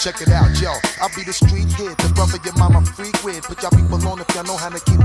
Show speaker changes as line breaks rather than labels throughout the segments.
Check it out, yo. I'll be the street kid, the brother your mama freak with. Put y'all people on if y'all know how to keep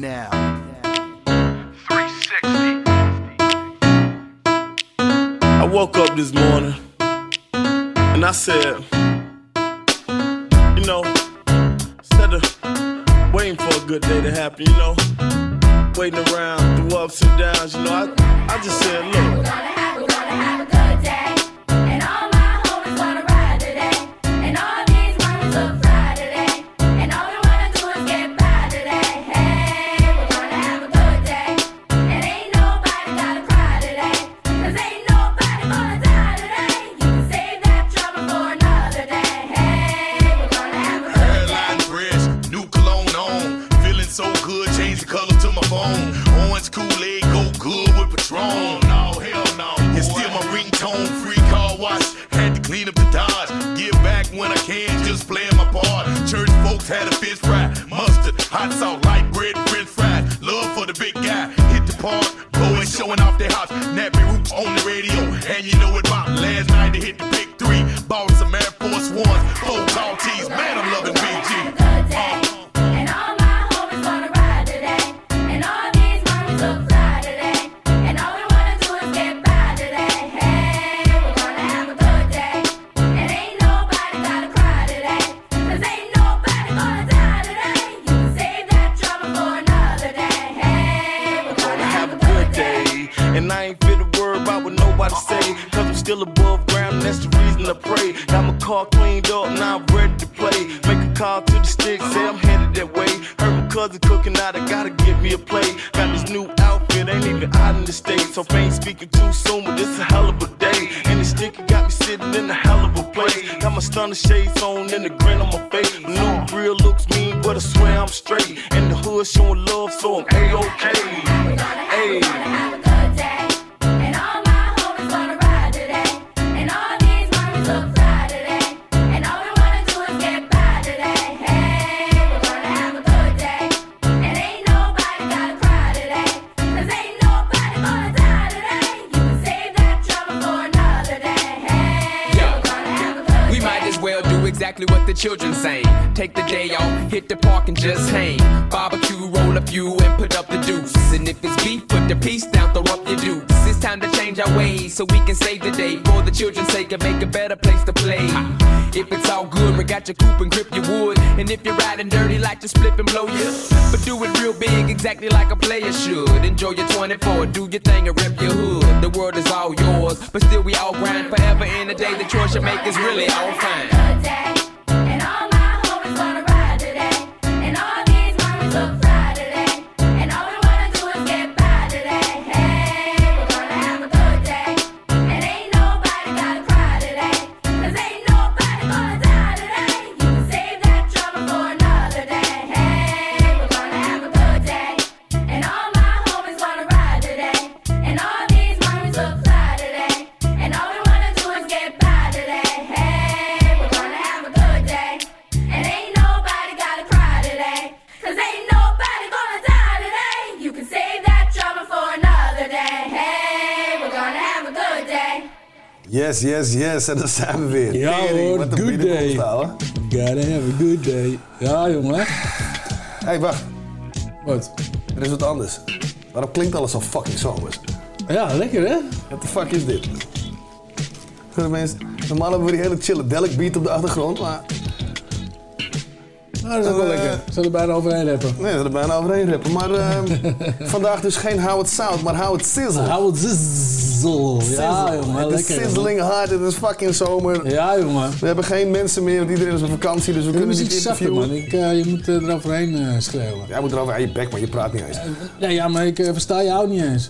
now.
Split and blow you. But do it real big, exactly like a player should. Enjoy your 24, do your thing and rip your hood. The world is all yours, but still we all grind forever in the day. The choice you make is really all fine.
En daar zijn we weer.
Ja
Tering,
hoor,
wat
good day. Gotta have a good day. Ja, jongen.
Hé, hey, wacht.
Wat?
Er is wat anders. Waarom klinkt alles zo fucking zomers?
Ja, lekker hè?
What the fuck is dit? Voor de mensen, normaal hebben we die hele chille Delic beat op de achtergrond, maar...
Nou, dat is ook wel
Eh,
lekker. Zullen er bijna overheen hebben.
Nee, dat er bijna overheen rappen. Maar ehm, vandaag dus geen How It Sound, maar How It Sizzle.
Hou het zizzel. Ja,
Sizzle.
jongen.
Het is sizzling hard, het is fucking zomer.
Ja, jongen.
We hebben geen mensen meer, want iedereen is op vakantie, dus we kunnen niet interviewen.
man. Ik, eh, je moet eh, eroverheen eh, schreeuwen.
Jij moet erover aan je bek, maar je praat niet eens.
Nee, ja, maar ik versta jou niet eens.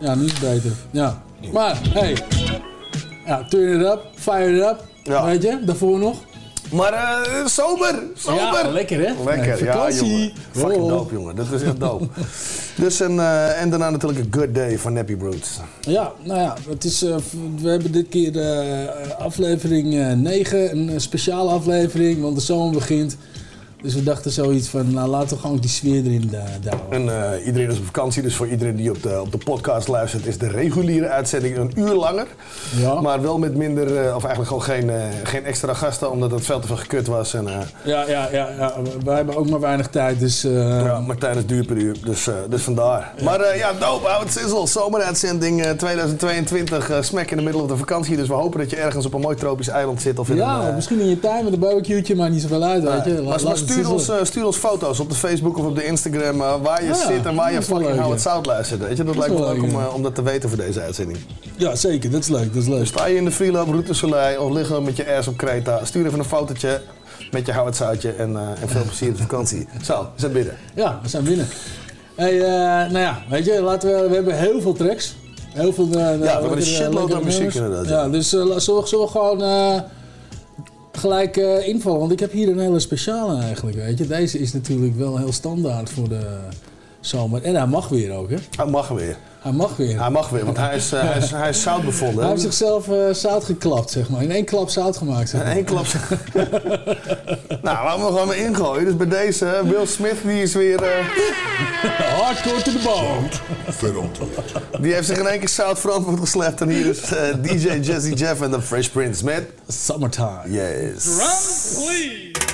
Ja, nu is het beter. Ja. Maar, hey. Ja, turn it up. Fire it up.
Ja.
Weet je, daarvoor nog.
Maar eh sober, sober.
Ja, lekker hè?
Lekker, ja jongen. Fucking dope jongen, dat is echt dope. dus een, eh, en daarna natuurlijk een good day van Nappy Broods.
Ja, nou ja, het is, eh, we hebben dit keer aflevering eh 9, een speciale aflevering, want de zomer begint. Dus we dachten zoiets van, nou laten we gewoon die sfeer erin uh, douwen.
En eh, iedereen is op vakantie, dus voor iedereen die op de, op de podcast luistert, is de reguliere uitzending een uur langer.
Ja.
Maar wel met minder, eh, of eigenlijk gewoon geen, eh, geen extra gasten, omdat het veel te veel gekut was. En, eh,
Ja, ja, ja, ja, we- wij hebben ook maar weinig tijd, dus... eh,
ja, Martijn is duur per uur, dus, eh, dus vandaar. Maar eh, ja, dope, hou het sizzle. Zomeruitzending eh, 2022, eh smack in de middle of de vakantie. Dus we hopen dat je ergens op een mooi tropisch eiland zit. Of in
ja,
een, eh,
misschien in je tuin met een barbecue'tje, maar niet zoveel uit, weet je.
maar,
La-
maar
laat
stuur, ons, eh, stuur ons foto's op de Facebook of op de Instagram eh, waar je
Ja,
zit en waar je fucking How
ja.
It Sound luistert. Weet je? Dat,
Dat
lijkt me leuk om,
ja.
eh, om dat te weten voor deze uitzending.
Ja, zeker, dat is leuk, dat is leuk.
Sta je in de freeloop, route Soleil of liggen met je ass op Kreta, stuur even een fotootje met je How It Soundje en, en veel plezier op de vakantie. Zo, we zijn binnen.
Ja, we zijn binnen. Hey, nou ja, weet je, laten we, we hebben heel veel tracks. Heel veel, eh, lekkere-
een shitload aan muziek inderdaad,
Ja,
ja.
dus la- zullen, we- zullen we gewoon gelijk eh, invallen? Want ik heb hier een hele speciale eigenlijk, weet je. Deze is natuurlijk wel heel standaard voor de zomer. En hij mag weer ook, hè?
Dat mag weer.
Hij mag weer.
Hij mag weer, want hij is, eh, hij is, hij is zout bevonden.
Hij heeft zichzelf eh, zout geklapt, zeg maar. In één klap zout gemaakt, zeg
In
maar.
één klap. nou, laten we gewoon weer ingooien. Dus bij deze, Will Smith, die is weer... eh,
Hardcore to the bone.
die heeft zich in één keer zout verantwoord geslept. En hier is DJ Jesse Jeff en de Fresh Prince met...
Summertime.
Yes.
Here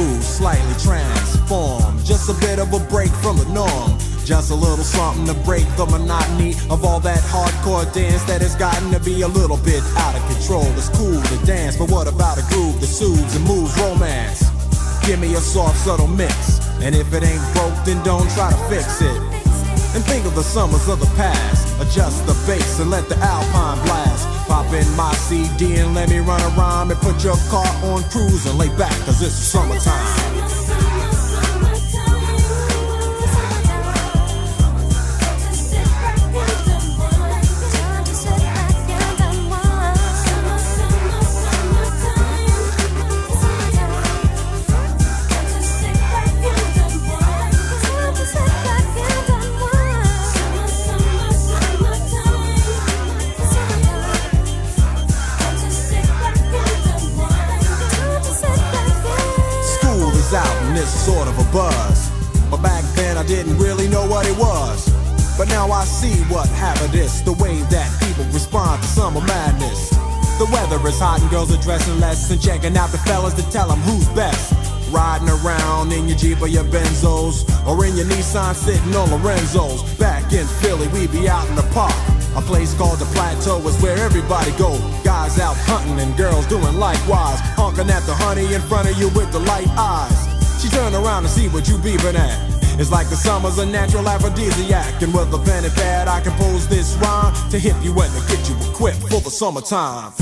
groove slightly transformed. Just a bit of a break from the norm. Just a little something to break the monotony of all that hardcore dance that has gotten to be a little bit out of control. It's cool to dance, but what about a groove that soothes and moves romance? Give me a soft, subtle mix. And if it ain't broke, then don't try to fix it. And think of the summers of the past. Adjust the bass and let the alpine blast. Pop in my CD and let me run around and put your car on cruise and lay back, cause it's summertime. The way that people respond to summer madness. The weather is hot and girls are dressing less and checking out the fellas to tell them who's best. Riding around in your Jeep or your Benzos or in your Nissan sitting on Lorenzo's. Back in Philly, we be out in the park. A place called the Plateau is where everybody go. Guys out hunting and girls doing likewise. Honking at the honey in front of you with the light eyes. She turn around to see what you beeping at. It's like the summer's a natural aphrodisiac. And with a pen and pad, I compose this rhyme to hip you and to get you equipped for the summertime.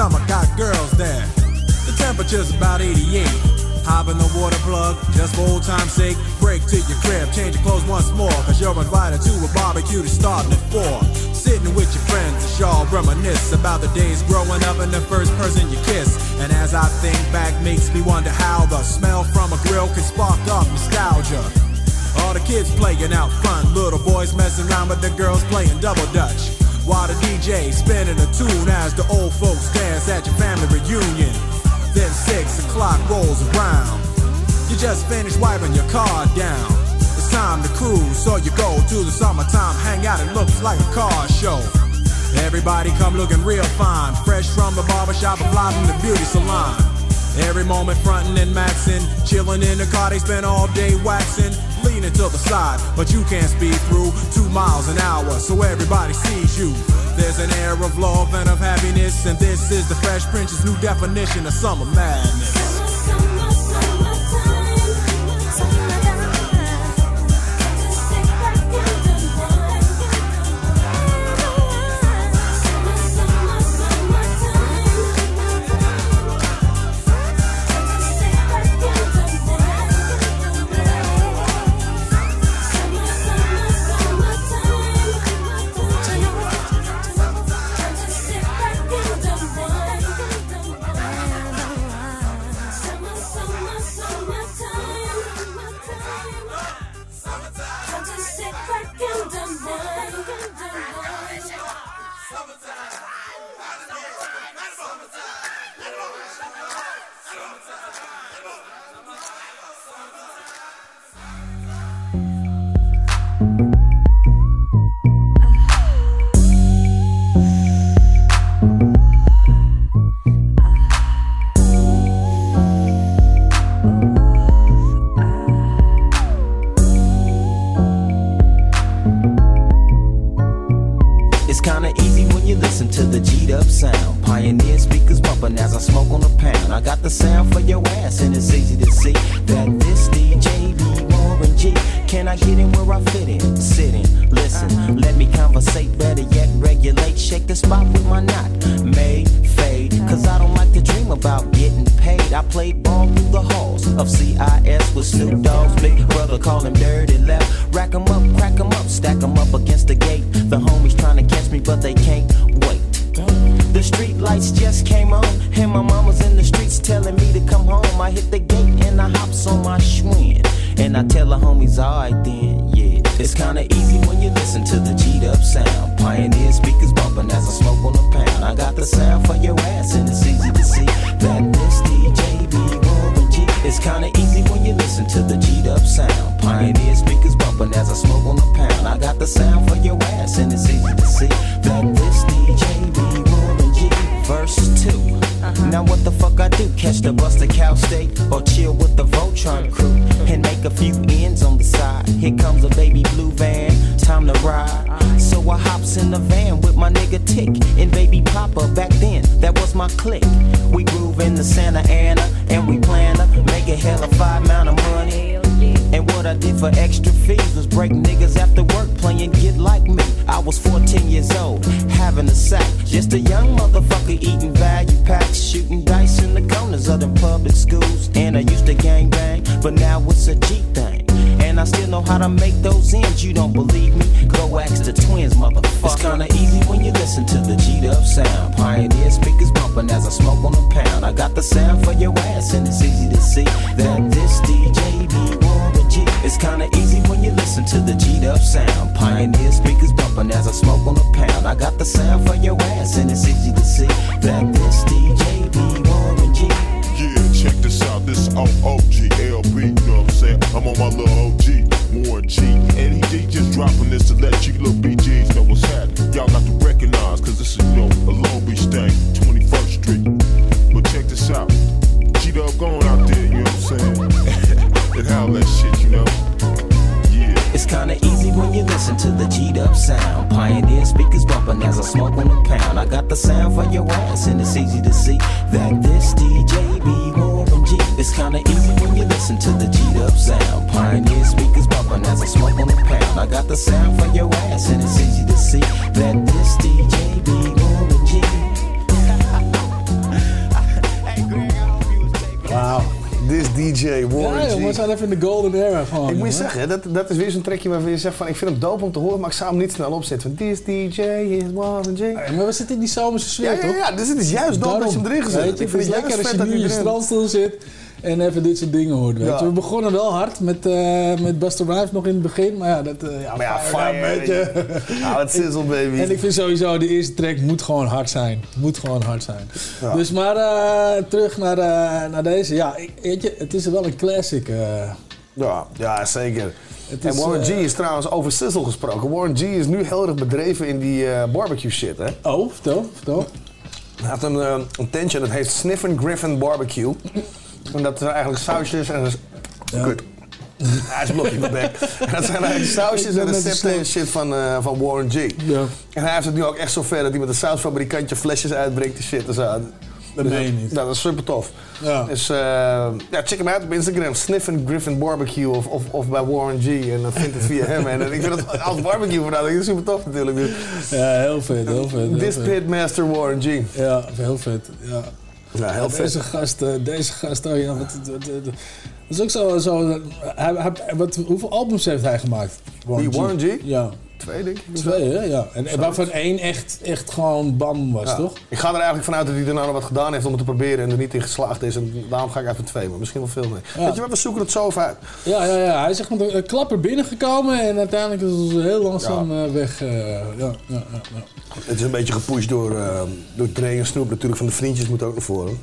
Summer got girls there. The temperature's about 88. Hop in the water plug, just for old time's sake. Break to your crib, change your clothes once more. Cause you're invited to a barbecue that's starting at 4. Sitting with your friends, as y'all reminisce about the days growing up and the first person you kiss. And as I think back, makes me wonder how the smell from a grill can spark up nostalgia. All the kids playing out front, little boys messing around with the girls playing double dutch. While the DJ spinning a tune as the old folks dance at your family reunion. Then six o'clock rolls around. You just finished wiping your car down. It's time to cruise, so you go to the summertime hangout. It looks like a car show. Everybody come looking real fine, fresh from the barbershop and fly from the beauty salon. Every moment frontin' and maxin', chillin' in the car, they spend all day waxing, leaning to the side, but you can't speed through two miles an hour, so everybody sees you. There's an air of love and of happiness, and this is the Fresh Prince's new definition of summer madness.
For extra fees was break niggas after work playing Get Like Me. I was 14 years old, having a sack. Just a young motherfucker eating value packs, shooting dice in the corners of them public schools. And I used to gang bang, but now it's a G thing. And I still know how to make those ends. You don't believe me? Go ask the twins, motherfucker. It's kinda easy when you listen to the G'd up sound. Pioneer speakers bumping as I smoke on a pound. I got the sound for your ass, and it's easy to see that this DJ be G. It's kinda easy when you listen to the G'd up sound. Pioneer speakers bumping as I smoke on a pound. I got the sound for your ass, and it's easy to see that this DJ Warren G.
Yeah, check this out. This is OG LB, you know what I'm saying? I'm on my little OG, Warren G. And he, just dropping this to let you little BGs know what's happening. Y'all got to recognize, cause this is, you know, a Long Beach thing, 21st saying? and how that shit, you know?
It's kinda easy when you listen to the G'd up sound. Pioneer speakers bumping as I smoke on a pound. I got the sound for your ass, and it's easy to see that this DJ be Warren G. It's kinda easy when you listen to the G'd up sound. Pioneer speakers bumping as I smoke on a pound. I got the sound for your ass, and it's easy to see that this DJ be Warren
This DJ, Warren
Ja,
G.
we zijn even in de golden era gewoon.
Ik moet je zeggen, dat, dat is weer zo'n trekje waarvan je zegt van... ik vind hem dope om te horen, maar ik zou hem niet snel opzetten. Van, this DJ is Warren G.
Ja, maar we zitten in die zomerse sfeer,
Ja, ja,
toch?
ja, dus het is juist dope dat je hem erin gezet hebt.
je,
Ik vind het
lekker als je
vet
nu in je
dat
strandstoel zit en even dit soort dingen hoort. Weet
Ja.
je. We begonnen wel hard met, eh met Buster Rhymes nog in het begin, maar ja, dat... eh, ja,
Maar ja,
fire, weet je.
Nou, het sizzle, baby.
En ik vind sowieso, de eerste track moet gewoon hard zijn. Moet gewoon hard zijn.
Ja.
Dus maar eh, terug naar, naar deze. Ja, ik, weet je, het is wel een classic.
Ja, ja, zeker. En Warren G is trouwens over sizzle gesproken. Warren G is nu heel erg bedreven in die barbecue shit, hè?
Oh, vertel, vertel.
Hij heeft een, een tentje dat heet Sniffin' Griffin Barbecue. En dat zijn eigenlijk sausjes en... dat is- Kut. Hij is blokje mijn bek. En dat zijn eigenlijk sausjes en recepten en shit van, eh, van Warren G.
Ja.
En hij heeft het nu ook echt zo ver dat hij met een sausfabrikantje flesjes uitbrengt en shit en zo.
Dat
Dus
meen je niet.
Nou, dat is super tof.
Ja.
Dus eh, ja, check hem uit op Instagram. Sniffin' Griffin Barbecue of, of, of bij Warren G. En dan vindt het via hem. En eh, ik vind het als barbecue vandaag dat is super tof natuurlijk. Dus,
Ja, heel vet, heel vet. heel
This
vet.
Pitmaster Warren G.
Ja, heel vet. Ja.
Ja, heel vet.
Deze gast, eh, deze gast, oh ja, wat, wat, wat- dat is ook zo, zo hij, hij, wat, hoeveel albums heeft hij gemaakt?
Warren G?
Ja.
Twee, denk ik.
Twee, hè? Ja. En, en waarvan één echt, echt gewoon bam was,
Ja.
toch?
Ik ga er eigenlijk vanuit dat hij er nou nog wat gedaan heeft om het te proberen en er niet in geslaagd is. En daarom ga ik even twee, maar misschien wel veel meer.
Ja.
Weet je wat, we zoeken het zo uit.
Ja, ja, ja. Hij is echt met een, klapper binnengekomen en uiteindelijk is het heel langzaam eh, weg. eh, ja, ja, ja, ja.
Het is een beetje gepusht door, eh door Dre en Snoop natuurlijk. Van de vriendjes moet ook naar voren.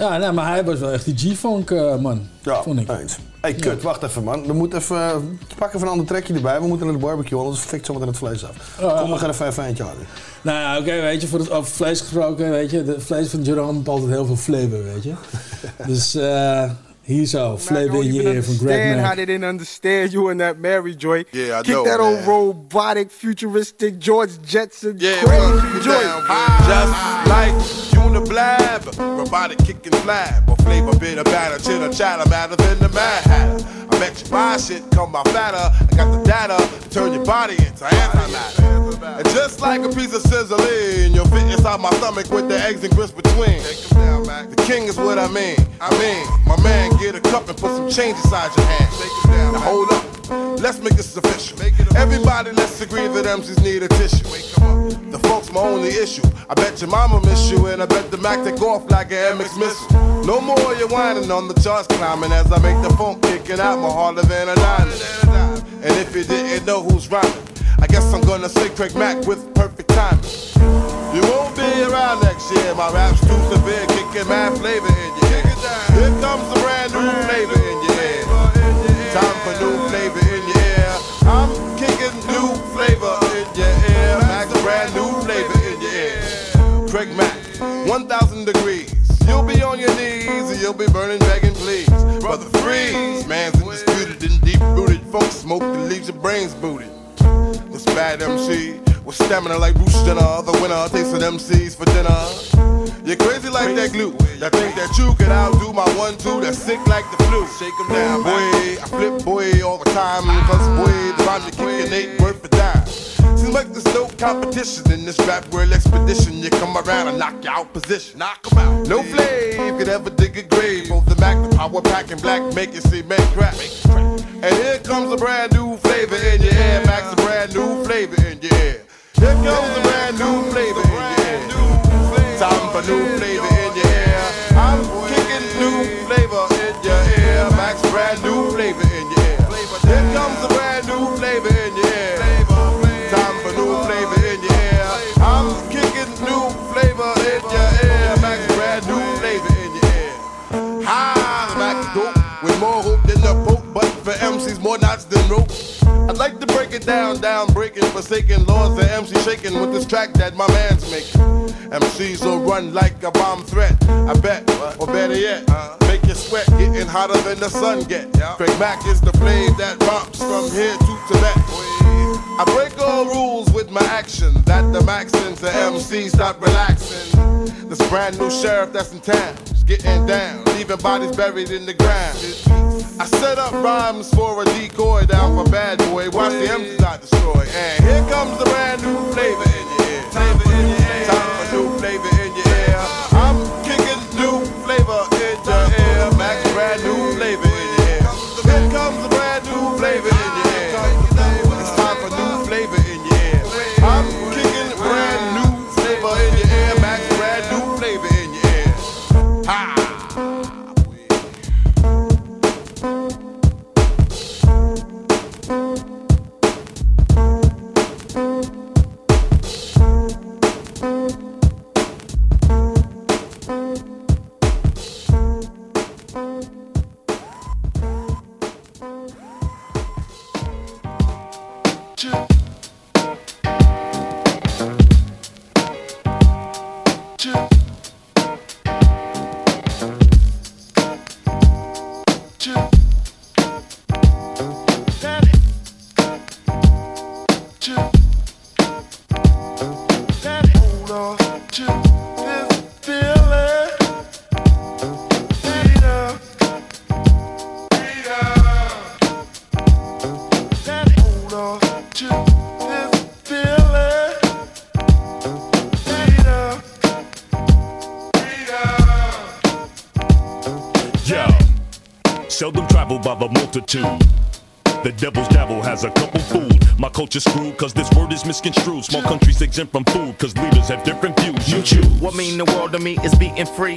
Ja, nou, maar hij was wel echt die G-funk eh, man,
Ja,
vond ik.
eens. hey, kut, wacht even man. We moeten even, uh, pakken even een ander trekje erbij. We moeten naar de barbecue, anders fikt zometeen het vlees af. Kom, we gaan even even eentje aan.
Nou ja, oké, weet je, voor het over vlees gesproken, weet je, het vlees van Jerome heeft altijd heel veel flavor, weet je. dus eh, Hier zo, Flavor in je ear van Greg
understand how they didn't understand you in that Mary joint.
Yeah, I
Kick
know,
that old robotic, futuristic George Jetson
Yeah,
crazy
well, keep it
joint.
Just like Uniblab, robotic kicking flab, or flavor bit of batter, chitter chatter, matter than the Mad Hatter. I bet you buy shit, come by fatter. I got the data to turn your body into antimatter. And just like a piece of sizzling, you'll fit inside my stomach with the eggs and grits between. The king is what I mean. I mean, my man, get a cup and put some change inside your hand. Now hold up, let's make this official. Everybody, let's agree that MCs need a tissue. The folks my only issue. I bet your mama miss you, and I bet the Mac take off like an MX missile. No more you whining on the charts climbing as I make the phone kicking out more harder than a diamond. And if you didn't know who's rhyming, guess I'm gonna say Craig Mack with perfect timing. You won't be around next year. My rap's too severe, kicking mad flavor in your ear. Here comes a brand new flavor in your ear. Time for new flavor in your ear. I'm kicking new flavor in your ear. Max, brand new flavor in your ear. Craig Mack, 1,000 degrees. You'll be on your knees and you'll be burning, begging, please. Brother Freeze, man's undisputed and deep rooted. Folks smoke that leaves your brains booted. This bad MC with stamina like Bruce Jenner, the winner tasting MCs for dinner. You're crazy like that glue. That think that you can outdo my one two that's sick like the flu. Shake 'em down, boy. I flip boy all the time. Cause boy, the rhyme you kicking ain't worth a dime. Seems like there's no competition in this rap world expedition. You come around and knock you out position. Knock 'em out. No flame could ever dig a grave. Both the Mac, the power pack, and black make you see man crack. And here comes a brand new flavor in your ear. Max, a brand new flavor in your ear. Here comes a brand new flavor in your ear. Time for new flavor in your ear. I'm kicking new flavor in your ear. Max, brand new flavor it down, down, breaking, forsaken laws the MC shaking with this track that my man's making. MCs will run like a bomb threat, I bet, or better yet, make you sweat, getting hotter than the sun get. Craig Mack is the flame that romps from here to Tibet. I break all rules with my action, that the max into MC stop relaxing. This brand new sheriff that's in town is getting down, leaving bodies buried in the ground. I set up rhymes for a decoy down for bad boy. Watch the MCs not destroy. And here comes the brand new flavor in your ear. Time for new
My culture's screwed cause this word is misconstrued. Small countries exempt from food cause leaders have different views. You choose.
What mean the world to me is being free.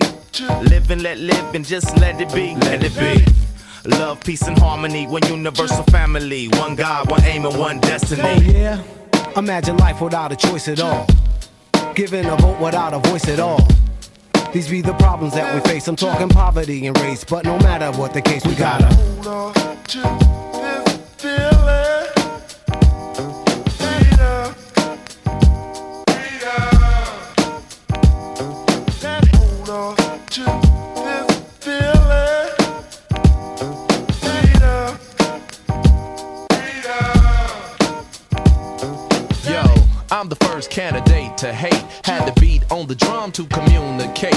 Live and let live and just let it be. Let it be. Love, peace, and harmony. One universal family. One God, one aim, and one destiny.
Oh yeah? Imagine life without a choice at all. Giving a vote without a voice at all. These be the problems that we face. I'm talking poverty and race, but no matter what the case, we gotta.
First candidate to hate. Had to beat on the drum to communicate.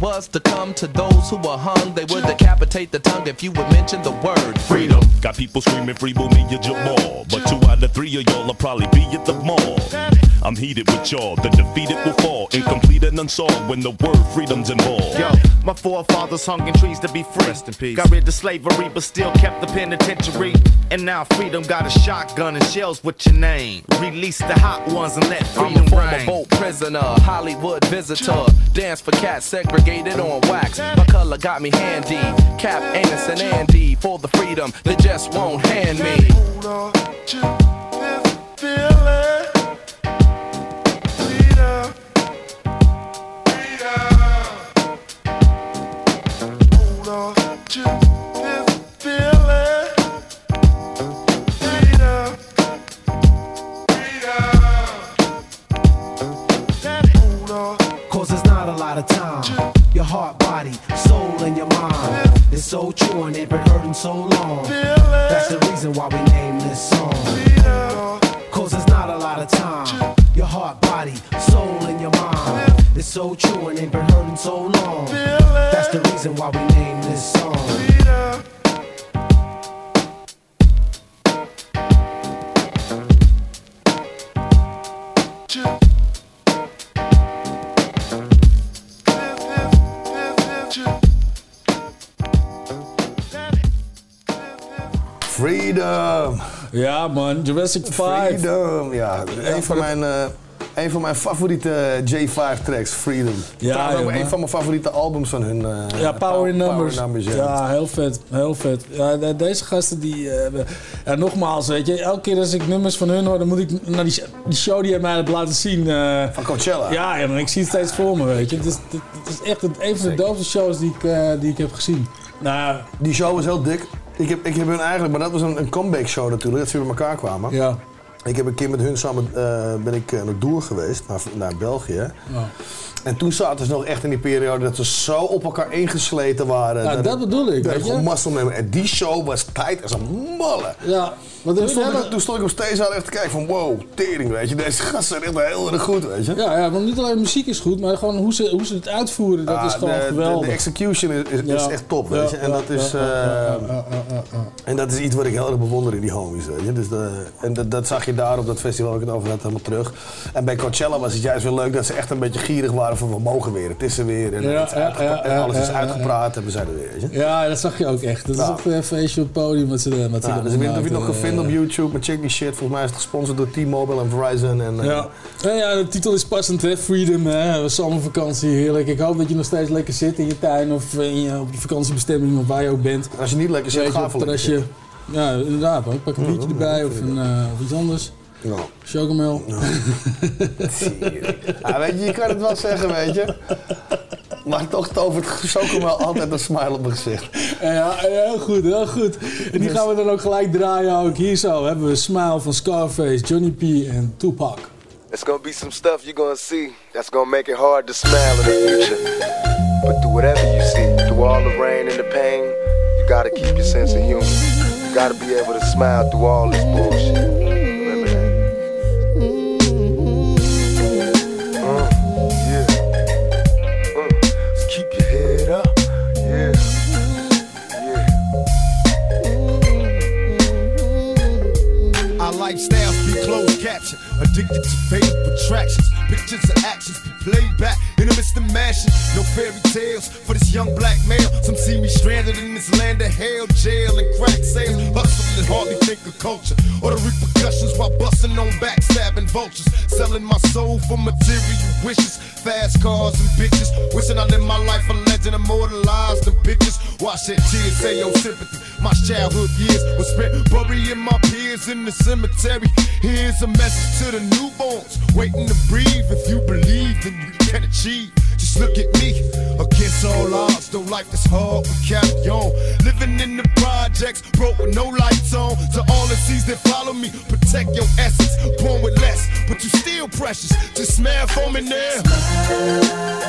Was to come to those who were hung, they would decapitate the tongue if you would mention the word freedom.
Got people screaming free Mumia Jamal. But two out of three of y'all will probably be at the mall. I'm heated with y'all, the defeated will fall. Incomplete and unsolved when the word freedom's involved.
Yo, my forefathers hung in trees to be free. Rest in peace. Got rid of slavery, but still kept the penitentiary. And now freedom got a shotgun and shells with your name. Release the hot ones and let freedom
I'm
freedom
a former
reign.
boat prisoner, Hollywood visitor. Dance for cats segregated on wax. My color got me handy. Cap, anus, and Andy for the freedom they just won't hand me.
Cause there's not a lot of time. Your heart, body, soul, and your mind. It's so true and it been hurting so long. That's the reason why we named this song. Cause there's not a lot of time. Your heart, body, soul, and your mind. It's so true and it been hurting so long. That's the reason why we named this song.
Freedom.
Ja man, Jurassic 5.
Freedom. Ja, een van mijn... een van mijn favoriete J5 tracks, Freedom.
Ja,
Trouwens ook
jongen.
een van mijn favoriete albums van hun. eh,
Ja, Power in Numbers.
Power Numbers, ja.
ja. heel vet. Heel vet. Ja, de- deze gasten die... hebben- ja, nogmaals, weet je. Elke keer als ik nummers van hun hoor, dan moet ik naar die, die show die hij mij heeft laten zien. eh,
Van Coachella.
ja, ja, maar ik zie het steeds voor me, weet je. Het is, het, het is echt een van de doofste shows die ik, die ik heb gezien. Nou,
Die show was heel dik. Ik heb, ik heb hun eigenlijk, maar dat was een, een comeback show natuurlijk, dat ze bij elkaar kwamen.
ja.
Ik heb een keer met hun samen eh, ben ik uh, naar Doer geweest, naar, naar België.
Ja.
En toen zaten ze nog echt in die periode dat ze zo op elkaar ingesleten waren.
Ja, dat bedoel ik,
Dat
weet je.
En die show was tijd als een malle.
Ja, want
Toen
hun
stond, ik, toen stond ik op steeds aan echt te kijken van wow, tering, weet je. Deze gasten zijn echt heel erg goed, weet je.
Ja, ja, want niet alleen muziek is goed, maar gewoon hoe ze, hoe ze het uitvoeren, dat
Ah,
is gewoon
de,
geweldig.
de execution is, is, echt top, weet je. En dat is, eh. En dat is iets wat ik heel erg bewonder in die homies, weet je. Dus de, en dat, dat zag je daar op dat festival waar ik het over had, helemaal terug. En bij Coachella was het juist weer leuk dat ze echt een beetje gierig waren van we mogen weer, het is er weer. En,
Ja, ja,
alles is uitgepraat en we zijn er weer, weet je.
Ja, dat zag je ook echt. Dat is echt een feestje op het podium wat ze, wat ze
Ja,
dan
dus ik weet niet of je het nog
maken.
kan vinden op YouTube, maar check die shit. Volgens mij is het gesponsord door T-Mobile en Verizon. En, eh,
Ja. Ja, ja, de titel is passend, hè? Freedom, hè? Zomervakantie, heerlijk. Ik hoop dat je nog steeds lekker zit in je tuin of in je, op je vakantiebestemming of waar je ook bent.
Als je niet lekker zit, ga voor lekker.
Ja, inderdaad. Pak een
Ja,
biertje erbij of, een, eh, of iets anders.
Ja.
Chocomel.
Ja, weet je, je kan het wel zeggen, weet je. Maar toch tovert Chocomel altijd een smile op mijn gezicht.
Ja, heel goed, heel goed. En die gaan we dan ook gelijk draaien. Ook hier zo hebben we Smile van Scarface, Johnny P en Tupac.
It's gonna be some stuff you're gonna see that's gonna make it hard to smile in the future. But through whatever you see, through all the rain and the pain, you gotta keep your sense of humor. You gotta be able to smile through all this bullshit.
Lifestyles be closed caption, addicted to faded attractions. Pictures of actions played back in the midst of mashing. No fairy tales for this young black male. Some see me stranded in this land of hell, jail, and crack sales. Hustling and hardly think of culture or the repercussions while busting on backstabbing vultures. Selling my soul for material wishes, fast cars and bitches. Wishing I lived my life a legend, immortalized in bitches. That tears say your sympathy. My childhood years were spent burying my peers in the cemetery. Here's a message to the newborns waiting to breathe. If you believe, then you can achieve. Just look at me, against all odds. Though life is hard, we carry on. Living in the projects, broke with no lights on. To all the seas that follow me, protect your essence. Born with less, but you still precious. Just smile for me now. Just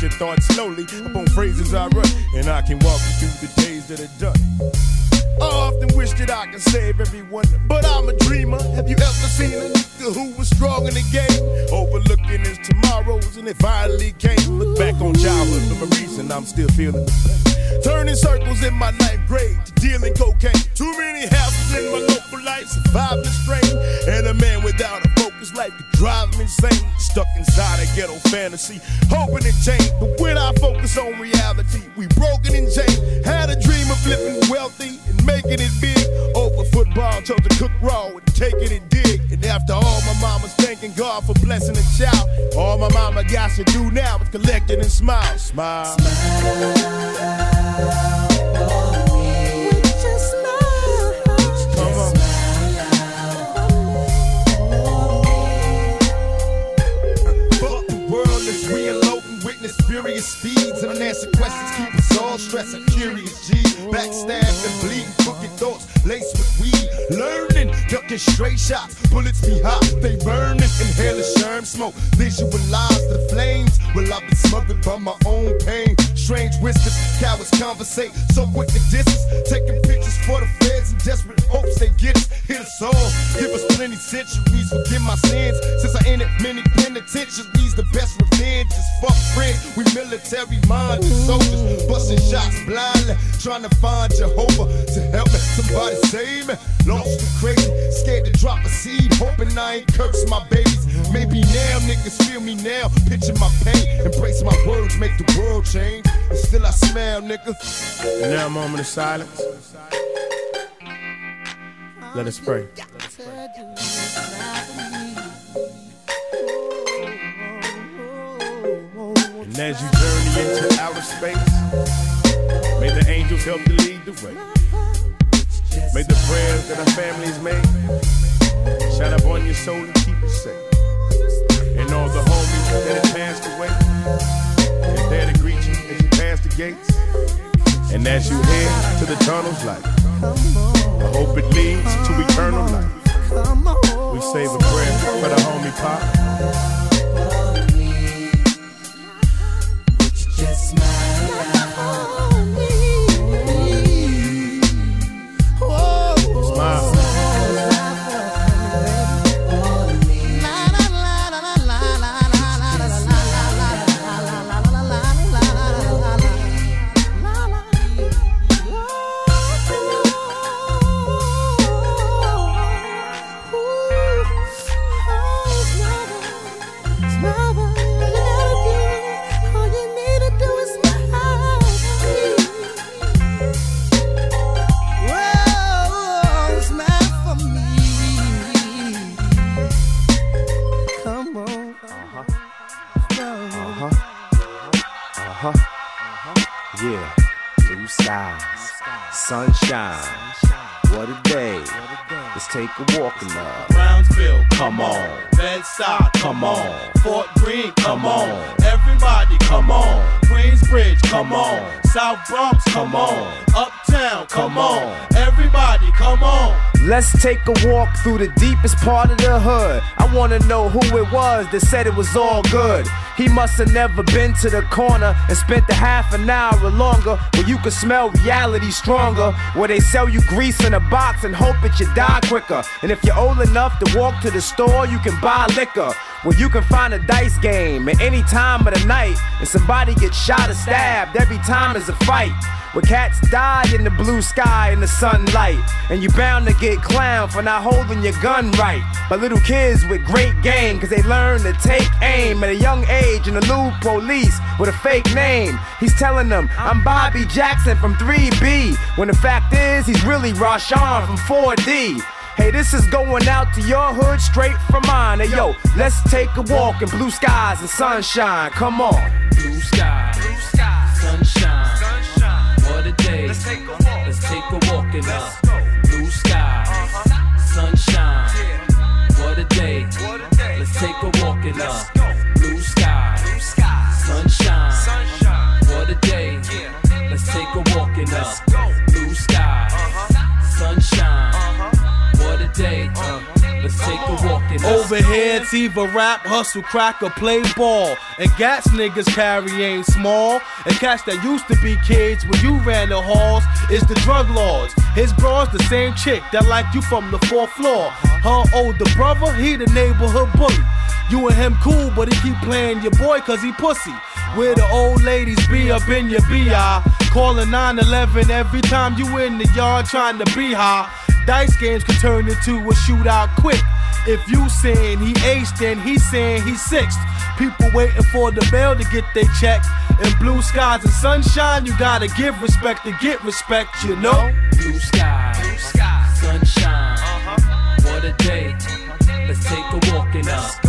you
can picture thoughts slowly upon phrases I write, and I can walk you through the days that are done. I often wish that I could save everyone, but I'm a dreamer. Have you ever seen a nigga who was strong in the game? Overlooking his tomorrows, and it finally came. Look back on childhood memories, and I'm still feeling the pain. Turning circles in my ninth grade to dealing cocaine. Too many houses in my local life, surviving the strain. And a man without a focus life could drive me insane. Stuck inside a ghetto fantasy, hoping to change. But when I focus on reality, we broken and chained. Had a dream of living wealthy and making it big. Over football, chose to cook raw and taking it and dig. And after all, my mama's thanking God for blessing a child. All my mama got to do now is collect it and smile. Smile.
Witness furious speeds. And unanswered questions keep all stressing. Curious G, backstab and bleeding, crooked thoughts laced with weed. Learning, ducking straight shots, bullets be hot, they burning. Inhaling sherm smoke, visualize the flames. Well, I've been smothered by my own pain. Strange whispers, cowards conversate, so quick to distance. Taking pictures for the feds in desperate hopes they get us. Hit us all, give us plenty centuries, forgive my sins. Since I entered many penitentiaries, the best revenge is fuck friends. We military minded soldiers, busting shots blindly, trying to find Jehovah to help me. Somebody save me. Lost and crazy, scared to drop a seed, hoping I ain't curse my babies. Maybe now niggas feel me now, picture my pain, embrace my words, make the world change. And still I smile, nigga.
And now a moment of silence. Let us pray. And as you journey into outer space, may the angels help to lead the way. May the prayers that our families made shine upon your soul and keep you safe. And all the homies that have passed away is there to greet you as you pass the gates. And as you head to the tunnel's light, I hope it leads to eternal life. We save a prayer for the homie Pop.
Just smile
Let's take a walk through the deepest part of the hood. I wanna know who it was that said it was all good. He must have never been to the corner and spent a half an hour or longer where you could smell reality stronger. Where they sell you grease in a box and hope that you die quicker. And if you're old enough to walk to the store, you can buy liquor. Where you can find a dice game at any time of the night. And somebody gets shot or stabbed every time there's a fight. Where cats die in the blue sky in the sunlight. And you bound to get clowned for not holding your gun right. But little kids with great game, cause they learn to take aim at a young age in the new police with a fake name. He's telling them, I'm Bobby Jackson from 3B. When the fact is, he's really Rashawn from 4D. Hey, this is going out to your hood straight from mine. Hey, yo, let's take a walk in blue skies and sunshine. Come on.
Blue sky, blue sky, sunshine, sunshine. In the blue sky, sunshine. What a day. Let's take a walk in the
it's either rap, hustle, crack, or play ball. And gats niggas carry ain't small. And cats that used to be kids when you ran the halls is the drug lords. His bro's the same chick that like you from the fourth floor. Her older brother, he the neighborhood bully. You and him cool, but he keep playing your boy cause he pussy. Where the old ladies be up in your BI. Calling 911 every time you in the yard trying to be high. Dice games can turn into a shootout quick. If you saying he aced, then he saying he sixth. People waiting for the mail to get their check. In blue skies and sunshine, you gotta give respect to get respect, you know?
Blue sky, blue sky, sunshine. Uh-huh. What a day. Let's take a walk in up.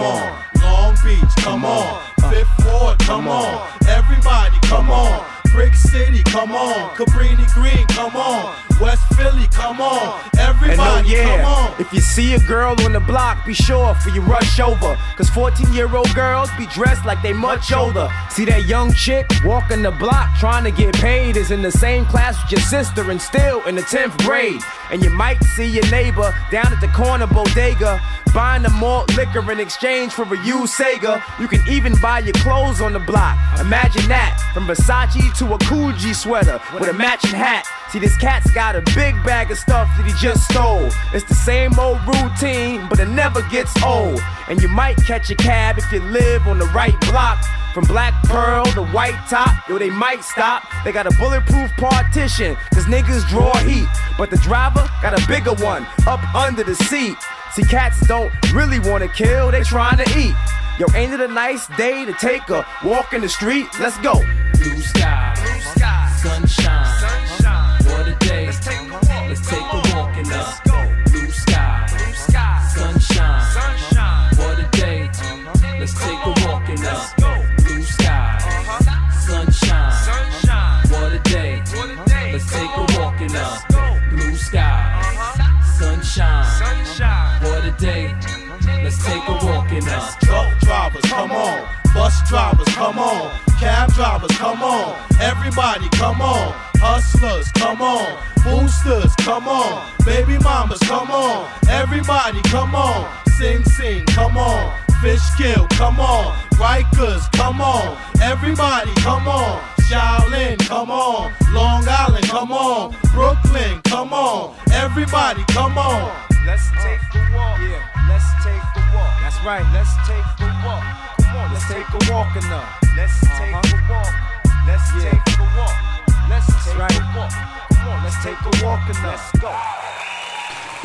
On. Long Beach, come on. Fifth Ward, come on. Everybody, come on. Brick City, come on. Cabrini Green, come on. West Philly, come on. Everybody, come on.
If you see a girl on the block, be sure for you rush over. Cause 14 year old girls be dressed like they much older. See that young chick walking the block trying to get paid is in the same class with your sister and still in the 10th grade. And you might see your neighbor down at the corner bodega buying a malt liquor in exchange for a used Sega. You can even buy your clothes on the block. Imagine that from Versace to a Coogi sweater with a matching hat. See, this cat's got a big bag of stuff that he just stole. It's the same old routine, but it never gets old. And you might catch a cab if you live on the right block. From Black Pearl to White Top, yo, they might stop. They got a bulletproof partition, cause niggas draw heat. But the driver got a bigger one up under the seat. See, cats don't really wanna kill, they trying to eat. Yo, ain't it a nice day to take a walk in the street? Let's go.
Blue sky, blue sky, sunshine, sunshine. Take a walk in the blue sky, blue sky, sunshine, sunshine. What a day. Let's take a walk in the blue sky, sunshine, sunshine. What a day. Let's take a walk in the blue sky, sunshine, sunshine. What a day. Let's take a walk in the
Truck drivers, come on. Bus drivers, come on. Cab drivers, come on. Everybody, come on. Hustlers, come on. Boosters, come on. Baby mamas, come on. Everybody, come on. Sing, sing, come on. Fishkill, come on. Rikers, come on. Everybody, come on. Shaolin, come on. Long Island, come on. Brooklyn, come on. Everybody, come on.
Let's take a walk. Yeah, let's take a walk. That's right. Let's take a walk. On, let's take a walk in the. Let's take a walk. Let's take a walk. Let's take a walk. Come on, let's take a walk in the. Let's go.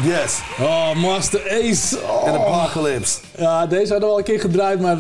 Yes.
Oh, Master Ace. Oh.
En Apocalypse.
Ja, deze hadden we al een keer gedraaid, maar...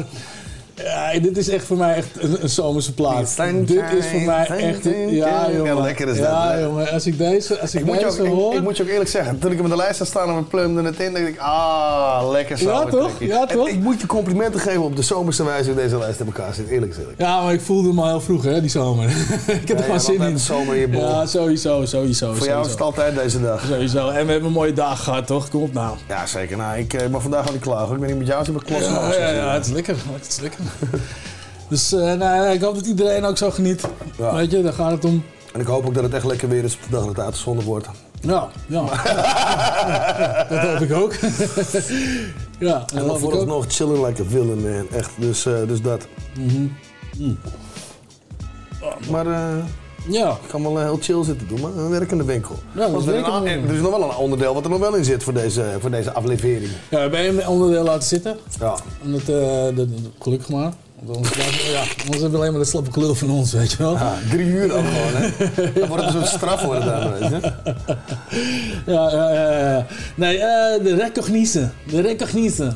Ja, dit is echt voor mij echt een, een zomerse plaat. Dit is voor mij echt... een- Ja, jongen.
Ja, lekker is dat,
Ja,
hè?
jongen. Als ik deze, als ik
Ik moet, je ook,
deze
ik,
hoor...
ik moet je ook eerlijk zeggen, toen ik hem in de lijst had staan en we plumden het in, dacht ik, ah, lekker zo.
Ja, toch? Ja, toch?
ik moet je complimenten geven op de zomerse wijze hoe deze lijst in elkaar zit, eerlijk gezegd.
Ja, maar ik voelde hem al heel vroeg, hè, die zomer. ik heb
Ja,
er gewoon zin in.
de zomer in je bol.
Ja, sowieso, sowieso.
Voor jou is het altijd deze dag.
Sowieso. En we hebben een mooie dag gehad, toch? Kom op nou.
Ja, zeker. Nou, ik eh, mag vandaag al niet klagen. Ik ben niet met jou, ik ben klopt.
Ja, ja, ja, het is lekker. Het is lekker. Dus eh, nou, ik hoop dat iedereen ook zo geniet. Weet je, daar gaat het om.
En ik hoop ook dat het echt lekker weer is op de dag dat het uitgezonden wordt.
Ja, ja. Dat hoop ik ook. ja, dat
En dan vooralsnog chilling like a villain, man. Echt, dus, eh, dus dat.
Mm.
Maar eh
ja.
ik kan wel eh, heel chill zitten doen, maar een werkende winkel.
Ja, dat is
er, een- er is nog wel een onderdeel wat er nog wel in zit voor deze, voor deze aflevering.
Ja, we hebben een onderdeel laten zitten.
Ja.
Omdat, eh, de, de- gelukkig maar. Blijven- ja, anders hebben we alleen maar de slappe klul van ons, weet je wel.
Ja, drie uur dan gewoon, hè. Dan wordt het een soort straf worden dan, weet je.
Ja, ja, ja, ja. Nee, eh, de recognize. De recognize.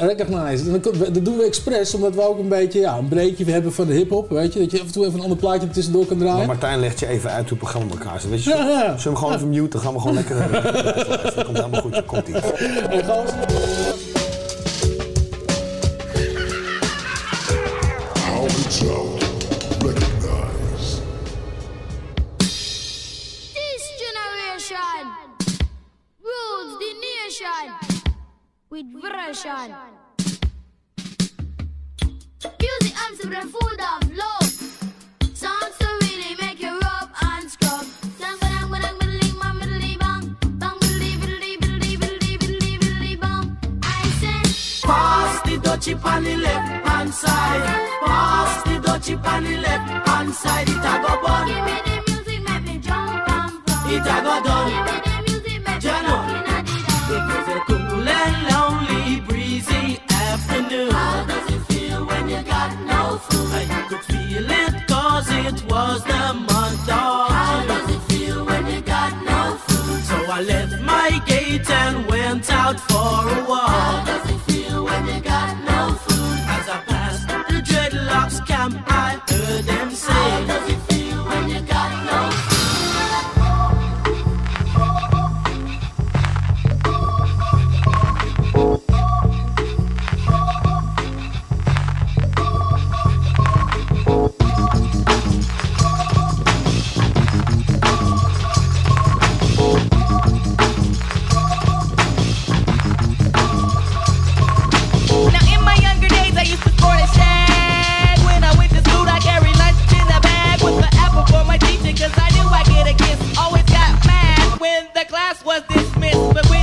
Recognize. En Dat doen we expres, omdat we ook een beetje ja, een breedje hebben van de hip-hop. Weet je, dat je af en toe even een ander plaatje tussendoor kan
Maar
draaien.
Martijn legt je even uit hoe het programma elkaar zit. Weet je,
Ja, ja.
zullen we hem gewoon even muten? Dan gaan we gewoon lekker lijst. Dat komt helemaal goed, dat
Vibration with version. Music arms are full of love. Songs to really make you rub and scrub.
Pass the dutchie on the left hand side. Pass the dutchie on the left hand side. It a go bun.
give me the music, make me jump and pump.
It a go done. A cool and lonely, breezy afternoon. How does it feel when you got no food? I could feel it cause it was the month of How does it feel when you got no food? So I left my gate and went out for a walk. How does it feel when you got no food? As I passed the dreadlocks camp, I
But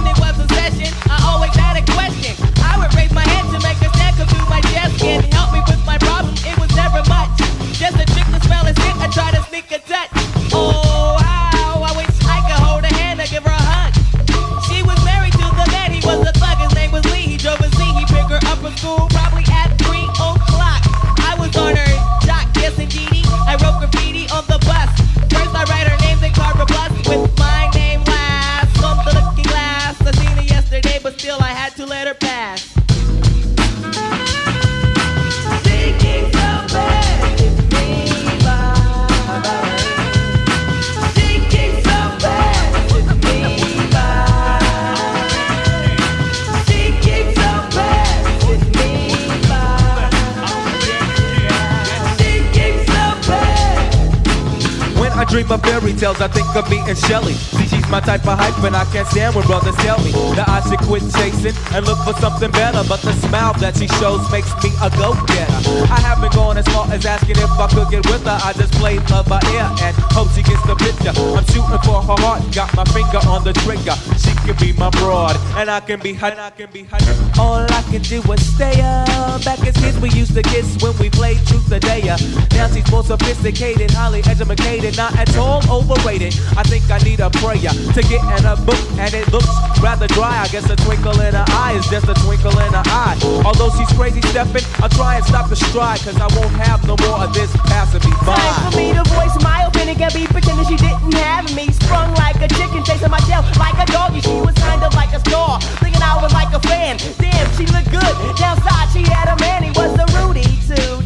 dream of fairy tales, I think of me and Shelly. See, my type of hype, and I can't stand when brothers tell me that I should quit chasing and look for something better. But the smile that she shows makes me a go-getter. I haven't gone as far as asking if I could get with her. I just play love by ear and hope she gets the picture. I'm shooting for her heart, got my finger on the trigger. She can be my broad, and I can be. And I can be her. All I can do is stay up. Back as kids, we used to kiss when we played truth or dare. Now she's more sophisticated, highly educated, not at all overrated. I think I need a prayer to get in a book, and it looks rather dry. I guess a twinkle in her eye is just a twinkle in her eye. Although she's crazy stepping, I'll try and stop the stride, cause I won't have no more of this passing me by.
Time for me to voice my opinion. Can be pretending she didn't have me. Sprung like a chicken, chasing my tail like a doggy. She was kind of like a star, thinking I was like a fan. Damn, she looked good. Downside, she had a man. He was a Rudy too.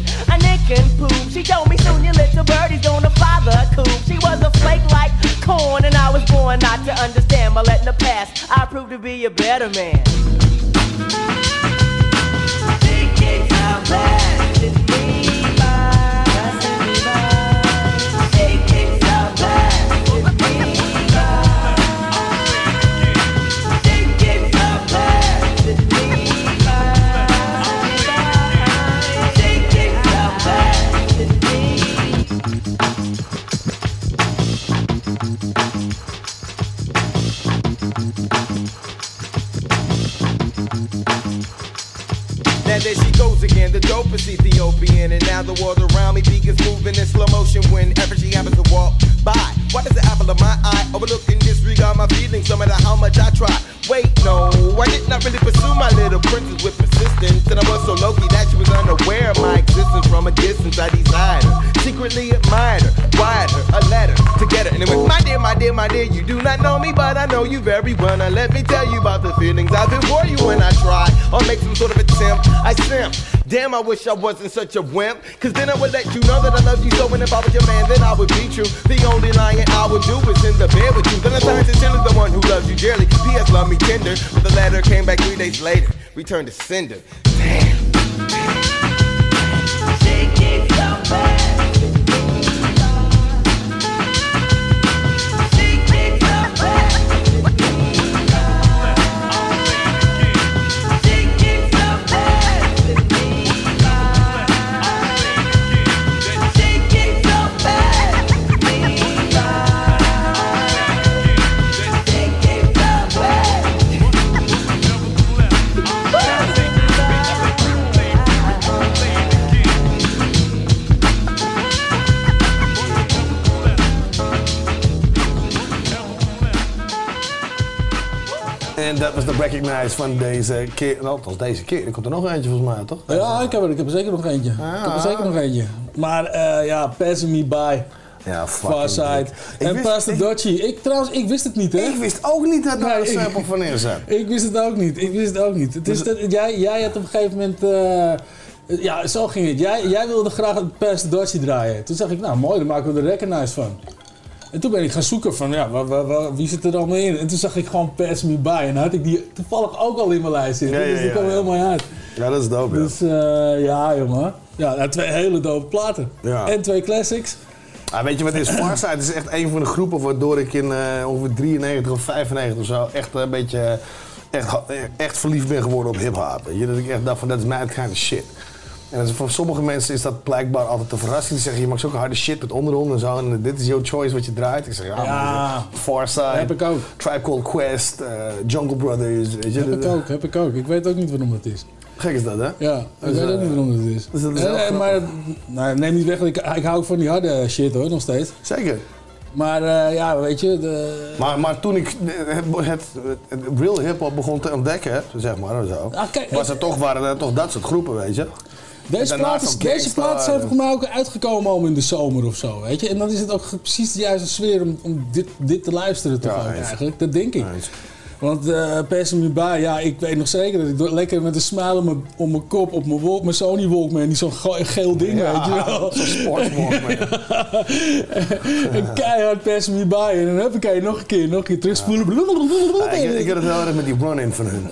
And poop. She told me soon your little birdie's gonna fly the coop. She was a flake like corn, and I was born not to understand. But letting the past, I proved to be a better man. Thinking so bad,
there she goes again, the dopest Ethiopian. And now the world around me begins moving in slow motion whenever she happens to walk by. Why does the apple of my eye overlook and disregard my feelings no matter how much I try? Wait, no, I did not really pursue my little princess with persistence. And I was so low key that she was unaware of my existence from a distance. Her, secretly admired her, wired her a letter to get her. And it went, my dear, my dear, my dear, you do not know me, but I know you very well. Now let me tell you about the feelings I've been for you when I try or make some sort of attempt. I simp. Damn, I wish I wasn't such a wimp. Cause then I would let you know that I love you so. And if I was your man, then I would be true. The only lying I would do is in the bed with you. Then I signed to Tilly, the one who loves you dearly. P.S. Love me tender. But the letter came back three days later. Returned to sender.
Thinking
dat was de recognize van deze keer. Nou, althans deze keer. Er komt er nog eentje volgens mij, toch?
Ja, ik heb er, ik heb er zeker nog eentje. Ik heb er zeker nog eentje. Maar eh, ja, Passing Me By.
Ja,
Farside. En Pastor
ik-
Dodgy. Ik trouwens, ik wist het niet, hè?
Ik wist ook niet dat daar
Nee,
een sample van in zat.
Ik wist het ook niet. Ik wist het ook niet. Het is dat, jij, jij had op een gegeven moment... eh, ja, zo ging het. Jij, jij wilde graag het Pastor Dodgy draaien. Toen zag ik, nou mooi, dan maken we er Recognize van. En toen ben ik gaan zoeken van, ja, wa- wa- wa- wie zit er allemaal in? En toen zag ik gewoon Pass Me By. En dan had ik die toevallig ook al in mijn lijst zitten.
Ja, ja,
dus die kwam heel mooi uit.
Ja, dat is dope.
Dus eh, ja, jongen. Ja, twee hele dope platen. En twee classics.
Ah, weet je wat is? Farside is echt een van de groepen waardoor ik in eh, ongeveer 93 of 95 of zo echt een beetje echt, echt verliefd ben geworden op hip-hop. Dat ik echt dacht van dat is mijn kind of shit. En is- voor sommige mensen is dat blijkbaar altijd een verrassing. Die zeggen je maakt zulke harde shit met ondergrond en zo. En dit is jouw choice wat je draait. Ik zeg ja,
Ja.
Farside,
Heb ik ook.
Tribe Called Quest, eh, Jungle Brothers. Weet je?
Heb ik ook, heb ik ook. Ik weet ook niet waarom dat is.
Gek is dat, hè?
Ja, ik weet ook
eh,
niet waarom dat is.
dus dat is
Eh, eh, maar nou, neem niet weg, dat ik, ik hou ook van die harde shit hoor, nog steeds.
Zeker.
Maar eh, ja, weet je, de,
Maar, maar toen ik het, het, het real hip-hop begon te ontdekken, zeg maar, zo,
Ah, kijk,
was er toch, waren er toch dat soort groepen, weet je?
Deze, platen,
van
deze platen zijn
en-
volgens mij ook uitgekomen al in de zomer of zo, weet je. En dan is het ook precies de juiste sfeer om, om dit, dit te luisteren toch
Ja,
eigenlijk. Dat denk ik. Want eh Pass Me By, ja, ik weet nog zeker dat ik door- lekker met een smile om mijn, om kop op mijn, Sony Walkman, die zo'n ge- geel ding,
Ja,
weet je wel.
zo'n sportswalkman.
en keihard Pass Me By. En dan heb ik nog een keer, nog een keer terugspoelen.
Ja, ik, ik heb het heel erg met die run-in van hun.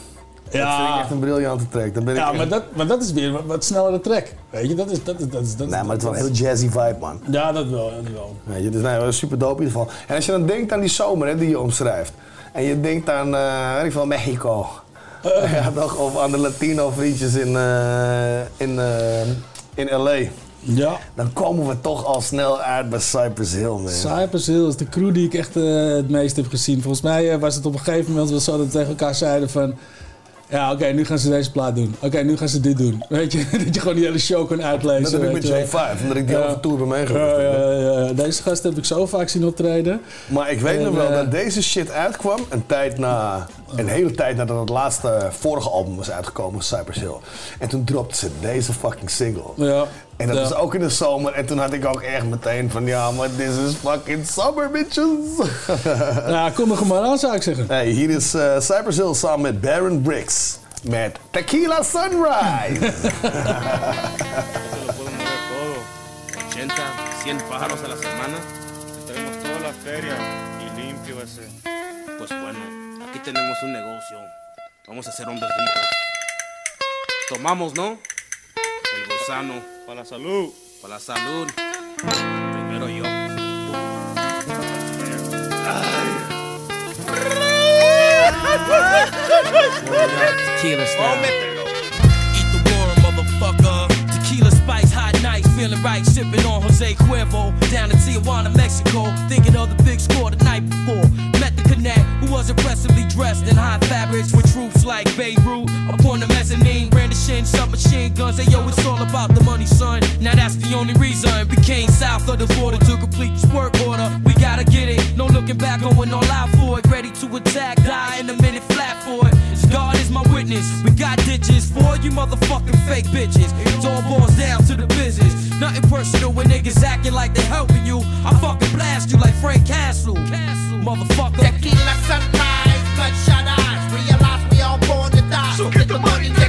Ja.
Dat vind ik echt een briljante track. Dan ben ik
Ja,
echt-
maar dat, maar dat is weer wat, wat snellere track. Weet je, dat is... Dat is, dat is, dat
Nee, maar het is wel een heel jazzy vibe, man.
Ja, dat wel, dat wel.
Weet je, dus nee, super dope in ieder geval. En als je dan denkt aan die zomer hè, die je omschrijft. En je denkt aan, eh weet ik veel, Mexico. ja, toch? Of aan de Latino vriendjes in, eh, in, eh, in L.A.
Ja.
Dan komen we toch al snel uit bij Cypress Hill, man.
Cypress Hill is de crew die ik echt eh, het meest heb gezien. Volgens mij eh, was het op een gegeven moment wel zo dat we tegen elkaar zeiden van... Ja, oké, nu gaan ze deze plaat doen. Oké, nu gaan ze dit doen. Weet je, dat je gewoon die hele show kan uitlezen.
Dat heb ik met
je wel.
J5, omdat ik die over tour ben meegebracht.
Ja, ja, ja, ja. Deze gast heb ik zo vaak zien optreden.
Maar ik weet
En,
nog wel
eh,
dat deze shit uitkwam een tijd na, een hele tijd nadat het laatste vorige album was uitgekomen, Cypress Hill. En toen dropte ze deze fucking single.
Ja.
En dat
Ja.
was ook in de zomer. En toen had ik ook echt meteen van, ja, maar this is fucking summer, bitches.
Ja, kom er maar aan, zou ik zeggen.
Hey, hier is eh, Cypress Hill samen met Baron Briggs. Met Tequila Sunrise.
80, 100 pájaros a la semana. Tenemos toda la feria y limpio ese. Pues bueno, aquí tenemos un negocio. Vamos a ser hombres ricos. Tomamos, ¿no? El gusano. Para la salud. Para la salud. Primero yo.
Tequila style. Eat the worm, motherfucker. Tequila spice, hot nights, feeling right, sipping on Jose Cuervo. Down in Tijuana, Mexico, thinking of the big score the night before. Met the connect, who was impressively dressed in high fabrics with troops like Beirut. Upon the mezzanine, brandishing submachine guns. Hey yo, it's all about the money, son. Now that's the only reason. Became south of the border to complete this work order. We gotta get it, no looking back, going all out for it. Ready to attack, die in a minute flat for it. God is my witness. We got ditches for you motherfucking fake bitches. It all boils down to the business. Nothing personal when niggas acting like they helping you. I fucking blast you like Frank Castle. Motherfucker. Tequila sunrise, bloodshot eyes. Realize we all born to die. So get the money, nigga.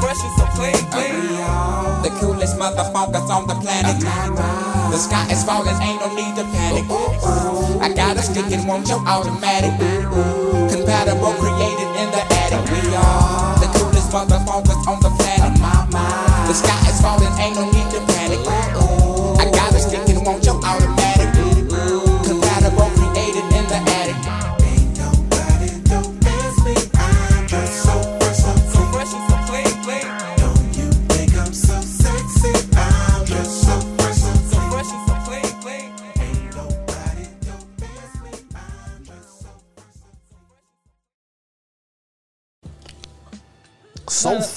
fresh and so clean, clean.
The
coolest motherfuckers on the planet. The sky is falling, ain't no need to panic. I got a stick and want your automatic. Compatible, created.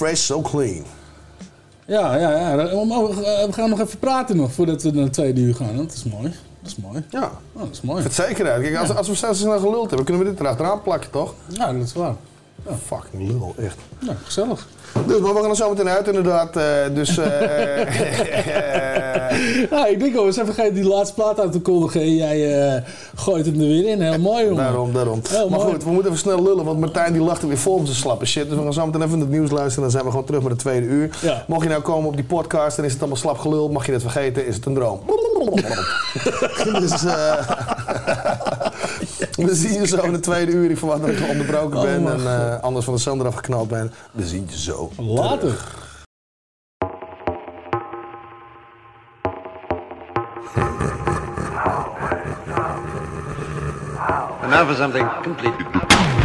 fresh, so clean.
Ja, ja, ja. Eh, eh, we gaan nog even praten nog voordat we naar de tweede uur gaan. Dat is mooi. Dat is mooi.
Ja.
Oh, dat is mooi.
Het zeker als, als we zelfs snel geluld hebben, kunnen we dit erachteraan plakken, toch?
Ja, dat is waar. Ja.
Fucking lul, echt.
Ja, gezellig.
Dus, we gaan er zo meteen uit, inderdaad. Uh, dus. Uh,
ja, ik denk al, we zijn vergeten die laatste plaat aan te kondigen. Jij gooit hem er weer in. Heel mooi, jongen.
Daarom, daarom. Maar goed, we moeten even snel lullen, want Martijn die lacht er weer vol op zijn slappe shit. Dus we gaan zo meteen even het nieuws luisteren. En dan zijn we gewoon terug met de tweede uur. Mocht je nou komen op die podcast dan is het allemaal slap gelul, mag je dat vergeten, is het een droom. dus. We zien je zo in de tweede uur. Ik verwacht dat ik onderbroken
oh
ben en eh, anders van de zon eraf geknald ben. We zien je zo.
Later.
Terug.
And now for something completely.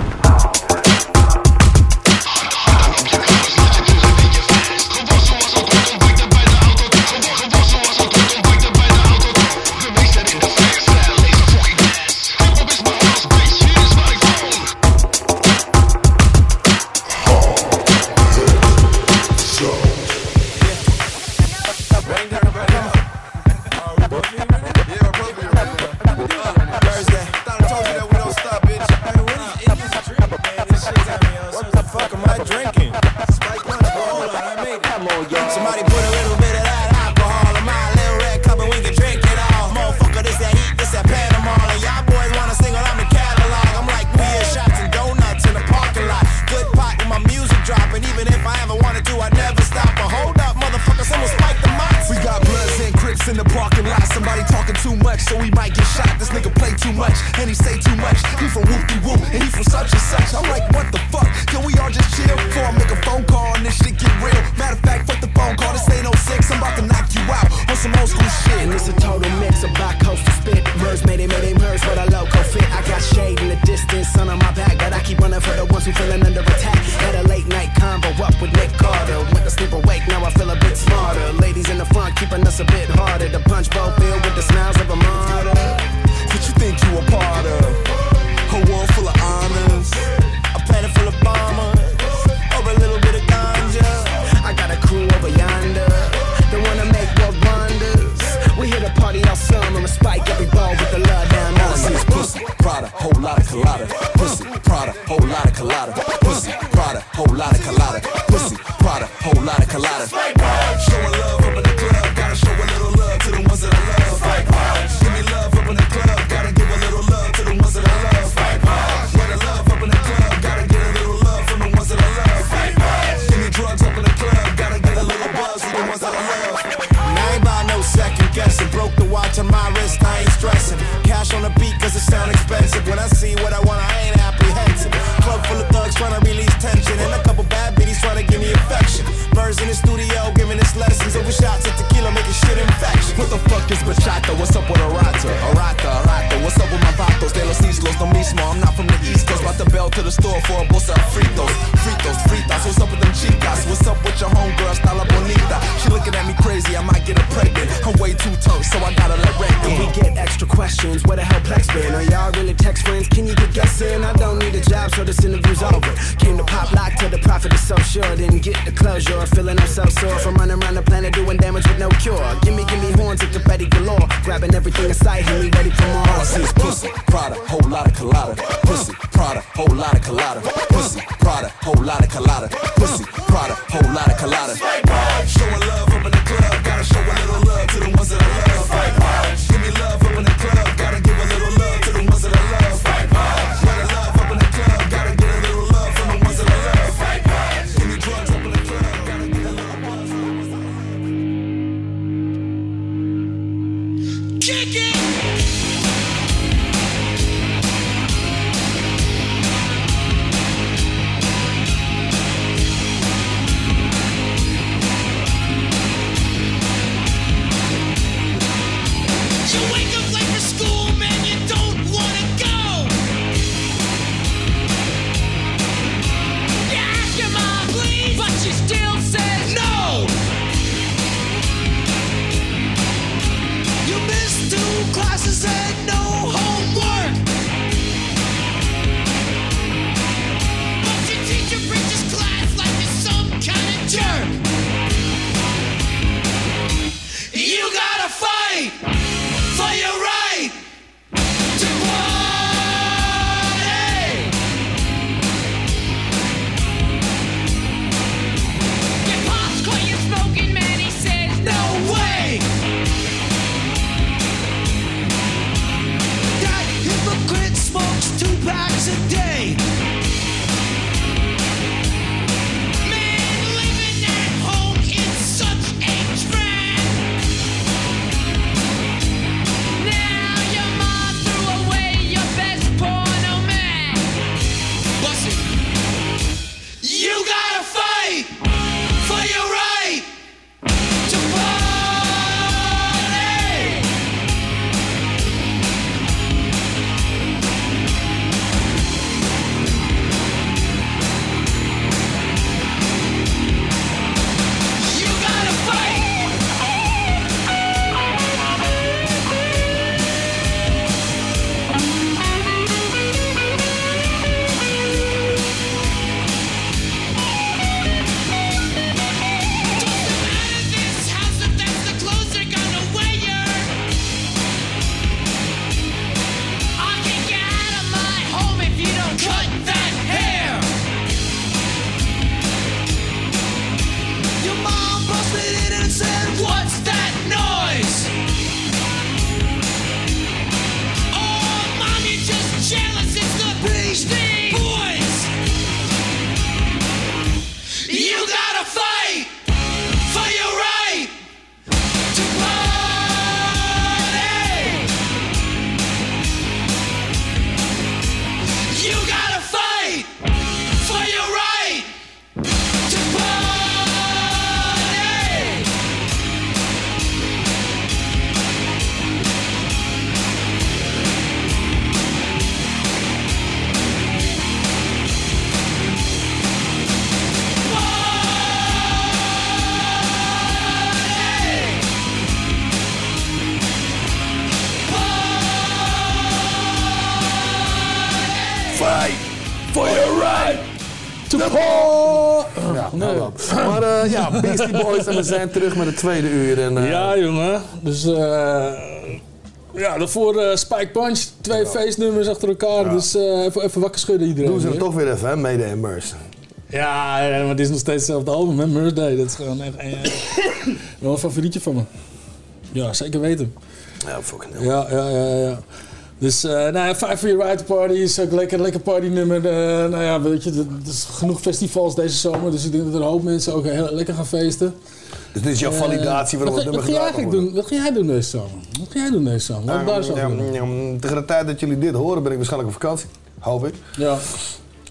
Beastie Boys en we zijn terug met het tweede uur. En, eh,
Ja, jongen. Dus eh ja, daarvoor eh, Spike Punch. Twee feestnummers achter elkaar. Dus even, even wakker schudden iedereen.
Doen ze het toch weer even, hè? Mede en Merce.
Ja, ja, maar het is nog steeds hetzelfde album, hè? Merce Day. Dat is gewoon echt wel een favorietje van me. Ja, zeker weten.
Ja, fucking hell.
Ja, ja, ja, ja. Dus, eh nou Five Your Ride Party is ook lekker, lekker partynummer. Eh nou ja, weet je, er is genoeg festivals deze zomer. Dus ik denk dat er een hoop mensen ook heel lekker gaan feesten.
Dus dit is jouw
Eh,
validatie waarom
wat,
het
wat,
nummer mag
doen? Wat ga jij doen deze zomer? Wat ga jij doen deze zomer? Daar zo
ja,
doen.
ja, Tegen de tijd dat jullie dit horen ben ik waarschijnlijk op vakantie. Hoop ik.
Ja.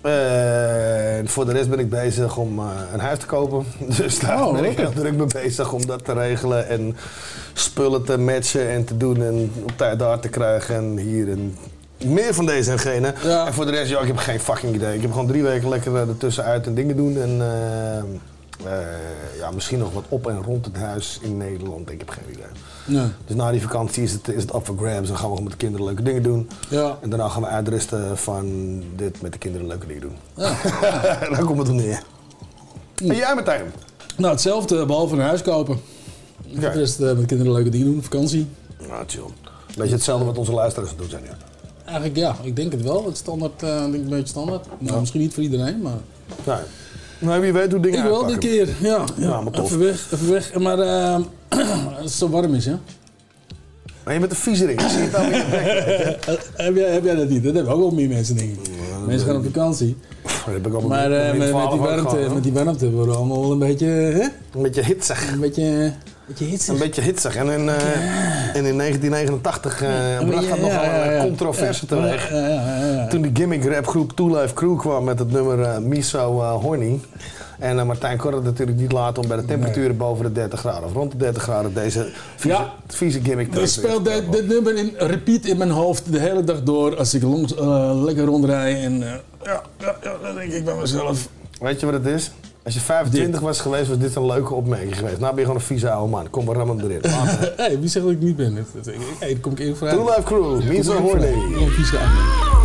En voor de rest ben ik bezig om een huis te kopen. Dus daar
Oh,
ben ik heel druk mee bezig om dat te regelen. En spullen te matchen en te doen. En op tijd daar te krijgen. En hier en meer van deze en gene. En voor de rest, ja, ik heb geen fucking idee. Ik heb gewoon drie weken lekker eh, ertussen uit en dingen doen. En eh, eh, ja, misschien nog wat op en rond het huis in Nederland. Ik heb geen idee.
Nee.
Dus na die vakantie is het, is het up for grabs. Dan gaan we gewoon met de kinderen leuke dingen doen.
Ja.
En daarna gaan we uitrusten van dit met de kinderen leuke dingen doen.
Ja.
Daar komt het op neer. En jij Martijn?
Nou, hetzelfde, behalve een huis kopen. Voor de rest eh, met kinderen leuke dingen doen, vakantie.
Nou, chill. Beetje hetzelfde wat onze luisteraars doen zijn, ja.
Eigenlijk ja, ik denk het wel. Het standaard, eh, denk ik een beetje standaard. Nou, misschien niet voor iedereen, maar...
Nee. Nou, wie weet hoe dingen
Ik wel dit keer, ja. ja.
Ja, maar tof.
Even weg, even weg. Maar eh, als het zo warm is, ja.
Maar je bent een viezerik. Ik zie het je bek.
heb, jij, heb jij dat niet? Dat hebben ook wel meer mensen, denk ik. mensen gaan op vakantie.
Dat heb ik al
Maar eh, met, met,
12
die warmte,
gehad,
met die warmte worden we allemaal wel een beetje... Hè?
Een beetje hitsig.
Een beetje, beetje hitsig.
Een beetje hitsig. En in, eh, en in 1989 eh bracht dat
ja,
nogal
ja, ja.
een controverse
Ja.
teweeg.
Ja, ja, ja, ja.
Toen die gimmick rap groep Two Life Crew kwam met het nummer eh, Miso eh, Horny. En eh, Martijn kon het natuurlijk niet laten om bij de temperaturen boven de 30 graden of rond de 30 graden deze vieze, vieze gimmick te
Ik speel dit, dit nummer in repeat in mijn hoofd de hele dag door als ik langs, eh, lekker rondrij. En eh, ja, ja, ja, dan denk ik bij mezelf.
Weet je wat het is? Als je 25 was geweest, was dit een leuke opmerking geweest. Nou ben je gewoon een vieze oude man. Kom maar rammen erin. Later.
hey, wie zegt dat ik niet ben? Hey, dan kom ik even vragen.
Two Life Crew,
Kom ik
Horny.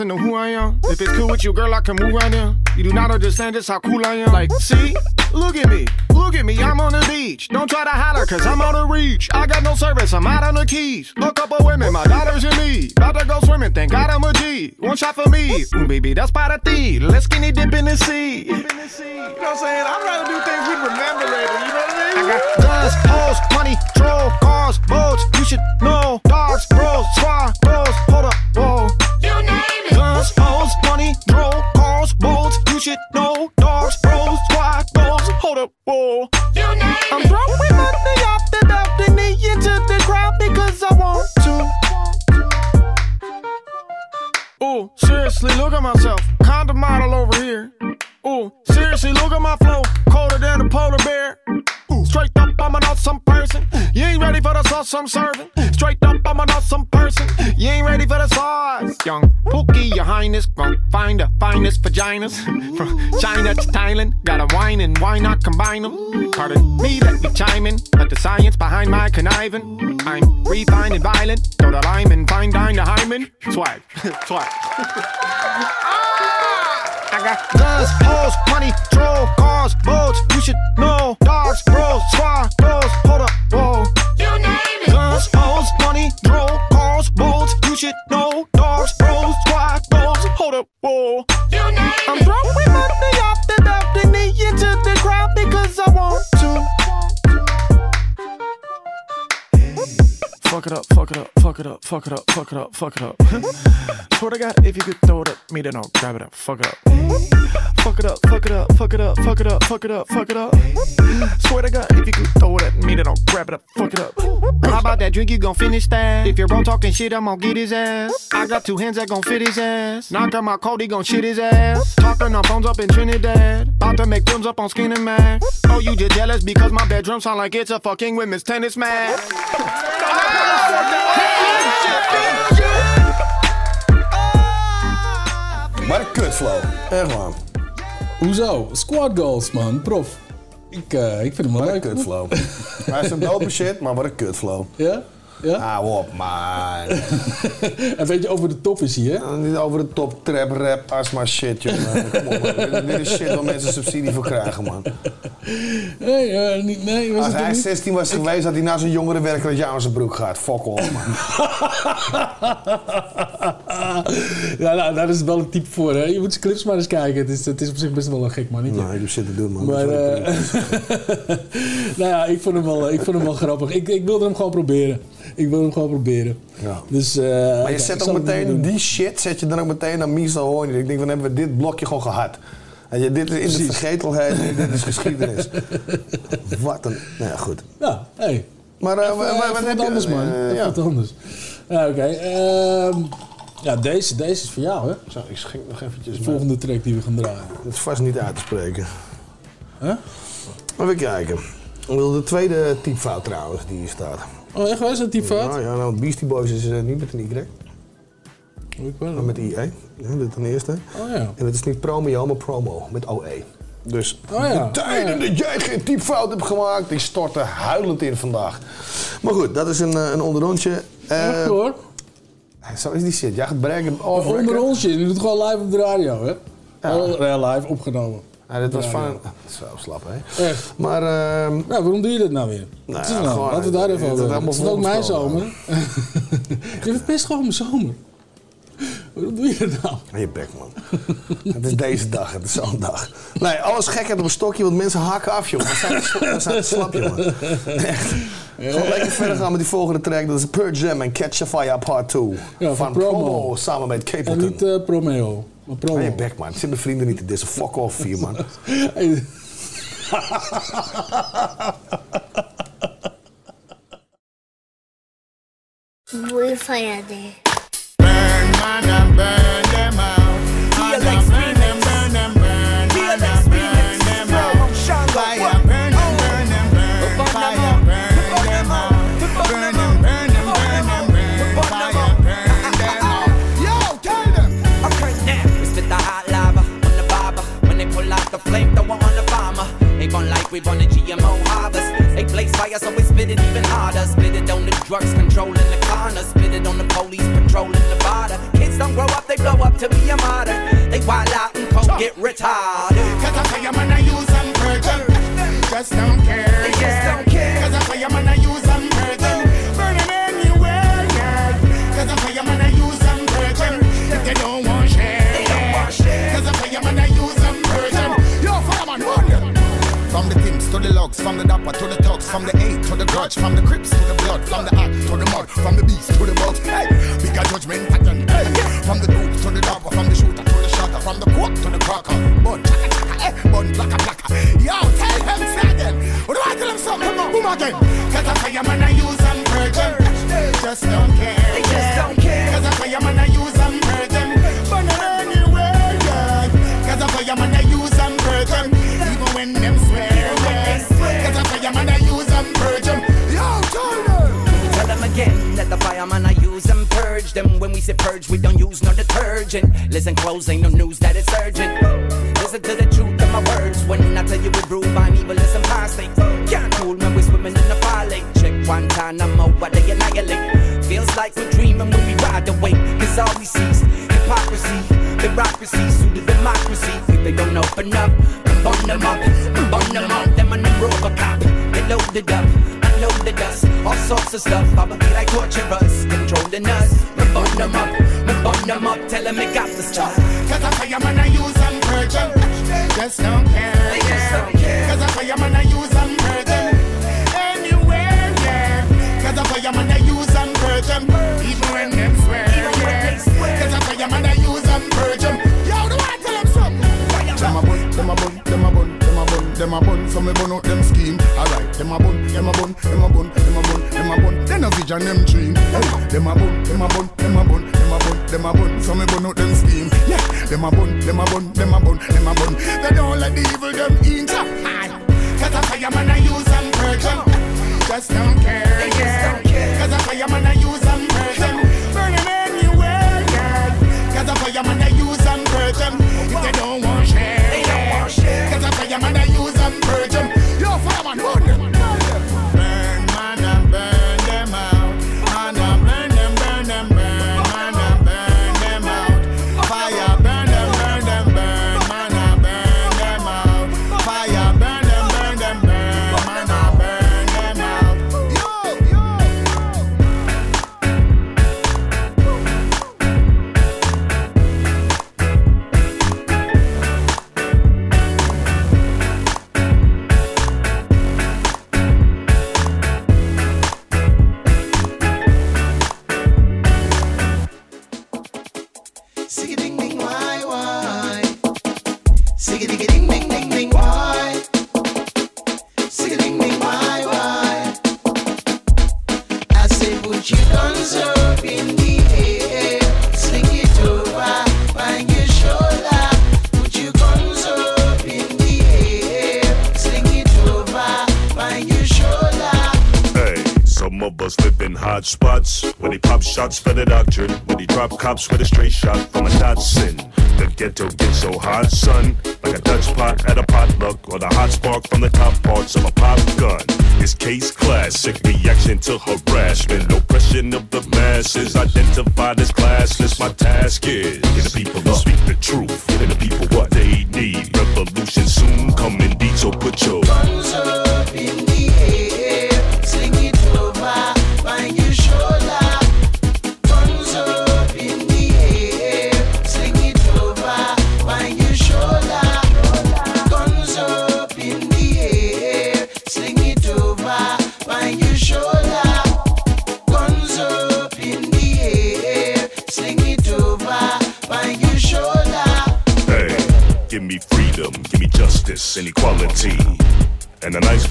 Dawson know who I am. If it's cool with you, girl, I can move right in. You do not understand just how cool I am. Like, see? Look at me. Look at me. I'm on the beach. Don't try to holler, cause I'm out of reach. I got no service. I'm out on the keys. A couple women, my daughter's in me. About to go swimming. Thank God I'm a G. One shot for me. Ooh, baby, that's para ti. Let's skinny dip in the sea. You know what I'm saying? I'd rather do things we remember later. You know what I mean? I got guns, hoes, money, troll, your highness, find the finest vaginas. From China to Thailand, got a wine and why not combine them? Pardon me, let me chime in. Let the science behind my conniving. I'm refined and violent. Throw the lime and fine dine the hymen. Swag, swag. Ah! I got guns, hoes, money, troll, cars, boats. You should know. Dogs, bros, squad, bros. Fuck it up, fuck it up, fuck it up, fuck it up, fuck it up. Swear to God, if you could throw it at me, then I'll grab it up. Fuck it up. Fuck it up, fuck it up, fuck it up, fuck it up, fuck it up, fuck it up. Swear to God, if you could throw it at me, then I'll grab it up. Fuck it up. How about that drink? You gon' finish that? If you're wrong talking shit, I'm gon' get his ass. I got two hands that gon' fit his ass. Knock out my coat, he gon' shit his ass. Talking on phones up in Trinidad. About to make films up on Skin and Max. Oh, you just jealous because my bedroom sound like it's a fucking women's tennis match.
Maar een kutflow. Echt man.
Hoezo? Squad goals, man. Prof. Ik, eh, ik vind hem wel
Wat een
leuk.
kutflow. Hij is een dope shit, maar wat een kutflow.
Ja? Ja?
Hou op, man.
en weet je, over de top is hè?
Nou, Niet over de top, trap, rap, asma shit, jongen. Kom op, man. Dit- is shit waar mensen subsidie voor krijgen, man.
Nee, niet, nee, was
Als
het
hij
niet?
16 was geweest, had hij naar zijn jongere werker dat jou aan zijn broek gaat. Fuck off, man.
ja, nou, daar is het wel een type voor, hè? Je moet zijn clips maar eens kijken. Het is, het is op zich best wel een gek mannetje.
Nee, ik heb zitten doen, man.
Maar, eh, nou ja, ik vond hem wel, ik vond hem wel grappig. Ik, ik wilde hem gewoon proberen. Ik wilde hem gewoon proberen.
Ja.
Dus, eh,
Maar je zet ook meteen die shit, zet je dan ook meteen naar Miso Hoorn. Ik denk, dan hebben we dit blokje gewoon gehad. Weet je, dit is in de vergetelheid, en dit is geschiedenis. Wat een... Nou ja, goed.
Ja, hey.
Maar eh,
Even,
wa- wa-
even
wat
wat
heb je-
anders, man.
ja.
wat anders. Ja, oké. ehm, ja, deze, deze is voor jou, hè?
Zo, ik schenk nog eventjes...
De volgende track die we gaan draaien.
Het is vast niet uit te spreken.
Huh?
Even kijken. Wil de tweede typfout trouwens die hier staat.
Oh, echt waar? Is dat typfout?
Ja, ja nou, Beastie Boys is eh, niet met een Y. Maar met IE. Ja, dit ten eerste.
Oh ja.
En het is niet promeo, maar promo. Met OE. Dus
Oh ja,
de tijden
oh ja.
dat jij geen typfout hebt gemaakt, die storten huilend in vandaag. Maar goed, dat is een, eh, een onderrondje. Eh,
hoor.
Zo is die shit. Jij gaat breken off
Onder
record.
ons, je doet gewoon live op de radio, hè? Ja live opgenomen.
Ja, dit was
Radio.
van... Zo slap, hè?
Echt.
Maar... ehm
Ja, waarom doe je dat nou weer?
Nou
is
ja,
nou?
gewoon,
Laten we daar
het-
even over
is
hebben. Het is ook mijn zomer. je verpest gewoon mijn zomer. Waarom doe je dat nou?
Je bek, man. het is deze dag, het is zo'n dag. Nee, alles gekheid op een stokje, want mensen haken af, joh. We zijn, slap, jongen. Echt. Gewoon lekker verder gaan met die volgende track. Dat is Pearl Jam en Catch a Fire Part 2.
Ja,
van
van Promo.
Promo, samen met
En
Capleton.
niet eh, Promeo, maar
je bek, man. Ik zit mijn vrienden niet te dissen. Fuck off, vier, man.
Muy fallade.
Burn, man, burn them out.
We run a GMO harvest. They blaze fire, so we spit it even harder. Spit it on the drugs controlling the corner. Spit it on the police patrolling the border. Kids don't grow up, they blow up to be a martyr. They wild out and cold get retarded.
Cause I fire man, I use virgin. Just don't care.
They just don't care.
Cause I fire man, From the things to the logs, from the dapper to the thugs, from the eight to the grudge, from the crips to the blood, from the act to the mud, from the beast to the bugs. Hey, bigger judgment pattern. Hey, from the dope to the dapper, from the shooter to the shotter, from the quack to the cracker. Bun, chaka, chaka, eh, bun, blacka, blacka. Yo, tell them, say again. What do I tell them something? Come on, boom again. Cause I fireman, I use them virgin. Just don't care.
They just don't care.
Cause I fireman, I use them virgin. Burn them anywhere, yeah. Cause I fireman, I use them virgin. Even when them
again that the fireman I use them purge them. When we say purge, we don't use no detergent. Listen close, ain't no news that it's urgent. Listen to the truth of my words. When I tell you we brew by evil, past it. Can't fool when we swimming in the lake. Check one time, I'm over, they annihilate. Feels like we're dreaming when we ride away. Cause all we see is hypocrisy, bureaucracy, of democracy. If they don't open up, burn them up, burn them up. Them and them Robocop, they loaded up, unloaded us, all sorts of stuff. I believe like torturers, controlling us. We burn them up, we burn them up, tell them they got the stuff.
Cause I fireman, I use them virgin. Just don't care. Them a bun, them a. So me bun out them scheme. Alright, them a bun, them a bun, them a bun, them a bun, them a bun. Then a vision them dream. Hey, them a bun, them a bun, them a bun, them a bun, them a bun. So me bun out them scheme. Yeah, them a bun, them a bun, them a bun, them a bun. They don't let the evil them in. Cause I fireman I use them virgin. Just don't care. Yeah. Cause I fireman I use them virgin. Burn them anywhere, yeah. Cause I fireman I use them virgin. If they don't want share,
They don't want share.
Cause I fireman I use
shots for the doctrine, When he drop cops with a straight shot from a Datsun. The ghetto gets so hot, son, like a Dutch pot at a potluck, or the hot spark from the top parts of a pop gun. It's case classic reaction to harassment, oppression of the masses, identified as classless. My task is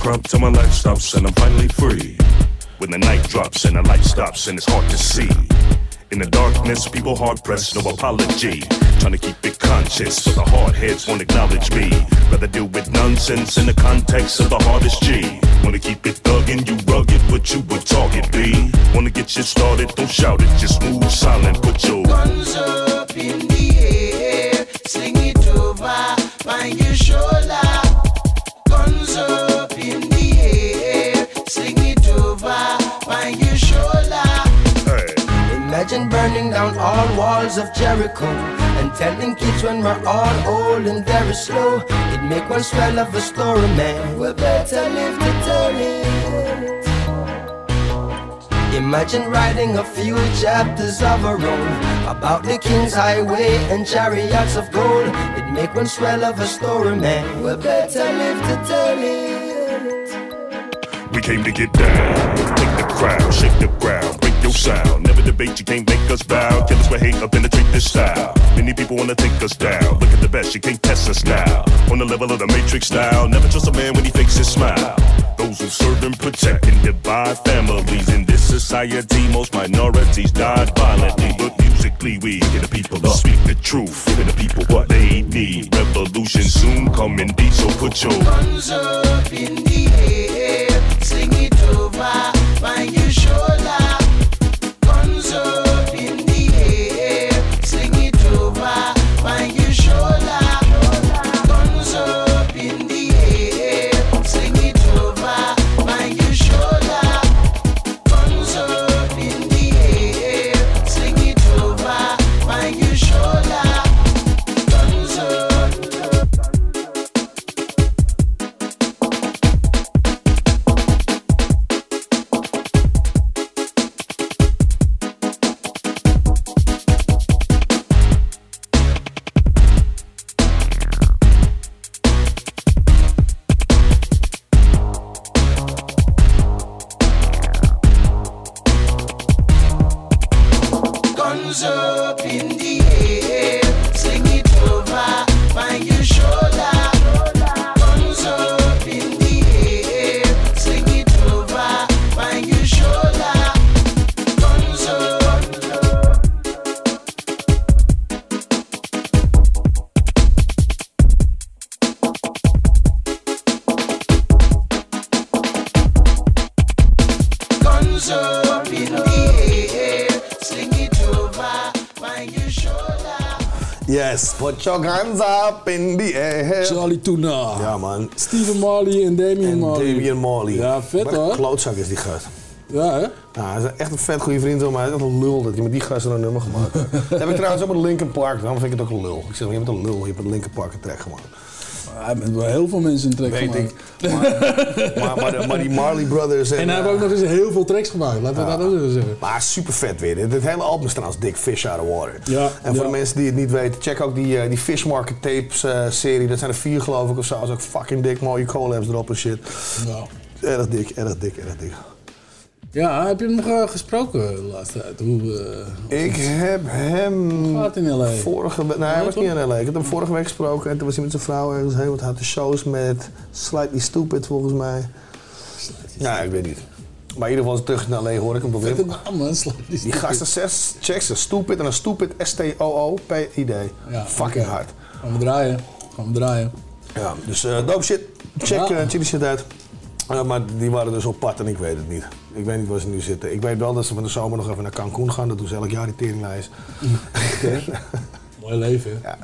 A crop till my life stops and I'm finally free. When the night drops and the light stops and it's hard to see. In the darkness, people hard pressed, no apology. Trying to keep it conscious, but the hard heads won't acknowledge me. Rather deal with nonsense in the context of the hardest G. Wanna keep it thuggin', you rugged, but you would target B. Wanna get you started, don't shout it, just move silent, put your
Guns up in down all walls of Jericho and telling kids when we're all old and very slow. It make one swell of a story, man. We better live to tell it. Imagine writing a few chapters of our own about the King's Highway and chariots of gold. It make one swell of a story, man. We better live to tell it.
We came to get down. Take the crowd, shake the ground, break your sound. Debate, you can't make us bow. Kill us with hate, up penetrate this style. Many people wanna take us down. Look at the best, you can't test us now. On the level of the Matrix style. Never trust a man when he fakes his smile. Those who serve and protect and divide families. In this society, most minorities died violently. But musically, we get the people to speak the truth. Give the people what they need. Revolution soon coming deep, so put your
Guns up in the air, sing it over, find your shoulder. Guns
Yes, put your hands up in the air.
Charlie Tuna.
Ja, man.
Steven Marley en Damian
En
Marley.
Damian Marley.
Ja, vet
Wat een
hoor.
klootzak is die gast.
Ja, hè?
Ja, hij is echt een vet goede vriend mij. Hij is echt een lul dat je met die gasten een nummer gemaakt hebt. dat heb ik trouwens ook met Linkin Park. Daarom vind ik het ook een lul. Ik zeg, je bent een lul. Je hebt met Linkin Park een track gemaakt.
Hij heeft wel heel veel mensen een track
Weet
gemaakt.
ik. Maar, maar, die Marley Brothers... En,
En hij heeft ook nog eens heel veel tracks gemaakt, laten we
Ja.
dat ook even zeggen.
Maar super vet weer. Dit, hele album is trouwens dik Fish Out of Water.
Ja,
en voor
ja.
de mensen die het niet weten, check ook die, eh, die Fish Market Tapes eh, serie. Dat zijn er vier geloof ik of zo. Dat is ook fucking dik. Mooie collabs erop en shit.
Ja.
Erg dik, erg dik, erg dik.
Ja, heb je hem nog gesproken de laatste tijd? Hoe, eh,
Ik heb hem
Gaat in L.A.
vorige week... Nee, hij was niet in L.A. Ik heb hem vorige week gesproken en toen was hij met zijn vrouw ergens heen. Want hij had de shows met Slightly Stupid volgens mij. Ja, ik weet niet. Maar in ieder geval ik terug naar L.A. hoor ik hem weer.
Vette naam, man. Slightly
Die
Stupid.
gasten zes, check ze. Stupid en dan Stupid S-T-O-O-P-I-D.
Ja,
Fucking hard.
Gaan we draaien. Gaan we draaien.
Ja, dus eh dope shit. Check,
Ja.
eh, check die shit uit. Ja, maar die waren dus op pad en ik weet het niet. Ik weet niet waar ze nu zitten. Ik weet wel dat ze van de zomer nog even naar Cancun gaan. Dat doen ze elk jaar, die teringlijst.
Mooi leven.
Ja.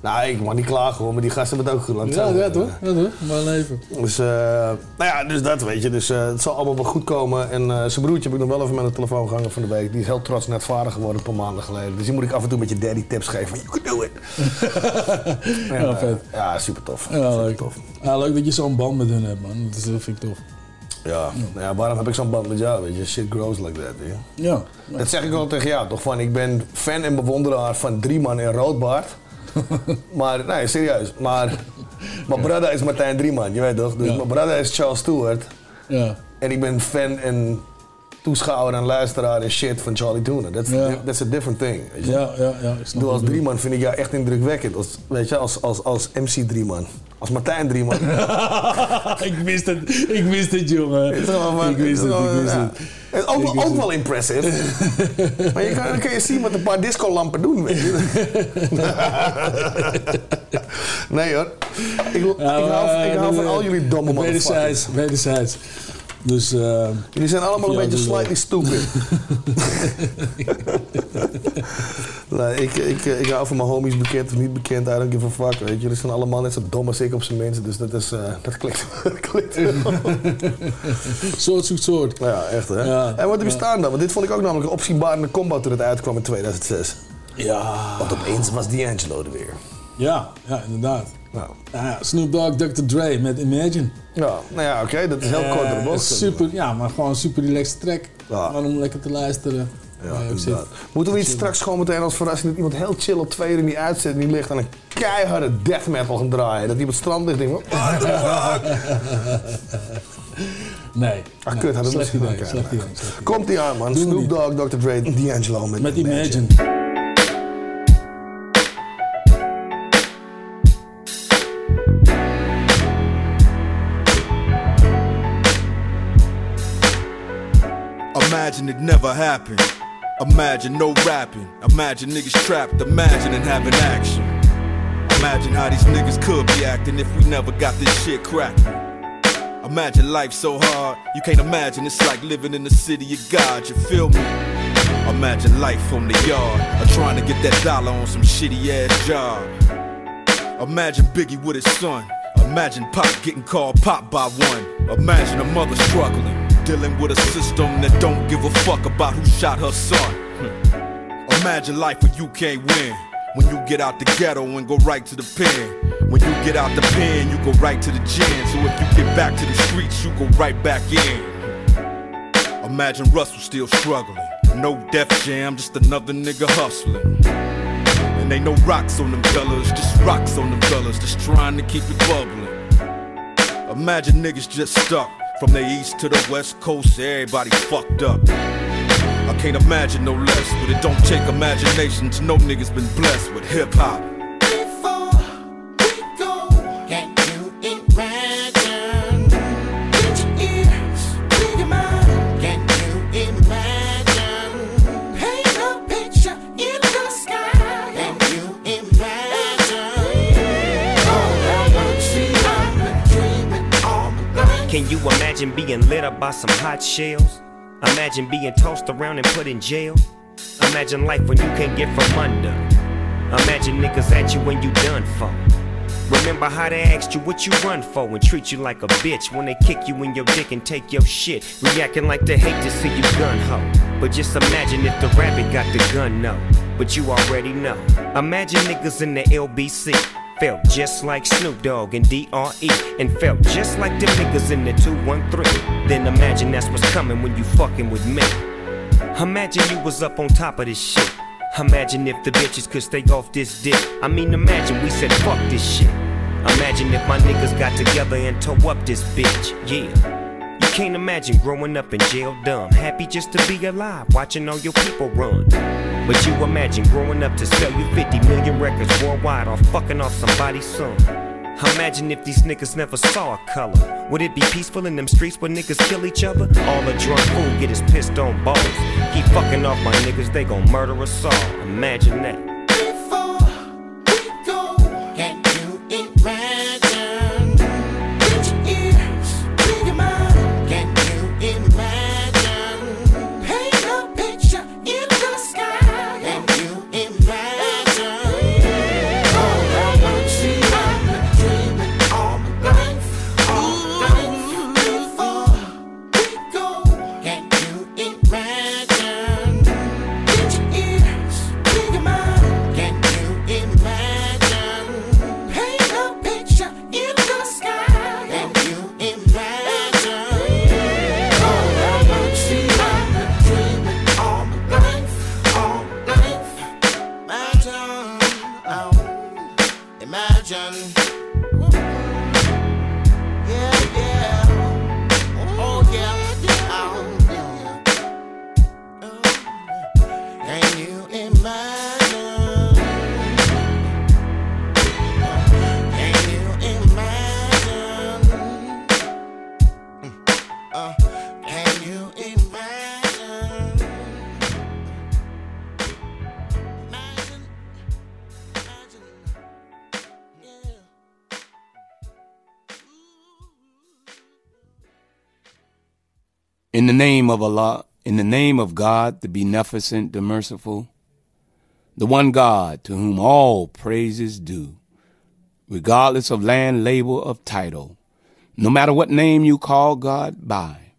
Nou, ik mag niet klagen hoor, maar die gasten hebben het ook goed laten
Ja, ja toch? Ja, toch? Mooi leven.
Dus, eh, nou ja, dus dat weet je. Dus eh, het zal allemaal wel goed komen. En eh, zijn broertje heb ik nog wel even met de telefoon gehangen van de week. Die is heel trots net vader geworden een paar maanden geleden. Dus die moet ik af en toe met je daddy tips geven. Van, you can do it. En,
Ja, vet.
ja, super tof.
Ja, leuk. Ja, leuk dat je zo'n band met hun hebt, man. Dat, is, dat vind ik tof.
Ja, nou ja, waarom heb ik zo'n band met jou? Weet je, shit grows like that. Weet je?
Ja.
Dat zeg ik wel tegen jou, toch? Van, ik ben fan en bewonderaar van drie man in roodbaard. maar, nee, serieus. Maar mijn brother is Martijn Drieman, je weet toch? Dus mijn brother is Charles Stewart.
Ja.
En ik ben fan en toeschouwer en luisteraar en shit van Charlie Tuna. That's,
Ja.
that's a different thing. Weet je?
Ja, ja, ja. Ik
bedoel, als. Drieman vind ik jou echt indrukwekkend. Als, weet je, als, als, als MC Drieman. Als Martijn Drieman.
ik wist het, ik wist het, jongen. Ik wist het, ik wist
ja.
het.
Het is ook, wel- ook wel impressive. maar je kan, dan kun je zien wat een paar discolampen doen. Weet je. nee hoor. Ik, ik hou, ik hou van al jullie domme motherfuckers.
Wederzijds, wederzijds. Dus, eh
Jullie zijn allemaal een beetje
dus, eh,
slightly stupid. nee, ik, ik, ik hou van mijn homies bekend of niet bekend. I don't give a fuck. Weet je. Jullie zijn allemaal net zo dom als ik op zijn minst. Dus dat, is, eh, dat klikt. dat klikt
soort zoekt soort.
Ja, echt hè.
Ja.
en wat heb je
Ja.
staan dan? Want dit vond ik ook namelijk een opzienbarende combo toen het uitkwam in 2006.
Ja.
Want opeens was D'Angelo er weer.
Ja, ja, inderdaad.
Nou.
Ja, Snoop Dogg, Dr. Dre met Imagine.
Ja, nou ja, oké, dat is heel
Eh,
kort de bocht.
Super, ja, maar gewoon een super relaxed track.
Ja.
Om lekker te luisteren.
Ja. Moeten we iets straks gewoon meteen als verrassing dat iemand heel chill op twee uur in die uitzending ligt en een keiharde death metal gaan draaien? Dat die op het strand ligt en denkt, van, what the fuck?
Nee.
Ach,
nee,
kut, hadden we misschien
idee.
Komt die aan, man. Snoop. Dogg, Dr. Dre, D'Angelo met,
Met Imagine.
Imagine it never happened. Imagine no rapping. Imagine niggas trapped. Imagine and having action. Imagine how these niggas could be acting if we never got this shit cracking. Imagine life so hard, you can't imagine it's like living in the city of God, you feel me? Imagine life from the yard, or trying to get that dollar on some shitty ass job. Imagine Biggie with his son. Imagine Pop getting called Pop by one. Imagine a mother struggling, dealing with a system that don't give a fuck about who shot her son. Hmm. Imagine life where you can't win. When you get out the ghetto and go right to the pen. When you get out the pen, you go right to the gym. So if you get back to the streets, you go right back in. Imagine Russell still struggling. No Def Jam, just another nigga hustling. And ain't no rocks on them fellas, just rocks on them fellas, just trying to keep it bubbling. Imagine niggas just stuck from the east to the west coast, everybody fucked up. I can't imagine no less, but it don't take imagination to know niggas been blessed with hip hop.
Imagine being lit up by some hot shells? Imagine being tossed around and put in jail? Imagine life when you can't get from under. Imagine niggas at you when you done for. Remember how they asked you what you run for and treat you like a bitch when they kick you in your dick and take your shit. Reacting like they hate to see you gun ho. But just imagine if the rabbit got the gun, no. But you already know. Imagine niggas in the LBC. Felt just like Snoop Dogg and DRE. And felt just like them niggas in the 213. Then imagine that's what's coming when you fucking with me. Imagine you was up on top of this shit. Imagine if the bitches could stay off this dick. I mean, imagine we said fuck this shit. Imagine if my niggas got together and tore up this bitch. Yeah. You can't imagine growing up in jail dumb. Happy just to be alive, watching all your people run. But you imagine growing up to sell you 50 million records worldwide or fucking off somebody's son. Imagine if these niggas never saw a color. Would it be peaceful in them streets where niggas kill each other? All a drunk fool get his pissed on balls. Keep fucking off my niggas, they gon' murder us all. Imagine that.
The name of Allah, in the name of God, the beneficent, the merciful, the one God to whom all praise is due, regardless of land, label, of title, no matter what name you call God by.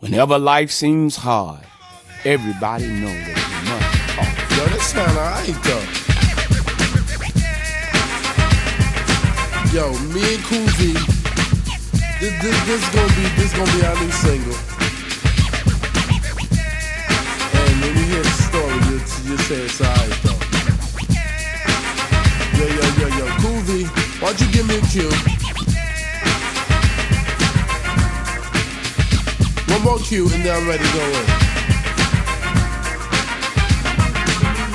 Whenever life seems hard, everybody knows that you must talk.
Yo, this sound alright though. Yo, me and Cool V, this, this, this gonna be this gonna be our new single. You you say it's alright though. Yo, yo, yo, yo, Cool V, why don't you give me a cue? One more cue and then I'm ready to go in.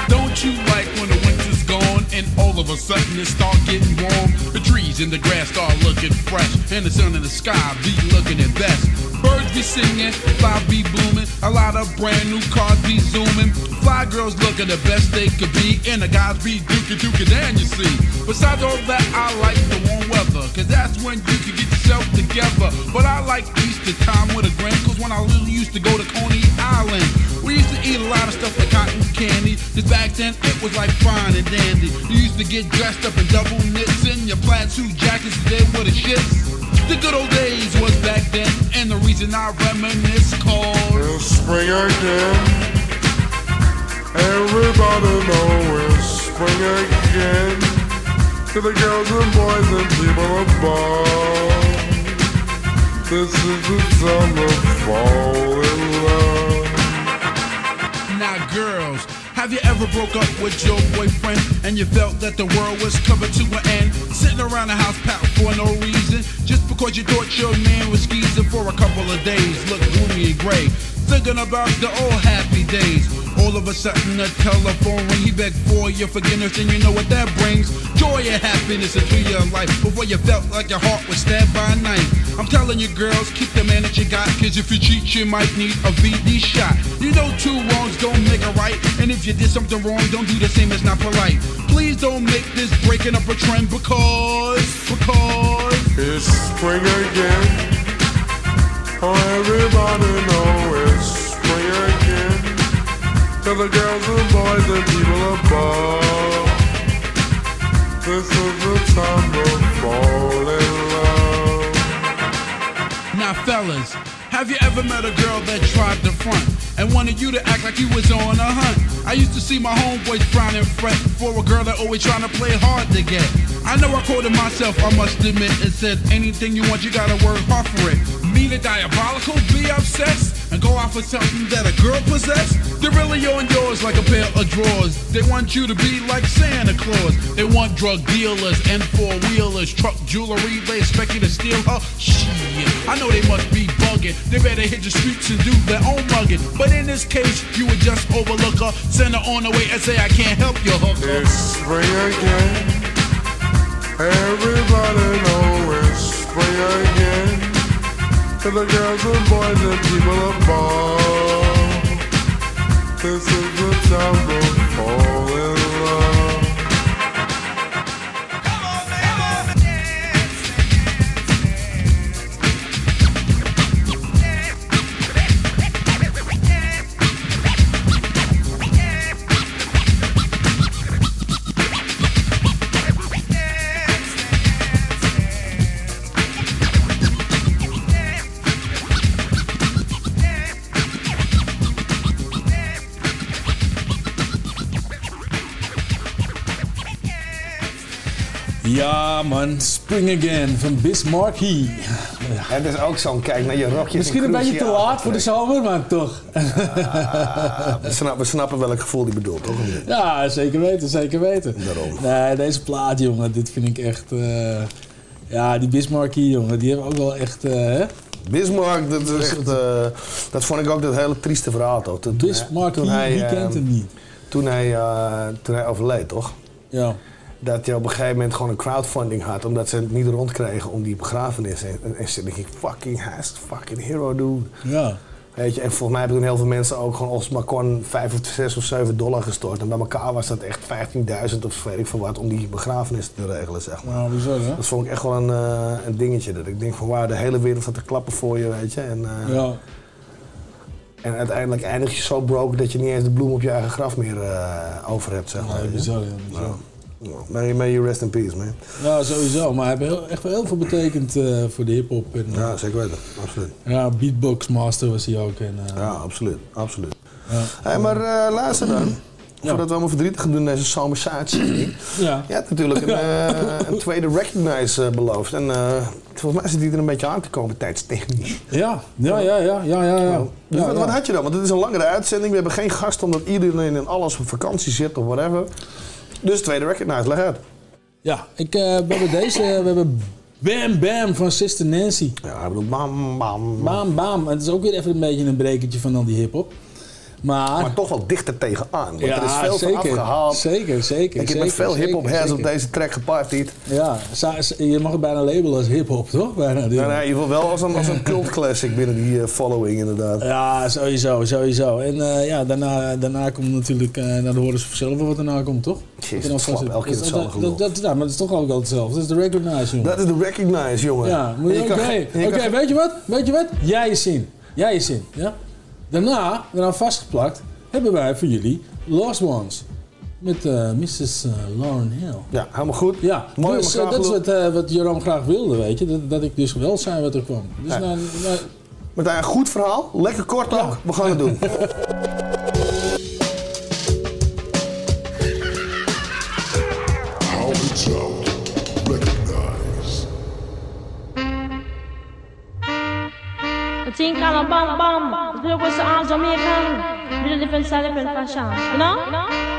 Don't you like when the winter's gone and all of a sudden it start getting warm? The trees and the grass start looking fresh and the sun in the sky be looking at best. Birds be singing, fly be blooming, a lot of brand new cars be zooming. Fly girls looking the best they could be, and the guys be dookie dookie down, you see. Besides all that, I like the warm weather, cause that's when you can get yourself together. But I like Easter time with a grin, cause when I little used to go to Coney Island, we used to eat a lot of stuff like cotton candy. Cause back then it was like fine and dandy. You used to get dressed up in double knits and your plaid suit jackets and then with the shits. The good old days was back then, and the reason I reminisce cause
spring again. Everybody know it's spring again. To the girls and boys and people above. This is the time to fall in love.
Now, girls, have you ever broke up with your boyfriend and you felt that the world was coming to an end? Sitting around the house pat for no reason, just because you thought your man was skeezing for a couple of days, look gloomy and gray. Thinking about the old happy days. All of a sudden, the telephone ring. He begged for your forgiveness, and you know what that brings? Joy and happiness into your life. Before you felt like your heart was stabbed by a knife. I'm telling you, girls, keep the man that you got. Cause if you cheat, you might need a VD shot. You know, two wrongs don't make a right. And if you did something wrong, don't do the same, it's not polite. Please don't make this breaking up a trend because, because.
It's spring again. Oh, everybody know it's spring again. To the girls and boys and people above. This is the time to fall in love.
Now, fellas, have you ever met a girl that tried to front and wanted you to act like you was on a hunt? I used to see my homeboys frown and fret for a girl that always trying to play hard to get. I know I quoted myself, I must admit, and said, anything you want, you gotta work hard for it. Me the diabolical, be obsessed, and go out for something that a girl possess. They're really on yours like a pair of drawers. They want you to be like Santa Claus. They want drug dealers and four wheelers, truck jewelry. They expect you to steal her. Shit, I know they must be bugging. They better hit the streets and do their own mugging. But in this case, you would just overlook her, send her on her way, and say, I can't help you, hooker.
It's spring again. Everybody know it's spring again. To the girls and boys and people above. This is the time to fall
man, Spring Again van Bismarcky.
Het is ook zo'n kijk naar je rokjes.
Misschien een beetje te laat voor de zomer, maar toch.
We, snappen, we snappen welk gevoel die bedoelt, toch?
Ja, zeker weten, zeker weten.
Daarom.
Nee, deze plaat, jongen, dit vind ik echt... eh, ja, die Bismarcky, jongen, die hebben ook wel echt... eh?
Bismarck, dat, is echt, eh, dat vond ik ook dat hele trieste verhaal. Toch?
Bismarck,
hij, eh,
kent hem niet?
Toen hij, toen hij overleed, toch?
Ja.
Dat hij op een gegeven moment gewoon een crowdfunding had, omdat ze het niet rondkregen om die begrafenis. En, en, en ze dacht ik, fucking, een fucking hero, dude.
Ja.
Weet je, en volgens mij hebben toen heel veel mensen ook gewoon als kon 5 of 6 of 7 dollar gestort. En bij elkaar was dat echt 15.000 of weet ik veel wat om die begrafenis te regelen, zeg maar.
Nou, bizar, hè?
Dat vond ik echt wel een, eh, een dingetje. Dat ik denk van, wauw, de hele wereld staat te klappen voor je, weet je. En, eh,
Ja.
En uiteindelijk eindig je zo broken dat je niet eens de bloem op je eigen graf meer eh, over hebt, zeg maar.
Nee, bizar, ja, bizar.
Ja. May, may you rest in peace, man.
Ja, sowieso. Maar hij heeft heel- echt wel heel veel betekend eh, voor de hip-hop. En, eh,
Ja, zeker weten. Absoluut.
ja, beatbox master was hij ook. En, eh,
Ja, absoluut. absoluut. Hey, maar luister dan. Voordat we allemaal verdrietig gaan doen deze zomersatie.
Ja.
Je hebt natuurlijk een, een tweede Recognize beloofd. En volgens mij zit die er een beetje aan te komen tijdstechnisch.
Ja, ja, ja, ja, ja, ja. ja.
Dus
Ja,
wat,
ja.
wat had je dan? Want het is een langere uitzending. We hebben geen gast omdat iedereen in alles op vakantie zit of whatever. Dus tweede Recognize, leg uit.
Ja, ik, eh, we hebben deze, we hebben Bam Bam van Sister Nancy.
Ja, ik bedoel bam bam.
Bam Bam. Het is ook weer even een beetje een brekertje van al die hip-hop. Maar,
Maar toch wel dichter tegenaan. Want
Ja,
er is veel
zeker.
afgehaald.
Zeker, zeker.
Ik heb met veel hip-hop heads op deze track gepartied.
Ja, je mag het bijna labelen als hip-hop, toch? Bijna,
Nee, nee, in ieder geval wel als een, als een cult classic binnen die eh, following inderdaad.
Ja, sowieso, sowieso. En eh, ja, daarna, daarna komt natuurlijk, eh nou, dan horen ze vanzelf wel wat daarna komt, toch?
Jezus, slap,
zit.
elke keer
Dat-
hetzelfde
dat- dat- dat- Ja, maar dat is toch ook altijd hetzelfde. Dat is de recognize, jongen.
Dat is de recognize, jongen.
Ja, je- oké,
je
oké,
je kan-
weet je wat? Weet je wat? Jij is zin. Jij is zin, ja? Daarna, daarna vastgeplakt, hebben wij voor jullie Lost Ones. Met eh, Mrs. eh, Lauren Hill.
Ja, helemaal goed.
Ja,
Mooi
dus, eh, dat is wat, eh, wat Jeroen graag wilde, weet je. Dat, dat ik dus wel zijn wat er kwam. Dus
Ja.
nou, nou,
Met een goed verhaal, lekker kort ook. We gaan het doen.
Called a bam bam. The was all Jamaican. With a different style, different fashion. You know?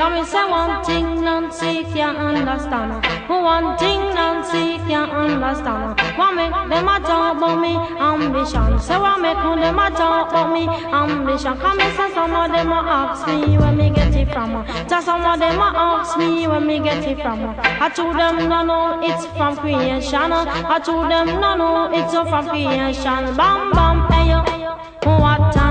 Tell me say one thing Nancy can't understand. One thing Nancy can't understand. What make them a talk about me ambition? Say what make them a talk about me ambition? Come and say some of them a ask me where me get it from. Just some of them a ask me where me get it from. I told them no no it's from creation. I told them no no it's from creation. Bam bam hey yo, what a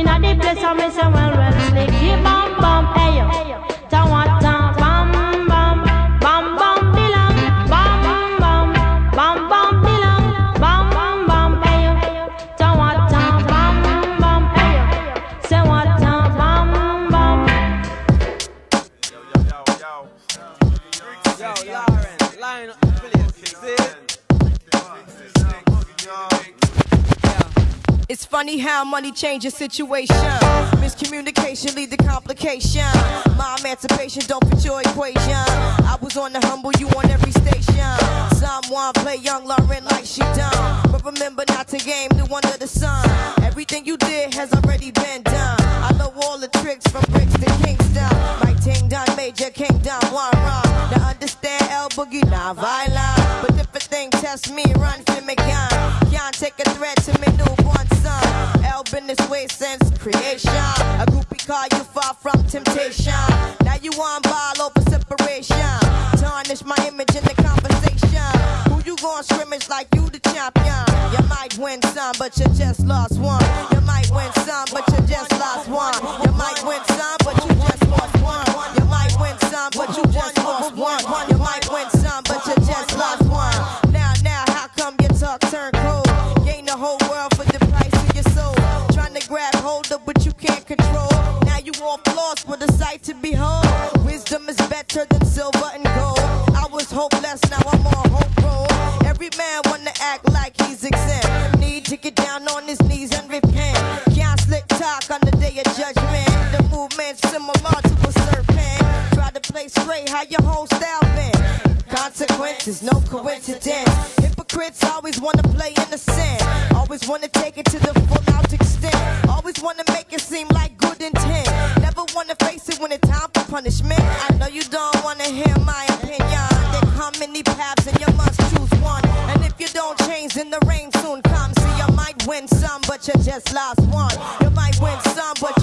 You come in at the place and me say well well slick You bam bam hey yo
funny how money changes situation. Miscommunication lead to complication. My emancipation don't fit your equation. I was on the humble, you on every station. Someone play young Lauryn like she done. But remember not to game new under the sun. Everything you did has already been done. I know all the tricks from bricks to Kingston. My ting done, major kingdom, one wrong. Now understand L Boogie, not violent. But if a thing test me, run for me gun. Can't take a threat to me been this way since creation. A groupie call you far from temptation. Now you on ball over separation. Tarnish my image in the conversation. Who you gon' scrimmage like you the champion? You might win some, but you just lost one. You might win some, but you just lost one. You might win some, but you just lost one. You might win some, but you just lost one. You might win some, grab hold of what you can't control. Now you off lost with a sight to behold. Wisdom is better than silver and gold. I was hopeless, now I'm on hope roll. Every man wanna act like he's exempt. Need to get down on his knees and repent. Can't slick talk on the day of judgment. The movement's similar to a serpent. Try to play straight. How your whole style been? Consequences, no coincidence. Hypocrites always wanna play innocent. Always wanna take it to the punishment. I know you don't wanna hear my opinion. There come many paths and you must choose one. And if you don't change, then the rain soon comes. See, you might win some, but you just lost one. You might win some, but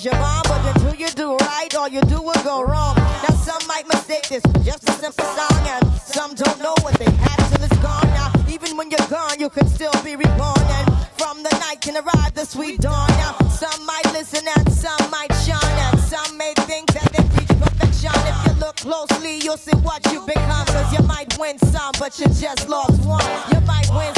is your bond, but until you do right, all you do will go wrong. Now some might mistake this just a simple song, and some don't know what they have till it's gone. Now even when you're gone, you can still be reborn, and from the night can arrive the sweet dawn. Now some might listen and some might shine, and some may think that they reach perfection. If you look closely, you'll see what you become. Cause you might win some, but you just lost one. You might win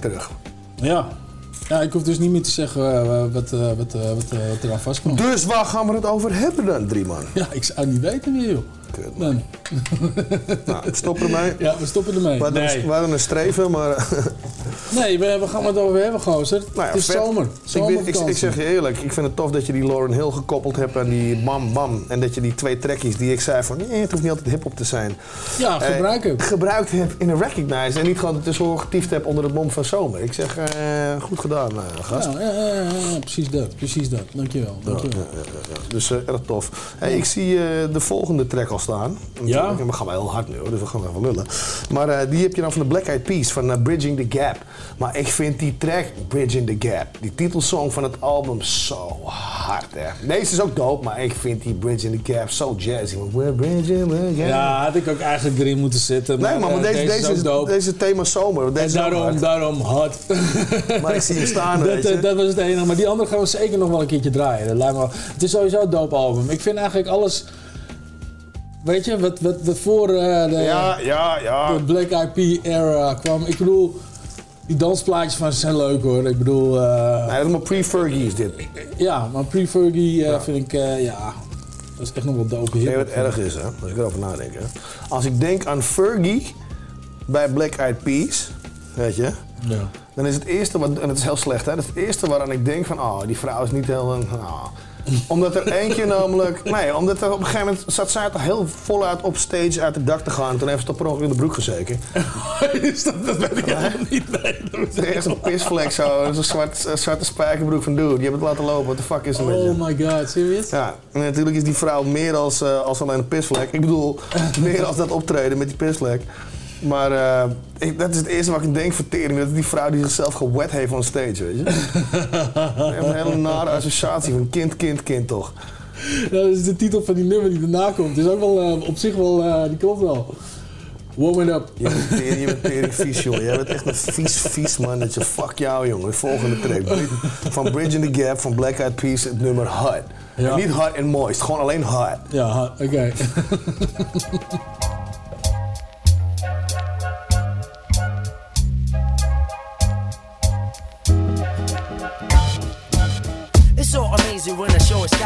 weer terug.
Ja. Ja, ik hoef dus niet meer te zeggen eh, wat, eh, wat, eh, wat, wat eraan vastkomt.
Dus waar gaan we het over hebben dan, drie man?
Ja, ik zou niet weten meer, joh. Dan.
Nou, we stoppen ermee.
Ja, we stoppen ermee.
We hadden,
Nee.
hadden een streven, maar...
Nee, we, we gaan het over hebben, gozer.
Nou ja,
het is
vet.
zomer.
Ik, ik, zeg je eerlijk, ik vind het tof dat je die Lauren Hill gekoppeld hebt aan die Bam Bam. En dat je die twee trekjes die ik zei van, nee, het hoeft niet altijd hip-hop te zijn.
Ja,
eh,
gebruik het.
gebruikt hebt in een recognize. En niet gewoon tussendoor getiefd hebt onder het mom van zomer. Ik zeg, eh, goed gedaan, eh, gast.
Ja, ja, ja, precies dat. Precies dat. Dankjewel. dankjewel.
Ja, ja, ja, ja. Dus eh, erg tof. Hey, ik zie eh, de volgende track al staan.
Ja?
We gaan wel heel hard nu hoor, dus we gaan even lullen. Maar eh, die heb je dan van de Black Eyed Peas, van eh, Bridging the Gap. Maar ik vind die track, Bridging the Gap, die titelsong van het album zo hard hè. Deze is ook dope, maar ik vind die Bridging the Gap zo jazzy. We're bridging the gap.
Ja, had ik ook eigenlijk erin moeten zetten.
Nee, man, maar
eh,
deze, deze, is,
dope.
deze thema zomer. Deze
En daarom,
hard.
daarom hard.
Maar ik zie hem staan,
dat,
weet je.
dat was het enige. Maar die andere gaan we zeker nog wel een keertje draaien. Dat lijkt me wel- Het is sowieso een dope album. Ik vind eigenlijk alles... Weet je, wat, wat, wat voor eh, de,
Ja, ja, ja.
de Black Eyed Peas era kwam. Ik bedoel, die dansplaatjes van ze zijn leuk hoor. Ik bedoel... eh,
Nee, helemaal pre-Fergie is dit.
ja, maar Pre-Fergie eh, vind ik... ja, dat is echt nog wel dope
je
hip.
wat erg is, hè? Als ik erover nadenk, hè? Als ik denk aan Fergie bij Black Eyed Peas, weet je?
Ja.
Dan is het eerste, wat, en het is heel slecht, hè? Dat is het eerste waaraan ik denk van, oh, die vrouw is niet heel... een- ah. Omdat er eentje namelijk... Nee, omdat er op een gegeven moment zat zij toch heel voluit op stage uit het dak te gaan. Toen heeft ze toch per ongeluk in de broek gezeken.
is dat, dat weet ik helemaal niet. Nee, dat is
is een pisvlek zo, zo'n zwart, zwarte spijkerbroek van dude. Je hebt het laten lopen, what the fuck is er met je?
Oh my god, serieus?
Ja, en natuurlijk is die vrouw meer als, eh, als alleen een pisvlek. Ik bedoel, meer als dat optreden met die pisvlek. Maar eh, ik, dat is het eerste wat ik denk, vertering. Dat is die vrouw die zichzelf gewet heeft on stage, weet je. Ik heb een hele nare associatie van kind, kind, kind toch.
dat is de titel van die nummer die daarna komt. Is ook wel eh, op zich wel, eh, die klopt wel. Warm it up.
Je bent, tering- je bent tering vies, jongen. Jij bent echt een vies, vies mannetje. Fuck jou, jongen. Volgende track. Van Bridge in the Gap van Black Eyed Peas, het nummer Hot.
Ja.
Niet hot en moist, gewoon alleen hot.
Ja, ha- oké.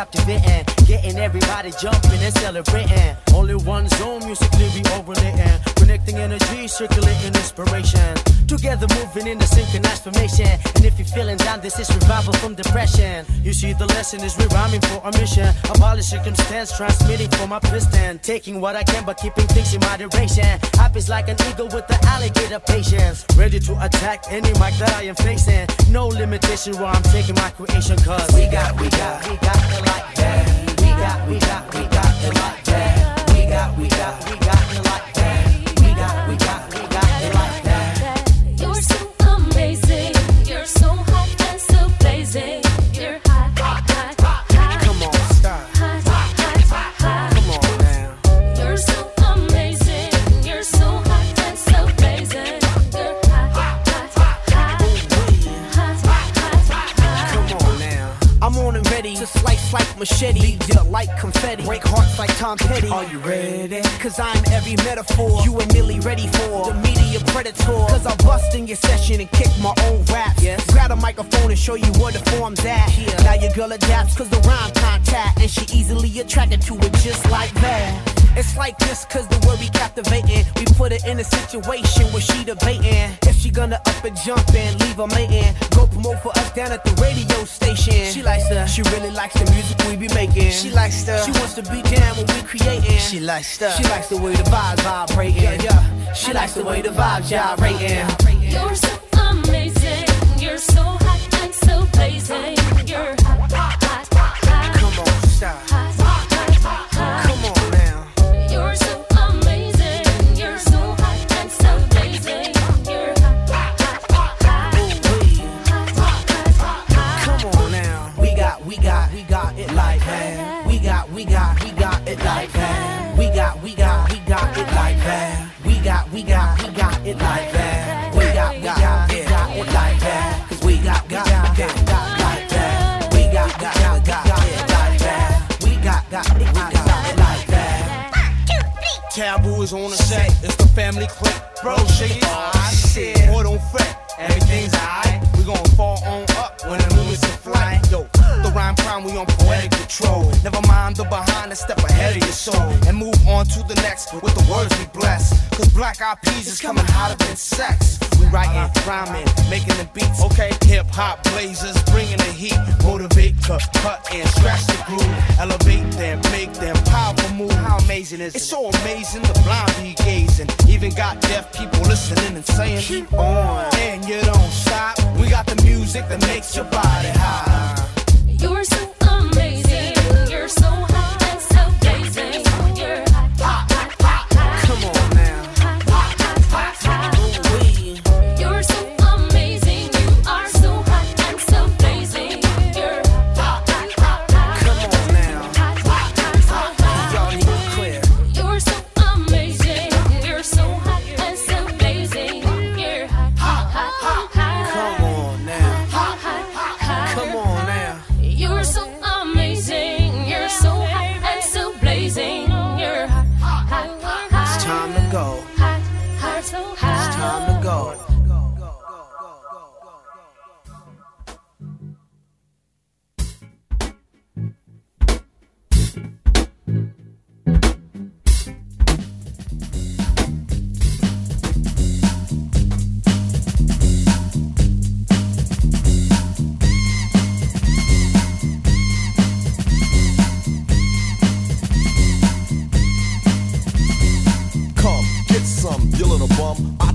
captivating, getting everybody jumping and celebrating. Only one zone, musically we overlating, connecting energy, circulating inspiration. Together moving in a synchronized formation. And if you're feeling down, this is revival from depression. You see, the lesson is rhyming for a mission. Abolish circumstance, transmitting for my piston. Taking what I can, but keeping things in moderation. Happy's like an eagle with the alligator patience. Ready to attack any mic that I am facing. No limitation where I'm taking my creation, cause we got, we got, we got it like that. We got, we got, we got it like that. We got, we got, we got machete. Lead you like confetti. Break hearts like Tom Petty. Are you ready? Cause I'm every metaphor you ain't really ready for. The media predator. Cause I bust in your session and kick my own rap. Yes. Grab a microphone and show you where the form's at. Yeah. Now your girl adapts cause the rhyme contact. And she easily attracted to it just like that. It's like this cause the word we captivating. We put her in a situation where she debating. If she gonna up and jump and leave her mating. Go promote for us down at the radio station. She likes the, she really likes the music we be making. She likes the, she wants to be down when we creating. She likes the, she likes the way the vibes vibrating. Yeah, yeah. She likes the way the vibes gyrating.
You're so amazing. You're so hot and so blazing. You're hot, hot, hot, hot.
Come on, stop. Like that. We got, we got, we got like that. Cause we got, got, got, got, got like that. We got, got, got, got, got like that. We got, got, we got like that.
Taboo is on the set. It's the family clique. Bro. Oh, shit. Boy, don't fret. Everything's alright. We gon' fall on up when the moon is in flight. Yo, the rhyme prime, we on poetic patrol. Never mind the behind, and step ahead of your soul. And move on to the next with the words we bless. Cause Black Eyed Peas is coming hotter than sex. We writing, rhyming, making the beats. Okay, hip hop blazers, bringing the heat. Motivate, cut, cut, and scratch the groove. Elevate them, make them powerful move. How amazing is it? It's so amazing, the blind be gazing. Even got deaf people listening and saying, Keep on. And you don't stop. We got the music that makes your body high.
You're so amazing. You're so hot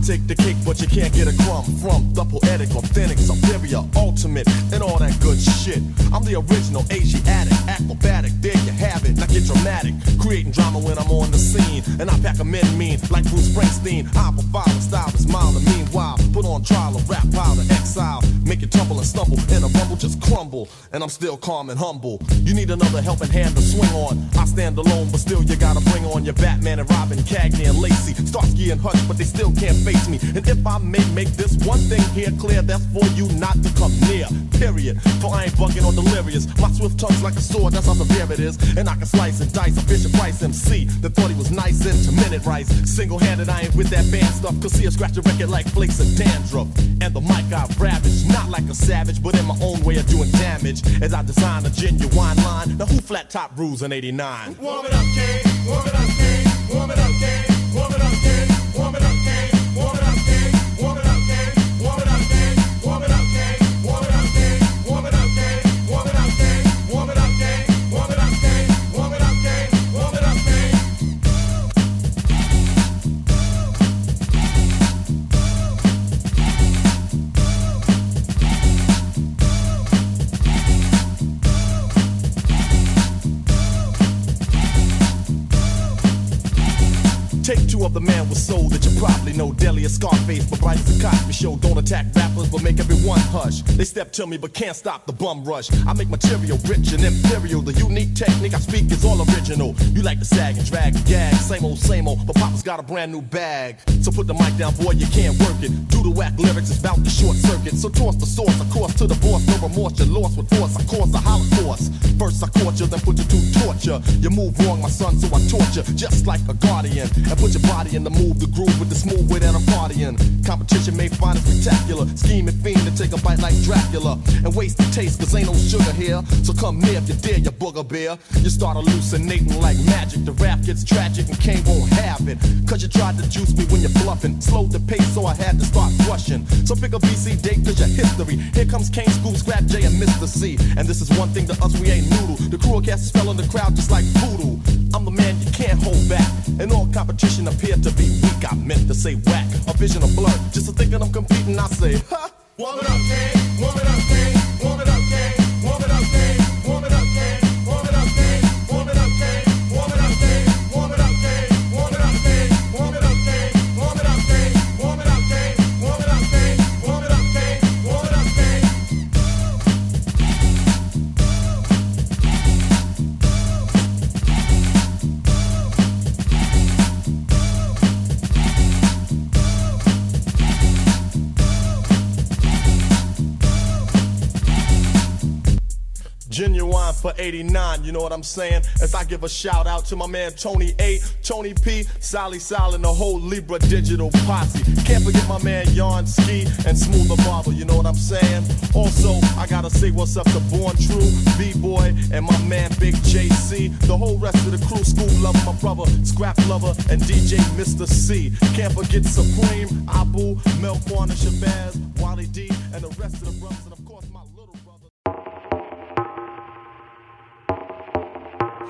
take the cake, but you can't get a crumb from the poetic, authentic, superior, ultimate, and all that good shit. I'm the original Asiatic acrobatic. There you have it. Now get dramatic. Creating drama when I'm on the scene. And I pack a men mean like Bruce Springsteen. Provide a style is mild. And meanwhile, put on trial a rap powder, exile. Make it tumble and stumble. And a rumble just crumble. And I'm still calm and humble. You need another helping hand to swing on. I stand alone, but still you gotta bring on your Batman and Robin, Cagney and Lacey. Starsky and Hutch, but they still can't face me. And if I may make this one thing here clear, that's for you not to come near. Period. For I ain't bugging or delirious. My swift tongue's like a sword, that's how severe it is. And I can slice and dice a Fisher Price MC that thought he was nice into minute rice. Single handed, I ain't with that band stuff. Cause see, I scratch a record like flakes of dandruff. And the mic I ravage, not like a savage, but in my own way of doing damage. As I design a genuine line. Now who flat top rules in 89?
Warm it up, Kane. Warm it up, Kane. Warm it up, Kane. Warm it up, Kane. Warm it up
obras de the man was soul that you probably know. Deli or Scarface, but as a Cosby show. Don't attack rappers, but make everyone hush. They step to me, but can't stop the bum rush. I make material rich and imperial. The unique technique I speak is all original. You like to sag and drag and gag. Same old, same old, but Papa's got a brand new bag. So put the mic down, boy, you can't work it. Do the whack lyrics, it's bout to short circuit. So toss the source, of course, to the boss. No remorse, you're lost with force. I cause a holocaust. First I caught you, then put you to torture. You move wrong, my son, so I torture. Just like a guardian. And put your body in the move, the groove with the smooth way that I'm partying. Competition may find it spectacular. Scheming fiend to take a bite like Dracula. And waste the taste, cause ain't no sugar here. So come near if you dare, you booger bear. You start hallucinating like magic. The rap gets tragic and Kane won't have it. Cause you tried to juice me when you're bluffing. Slowed the pace, so I had to start rushing. So pick a BC date, cause your history. Here comes Kane, Scoob, Scrap J, and Mr. C. And this is one thing to us, we ain't noodle. The crew of cats spell in the crowd just like voodoo. I'm the man you can't hold back. And all competition appeared to be weak. I meant to say whack. A vision of blur. Just to thinking I'm competing, I say, ha!
Warm it up, Kane. Warm it up, Kane. Warm it up,
for 89, you know what I'm saying? As I give a shout out to my man Tony A, Tony P, Sally Sal, and the whole Libra digital posse. Can't forget my man Yarn Ski and Smooth the Barber, you know what I'm saying? Also, I gotta say what's up to Born True, B-Boy, and my man Big JC. The whole rest of the crew, Scoob Lover, my brother, Scrap Lover, and DJ Mr. C. Can't forget Supreme, Abu, Melkorn, and Shabazz, Wally D, and the rest of the brothers,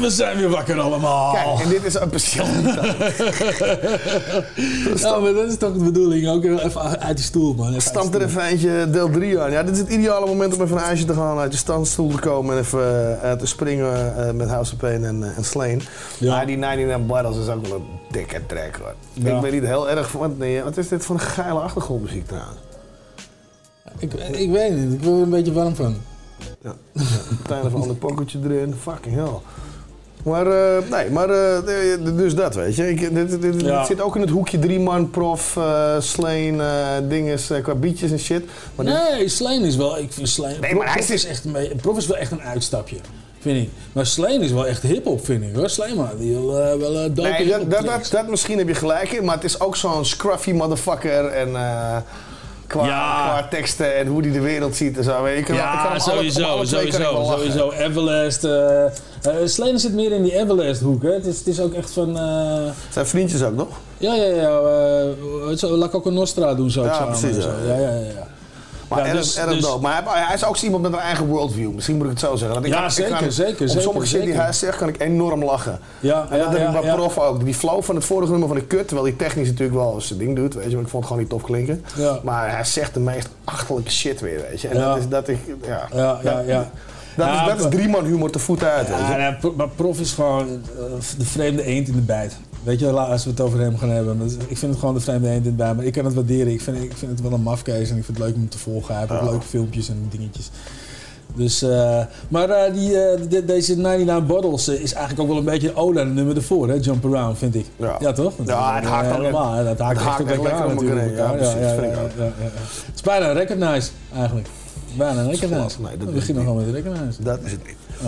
We
zijn weer wakker allemaal.
Kijk, en dit is een patiëntentaal.
ja, maar dat is toch de bedoeling. Ook even uit de stoel, man. Even
er even eentje deel 3 aan. Ja, dit is het ideale moment om even een ijsje te gaan. Uit je standstoel te komen en even uh, te springen eh, met House of Pain en, uh, en Ja. Maar die 99 barrels is ook wel een dikke track, hoor. Ik ben niet heel erg van... Nee, wat is dit voor een geile achtergrondmuziek trouwens?
Ik, ik weet het niet. Ik wil er een beetje warm van.
Ja. ja. Tijden van een pokertje erin. Fucking hell. Maar, eh, nee, maar eh, eh, dus dat, weet je. Ik, dit, zit ook in het hoekje drie man prof, uh, Slain, dinges, qua bietjes en shit.
Nee, Slane is wel, ik vind
Nee, maar hij
is... echt prof is wel echt een uitstapje. Vind ik. Maar Slane is wel echt hip-hop, vind ik hoor. Slain die wil wel dood.
dat, dat, dat, misschien heb je gelijk in, maar het is ook zo'n scruffy motherfucker en qua, teksten en hoe die de wereld ziet en zo. Ik
ja, sowieso, sowieso, sowieso. Everlast, Sleen zit meer in die Everlast hoek, hè. Het is, het is ook echt van... eh,
Zijn vriendjes ook nog?
Ja, ja, ja. zou- La Coco Nostra doen zo
Ja,
samen.
precies, ja.
Ja, ja, ja.
Maar
Ja, dus- dus-.
Maar hij, hij is ook iemand met een eigen worldview. Misschien moet ik het zo zeggen. Ik
Ja,
kan- ik
zeker,
kan-
zeker,
Op
zeker,
sommige shit die
zeker.
hij zegt kan ik enorm lachen.
Ja,
en dat heb ik bij. Prof ook. Die flow van het vorige nummer van de kut, terwijl hij technisch natuurlijk wel zijn ding doet, weet je, maar ik vond het gewoon niet tof klinken.
Ja.
Maar hij zegt de meest achterlijke shit weer, weet je. En
Ja.
dat is, dat ik, ja.
Ja, ja,
Dat-
ja.
Dat,
Ja,
is, dat is drie man humor te voeten uit.
Ja, pro- maar prof is gewoon eh, de vreemde eend in de bijt. Weet je, als we het over hem gaan hebben. Ik vind het gewoon de vreemde eend in de bijt. Maar ik kan het waarderen. Ik vind, ik vind het wel een mafkees en ik vind het leuk om hem te volgen. Hij heeft ook
Ja.
leuke filmpjes en dingetjes. Dus, eh, maar eh, die, de- deze 99 Bottles is eigenlijk ook wel een beetje een ode het nummer ervoor, hè? Jump Around, vind ik. Ja, toch? Dat
Ja, het haakt
helemaal.
echt-
hè, Dat haakt
het
echt
haakt
ook lekker aan natuurlijk.
Ja,
Ja,
precies,
ja, ja, ja, ja, ja. Het is bijna recognize, eigenlijk. Bijna een recognize.
Nee, dat
We
is
beginnen gewoon met recognize.
Dat is het niet.
Oh,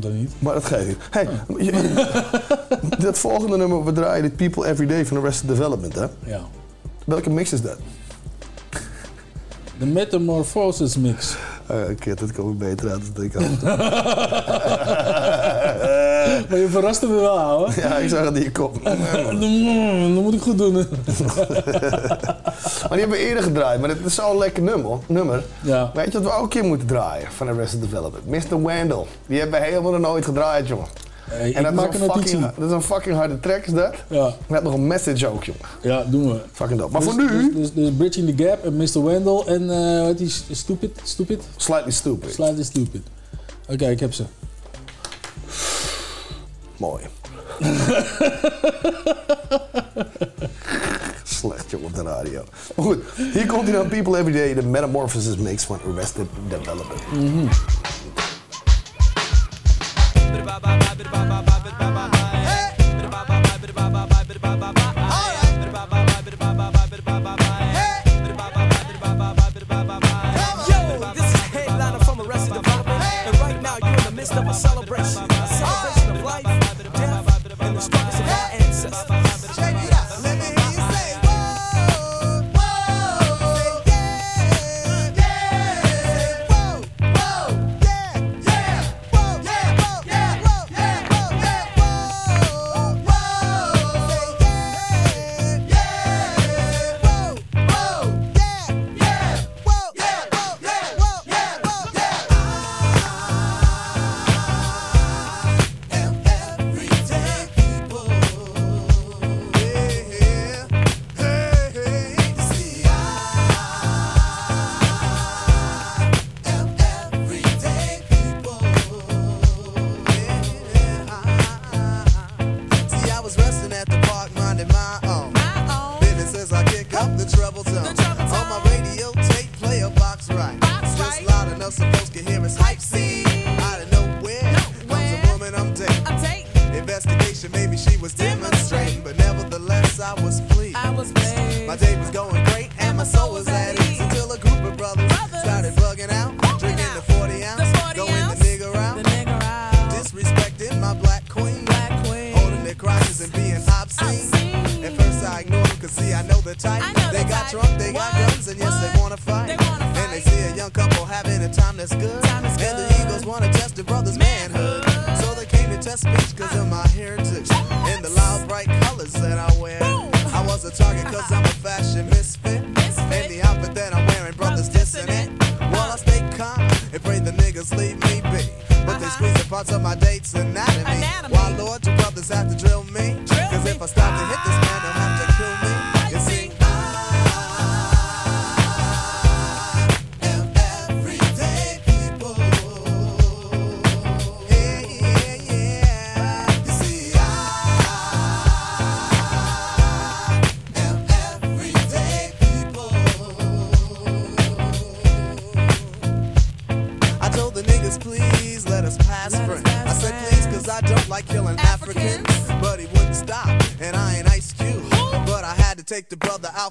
dat niet.
Maar dat geeft niet. Hey, je- dat volgende nummer, we draaien dit People Every Day van Arrested Development, hè?
Ja.
Welke mix is dat?
De Metamorphosis mix.
Uh, kid, dat komt beter uit dan ik had.
maar je verraste me wel, ouwe.
Ja, ik zag het in je kop.
Dat moet ik goed doen.
Maar die hebben we eerder gedraaid, maar dit is zo'n lekker nummer. nummer.
Ja.
Weet je wat we ook een keer moeten draaien van Arrested Development? Mr. Wendell. Die hebben we helemaal nog nooit gedraaid, jongen.
Hey,
en dat
maak
is,
een
fucking, dat is een fucking harde track, is dat?
Ja.
We hebben nog een message ook, jongen.
Ja, doen we.
Fucking dope. Maar
dus,
voor nu...
Dus, dus, dus Bridging the Gap en Mr. Wendell en eh wat die Stupid? Stupid?
Slightly Stupid.
Slightly Stupid. Oké, ik heb ze.
Mooi. Slecht, op de radio. Maar goed, hier komt hij dan People Every Day, de Metamorphosis mix van Arrested Development.
Of. A celebration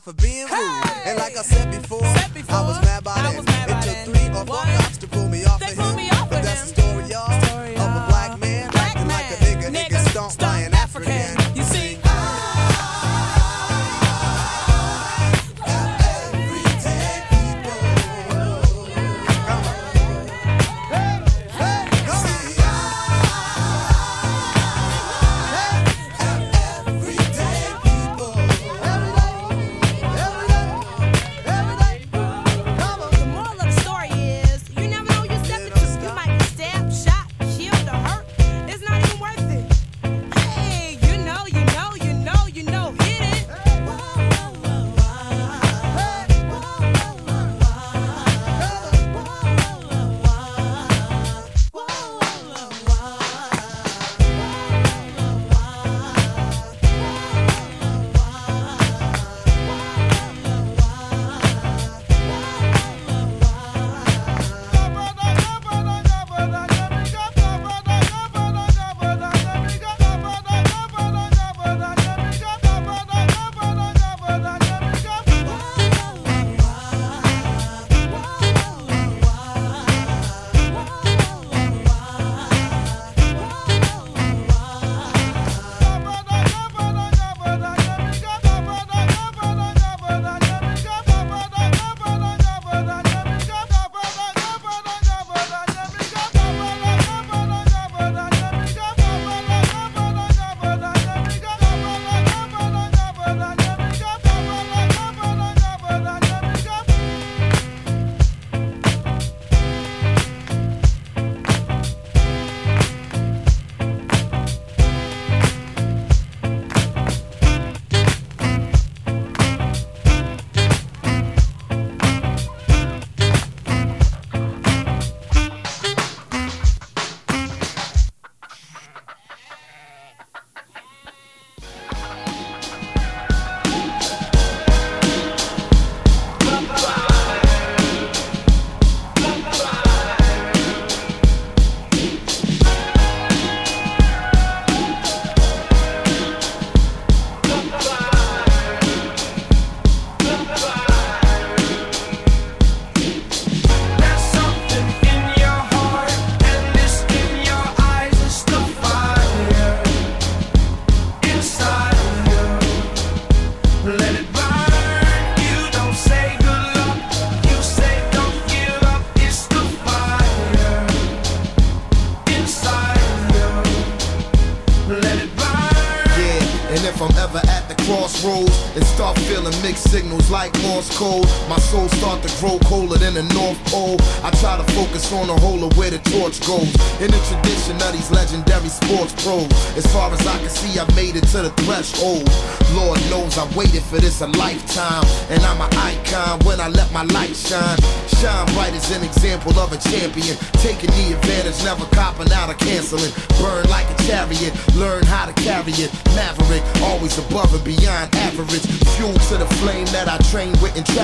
for being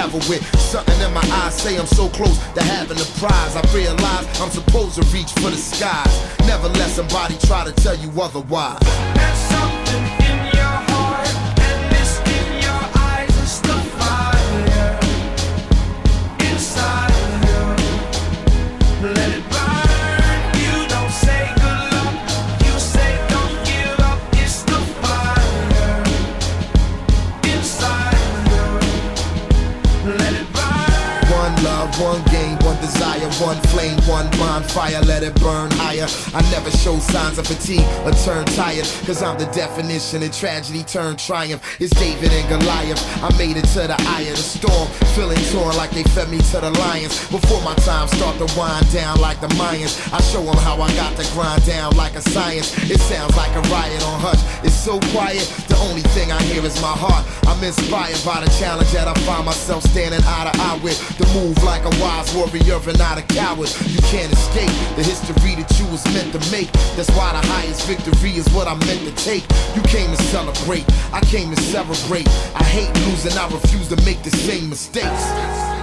travel with. Something in my eyes say I'm so close to having a prize. I realize I'm supposed to reach for the skies. Never let somebody try to tell you otherwise.
There's something in
one flame, one bonfire, let it burn higher. I never show signs of fatigue or turn tired, cause I'm the definition of tragedy turned triumph. It's David and Goliath. I made it to the eye of the storm, feeling torn like they fed me to the lions. Before my time start to wind down like the Mayans, I show them how I got to grind down like a science. It sounds like a riot on hush. It's so quiet, the only thing I hear is my heart. I'm inspired by the challenge that I find myself standing eye to eye with. The move like a wise warrior and not a coward. You can't escape the history that you was meant to make. That's why the highest victory is what I'm meant to take. You came to celebrate, I came to celebrate. I hate losing, I refuse to make the same mistakes.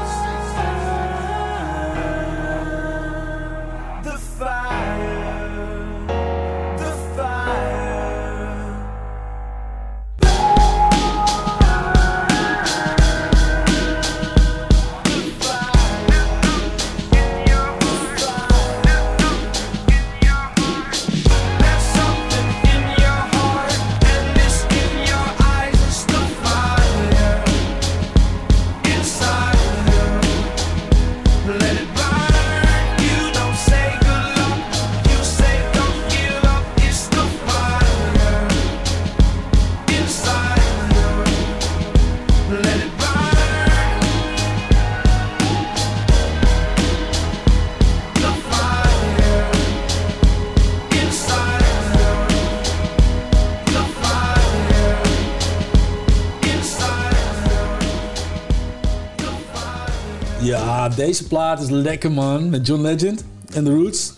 Deze plaat is lekker man. Met John Legend en The Roots.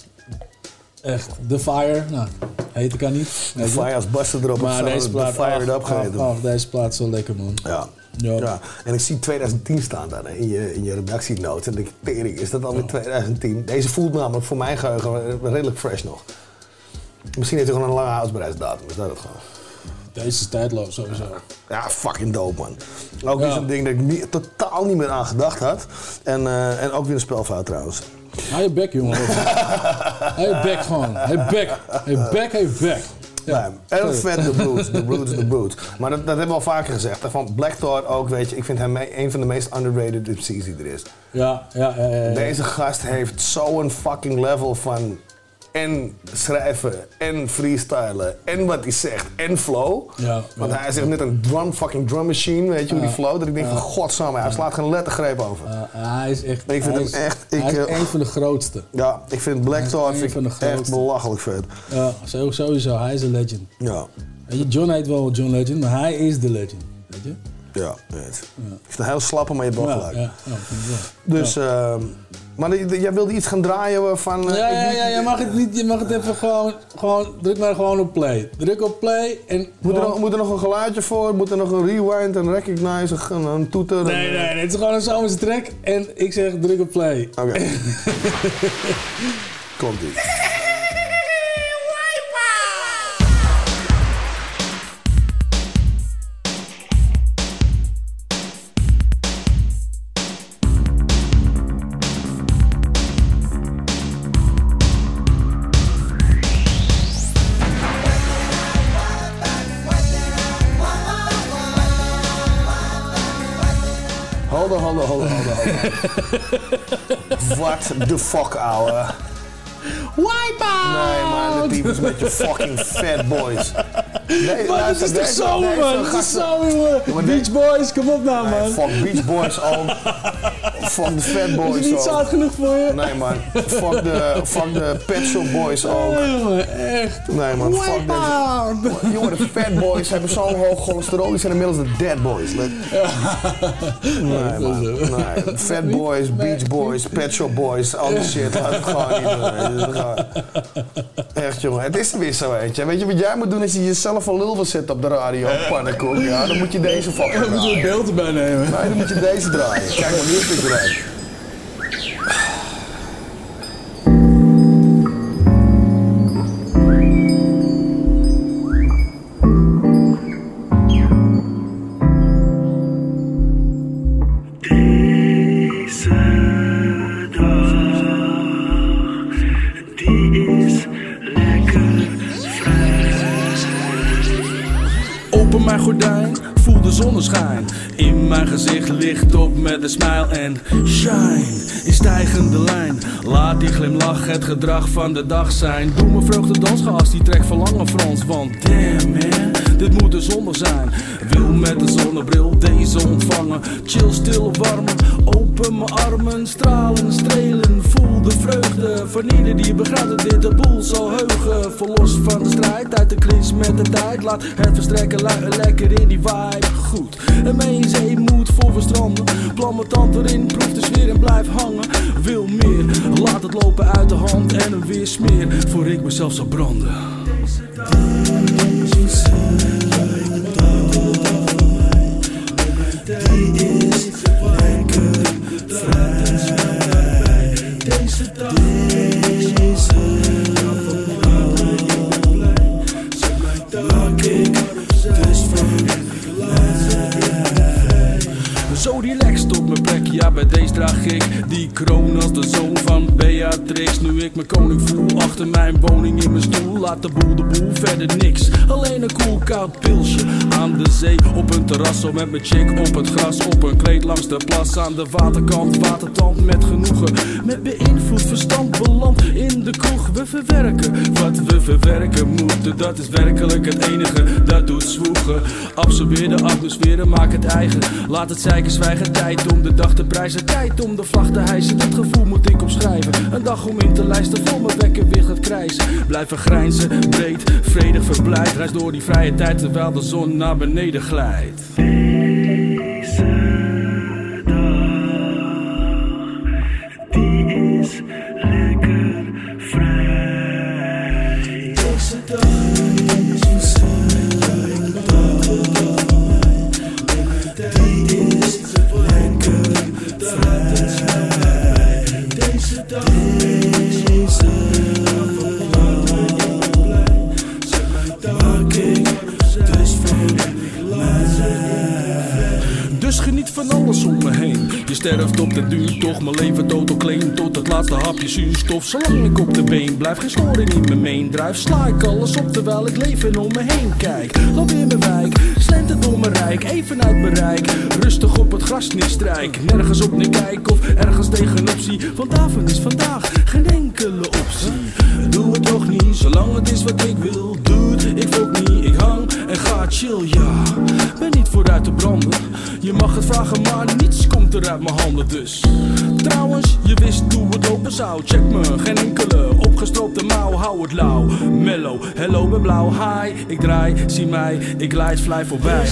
Echt, The Fire. Nou, heet ik aan niet.
The Fire als Buster erop
Maar deze
The
plaat,
Fire geheten.
ach, ach, deze plaat is zo lekker man.
Ja.
Ja.
Ja. En ik zie 2010 staan hè, in je, in je redactienoot. En denk ik, tering, is dat alweer 2010? Deze voelt namelijk voor mijn geheugen redelijk fresh nog. Misschien heeft hij gewoon een lange houdbaarheidsdatum. Is dat het gewoon?
Deze is tijdloos sowieso.
Ja, fucking dope man. Ook weer zo'n ding dat ik niet, totaal niet meer aan gedacht had. En, eh, en ook weer een spelfout trouwens.
Hou je bek, jongen. Hou je bek gewoon. Hou je bek. Hou je bek, hou je bek.
Ja. En vet de Brutes, de Brutes, de. Maar dat, dat hebben we al vaker gezegd. Van Black Thought ook, weet je, ik vind hem een van de meest underrated MC's die er is.
Ja, ja, ja, ja, ja.
Deze gast heeft zo'n fucking level van en schrijven en freestylen en wat hij zegt en flow.
Ja,
Want
ja.
hij is echt net een drum, fucking drum machine, weet je, hoe die
Ja.
flow. Dat ik denk
Ja.
van godsamme, hij slaat geen lettergreep over.
Ja, hij is echt.
Ik vind
hij
hem
is,
echt-
Hij is
eh,
een van de grootste.
Ja, ik vind Black Thought echt belachelijk vet.
Ja, sowieso. Hij is een legend.
Ja.
Weet je, John heet wel John Legend, maar hij is de legend. Weet je?
Ja, weet. Ik vind het heel slappe, maar je hebt wel
Ja,
gelijk.
ja, ja.
Dus, ehm, maar jij wilde iets gaan draaien van... eh,
Ja, ja, ja, je mag het niet, je mag het even gewoon, gewoon, druk maar gewoon op play. Druk op play en
Moet er, nog, moet er nog een geluidje voor? Moet er nog een rewind, een recognize, een, een toeter?
Nee,
een,
nee, nee, het is gewoon een zomerse track en ik zeg druk op play.
Oké. Komt ie. What the fuck, ouwe.
Wipeout!
Nee man, de types met je fucking fat boys. Nee,
Man, het is toch zomer, man? Het is jongen. Beach Boys, kom op nou, man.
Fuck Beach Boys ook. Fuck de Fat Boys
Is niet zout genoeg voor je?
Nee man, fuck de, fuck de Pet Shop Boys ook.
Nee, jongen, echt.
Nee man, fuck deze. Jongen, de Fat Boys hebben zo'n hoog cholesterol, die zijn inmiddels de Dead Boys. Nee man, nee. Fat Boys, Beach Boys, Pet Shop Boys, al die shit, laat het gewoon niet doen. Echt jongen, het is weer zo weet je. Weet je wat jij moet doen is je jezelf een lul zetten op de radio, pannenkoek. Ja, dan moet je deze fucking
Dan moet je een beeld erbij nemen.
Nee, dan moet je deze draaien. Kijk maar, nu is het eruit.
Licht op met een smile en shine. In stijgende lijn, laat die glimlach het gedrag van de dag zijn. Doe mijn vreugde dansgast, die trekt verlangen Frans. Want damn man, dit moet de zondag zijn. Wil met een zonnebril deze ontvangen. Chill, stil, warm, open mijn armen. Stralen, strelen, voel de vreugde. Van ieder die begrijpt dat dit de boel zal heugen. Verlos van de strijd, uit de clinch met de tijd. Laat het verstrekken, lekker in die vibe. Goed, en in zee moet voor we stranden. Plan mijn tand erin, proef de sfeer en blijf hangen. Wil meer, laat het lopen uit de hand en een weer smeer. Voor ik mezelf zal branden. Zo relaxed ja bij deze draag ik Die kroon als de zoon van Beatrix. Nu ik mijn koning voel achter mijn woning in mijn stoel Laat de boel de boel, verder niks. Alleen een koel koud aan de zee Op een terras met mijn chick op het gras. Op een kleed langs de plas aan de waterkant Watertand met genoegen. Met beïnvloed verstand beland in de kroeg. We verwerken wat we verwerken moeten Dat is werkelijk het enige dat doet zwoegen. Absorbeer de atmosfeer maak het eigen. Laat het zeiken zwijgen, tijd om de dag te prijzen. Tijd om de vlag te hijsen, dat gevoel moet ik opschrijven. Een dag om in te lijsten, vol mijn wekker weer gaat krijzen. Blijven grijnzen, breed, vredig verblijd. Reis door die vrije tijd terwijl de zon naar beneden glijdt van alles om me heen. Je sterft op de duur, toch mijn leven totaal clean. Tot het laatste hapje zuurstof. Zolang ik op de been blijf, geen storing in mijn main drive. Sla ik alles op terwijl ik leef en om me heen kijk. Loop in mijn wijk, slenter door mijn rijk, even uit mijn rijk. Rustig op het gras niet strijk. Nergens op neer kijk of ergens tegenop zie. Want is vandaag geen enkele optie. Doe het toch niet, zolang het is wat ik wil. Dude, ik volk niet, ik hang en ga chill, ja. Ben niet vooruit te branden. Je mag het vragen, maar niets komt er uit mijn handen dus. Trouwens, je wist hoe het lopen zou. Check me, geen enkele opgestroopte mouw. Hou het lauw, mellow, hello ben blauw. Hi, ik draai, zie mij, ik glijd, fly voorbij.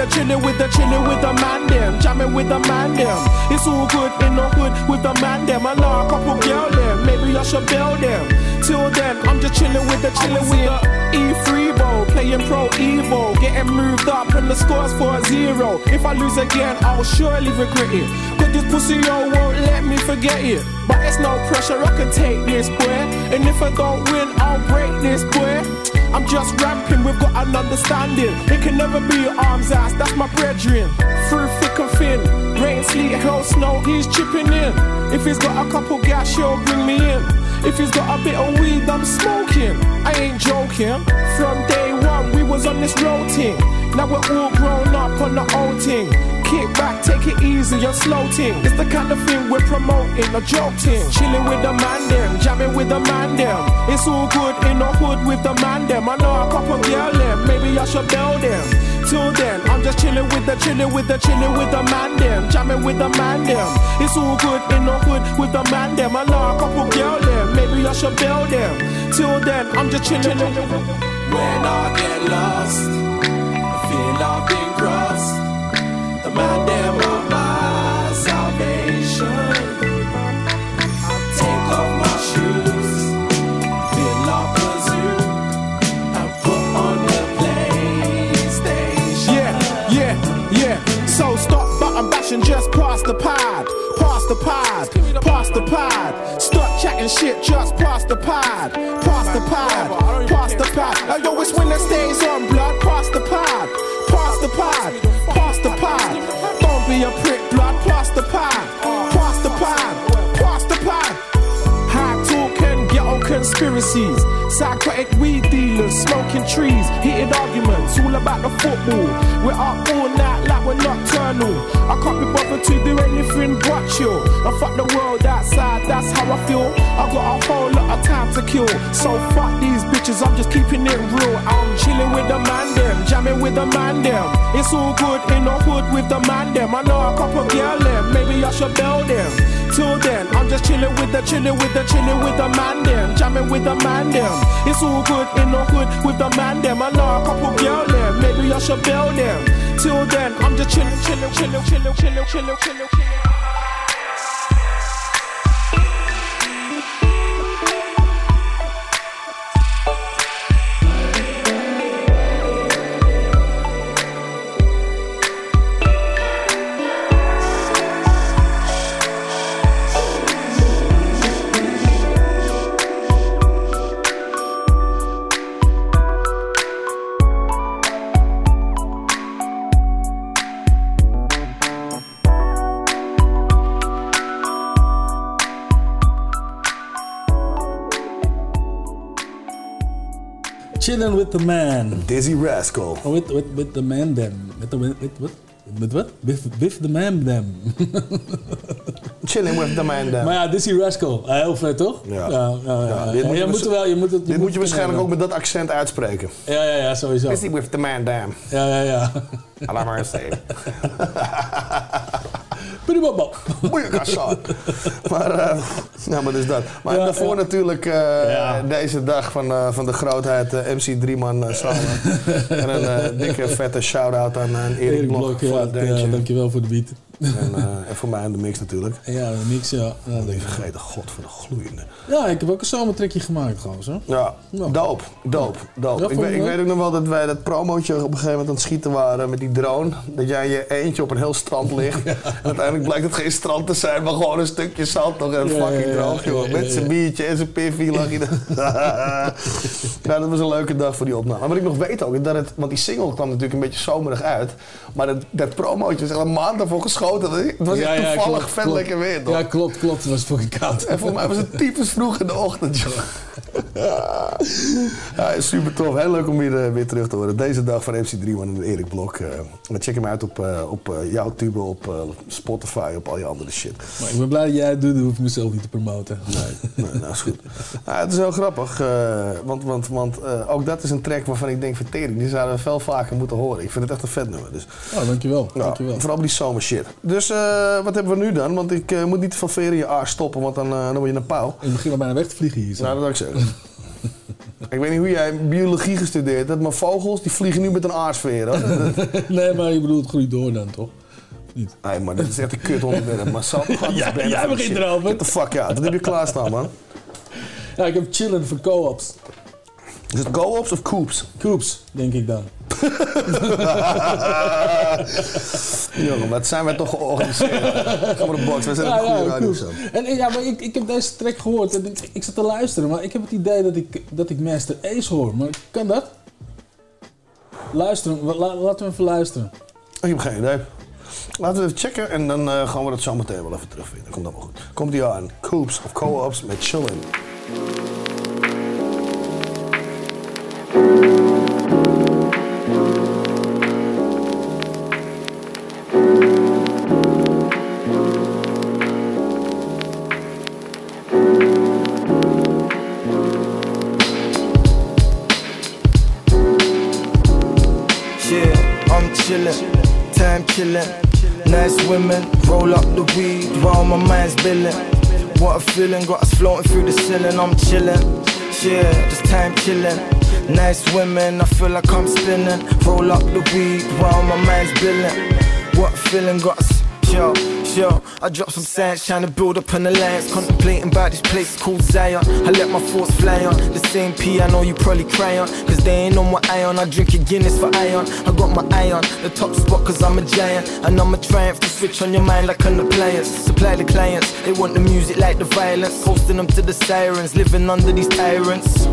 The, chilling with the, chillin' with the man them, jamming with the man them. It's all good in the hood with the man them. I know a couple girl them, maybe I should build them. Till then, I'm just chillin' with the, chillin' with the E3 bowl, playing pro Evo, getting moved up and the scores for a zero. If I lose again, I'll surely regret it. Cause this pussy yo won't let me forget it. But it's no pressure, I can take this boy. And if I don't win, I'll break this boy. I'm just ramping, we've got an understanding. It can never be arms ass, that's my brethren. Through thick and thin, rain, sleet, hell, snow, he's chipping in. If he's got a couple gas, he'll bring me in. If he's got a bit of weed, I'm smoking. I ain't joking. From day one, we was on this road thing. Now we're all grown up on the old thing. Kick back, take it easy, you're slow ting. It's the kind of thing we're promoting, a joke ting. Chilling with the man them, jamming with the man them. It's all good in the hood with the man them. I know a couple girl them, maybe I should build them. Till then, I'm just chilling with the, chilling with the, chilling with the man them, jamming with the man them. It's all good in the hood with the man them. I know a couple girl them, maybe I should build them. Till then, I'm just chilling.
When I get lost, I feel I've been crossed.
Just pass the pad. Pass the pad, pass the pad. Stop chatting shit, just pass the pad. Pass the pad, pass the pad. I always when it stays on blood, conspiracies. Psychotic weed dealers, smoking trees, heated arguments, all about the football. We're up all night like we're nocturnal. I can't be bothered to do anything but chill. I fuck the world outside, that's how I feel. I got a whole lot of time to kill. So fuck these bitches, I'm just keeping it real. I'm chilling with the man them, jamming with the man them. It's all good in the hood with the man them. I know a couple girl them, maybe I should build them. Till then, I'm just chilling with the, chilling with the, chilling with the man them, jamming with the man them. It's all good in the hood with the man them. I know a couple girl them, maybe I should build them. Till then, I'm just chilling, chilling, chilling, chilling, chilling, chilling, chilling, chilling.
With the man.
Dizzy Rascal.
Oh, with, with, with the man them. With the, with, with, with, with what? With, with the man them.
Chilling with the man them.
Maar ja, Dizzy Rascal. Heel vet, toch?
Ja.
ja, ja,
dit moet
je
je
moet
waarsch-
wel, je moet het,
Dit moet je
het
waarschijnlijk ook met dat accent uitspreken.
Ja, ja, ja, sowieso.
Dizzy with the man damn.
Ja, ja, ja.
Laat maar eens. Maar, eh ja, maar dus dat. Maar
Ja,
daarvoor
ja.
natuurlijk eh, deze dag van, eh, van de grootheid MC Drieman uh, samen. en een dikke vette shout-out aan, aan Erik,
Erik
Blok,
Blok,
voor het
ja, dankjewel voor de beat.
En, eh, en voor mij in de mix natuurlijk.
Ja, niks, ja. Ja, denk ik.
vergeten, god van de gloeiende.
ja, ik heb ook een zomertrekje gemaakt, gewoon zo.
Ja, doop, doop, doop.
Ja,
ik, weet,
je
ik weet ook nog wel dat wij dat promootje op een gegeven moment aan het schieten waren met die drone. Dat jij in je eentje op een heel strand ligt. En uiteindelijk blijkt het geen strand te zijn, maar gewoon een stukje zand nog en
Ja,
fucking
ja, ja.
droog, joh.
Ja,
Met
ja,
zijn
ja.
biertje en zijn piffie lag daar. ja, dat was een leuke dag voor die opname. Maar wat ik nog weet ook, dat het, want die single kwam natuurlijk een beetje zomerig uit. Maar dat, dat promootje is echt een maand daarvoor geschoten. Het was
Ja, ja,
toevallig
klopt,
vet
klopt.
lekker weer, toch?
Ja, klopt, klopt. Het was fucking koud.
En voor mij was het typisch vroeg in de ochtend, joh. Ja, super tof. Heel leuk om weer, eh, weer terug te horen. Deze dag van MC3 en Erik Blok. eh check hem uit op, eh, op jouw tube, op Spotify, op al je andere shit.
Maar ik ben blij dat jij het doet, dan hoef ik mezelf niet te promoten.
Nee, nee nou is goed. Het is heel grappig, want, want, want ook dat is een track waarvan ik denk, vertering, die zouden we veel vaker moeten horen. Ik vind het echt een vet nummer. Dus,
Oh, dankjewel.
ja,
dankjewel.
Vooral die zomer shit. Dus wat hebben we nu dan? Want ik moet niet te veel veren in je aars stoppen, want dan, eh, dan word je een pauw.
Ik begin al bijna weg te vliegen hier. zo.
Nou, dat ik zeggen. Ik weet niet hoe jij biologie gestudeerd hebt, maar vogels die vliegen nu met een aarsfeer. Hoor.
nee, maar je bedoelt het groeit door dan, toch? Niet?
Nee, maar dat is echt een kut onderwerp. Maar zal
Ja, jij begint erover.
Get the fuck out. Dat heb je klaarstaan, man.
Ja, ik heb chillen voor co-ops.
Is het co-ops of coops?
Coops, denk ik dan.
Jongen, maar het zijn wij toch georganiseerd. Ga maar de box, wij zijn een goede radio.
En ja, maar ik, ik heb deze track gehoord en ik, ik zat te luisteren, maar ik heb het idee dat ik, dat ik Master Ace hoor. Maar kan dat? Luisteren, la- laten we even luisteren.
Ik heb geen idee. Laten we even checken en dan eh, gaan we dat zo meteen wel even terugvinden. Komt allemaal goed. Komt die aan. Coops of co-ops met chillen.
Chillin', Nice women, roll up the weed while my mind's billin'. What a feeling, got us floating through the ceiling. I'm chillin', yeah, just time killin'. Nice women, I feel like I'm spinning. Roll up the weed while my mind's billin'. What a feeling, got us, yo, yo. I drop some sand, trying to build up an alliance. Contemplating about this place called Zion. I let my thoughts fly on the same piano you probably cry on. Cause they ain't on what I on. I drink a Guinness for iron. I got my eye on the top spot cause I'm a giant. And I'm a triumph to switch on your mind like an appliance. Supply the clients, they want the music like the violence. Posting them to the sirens, living under these tyrants.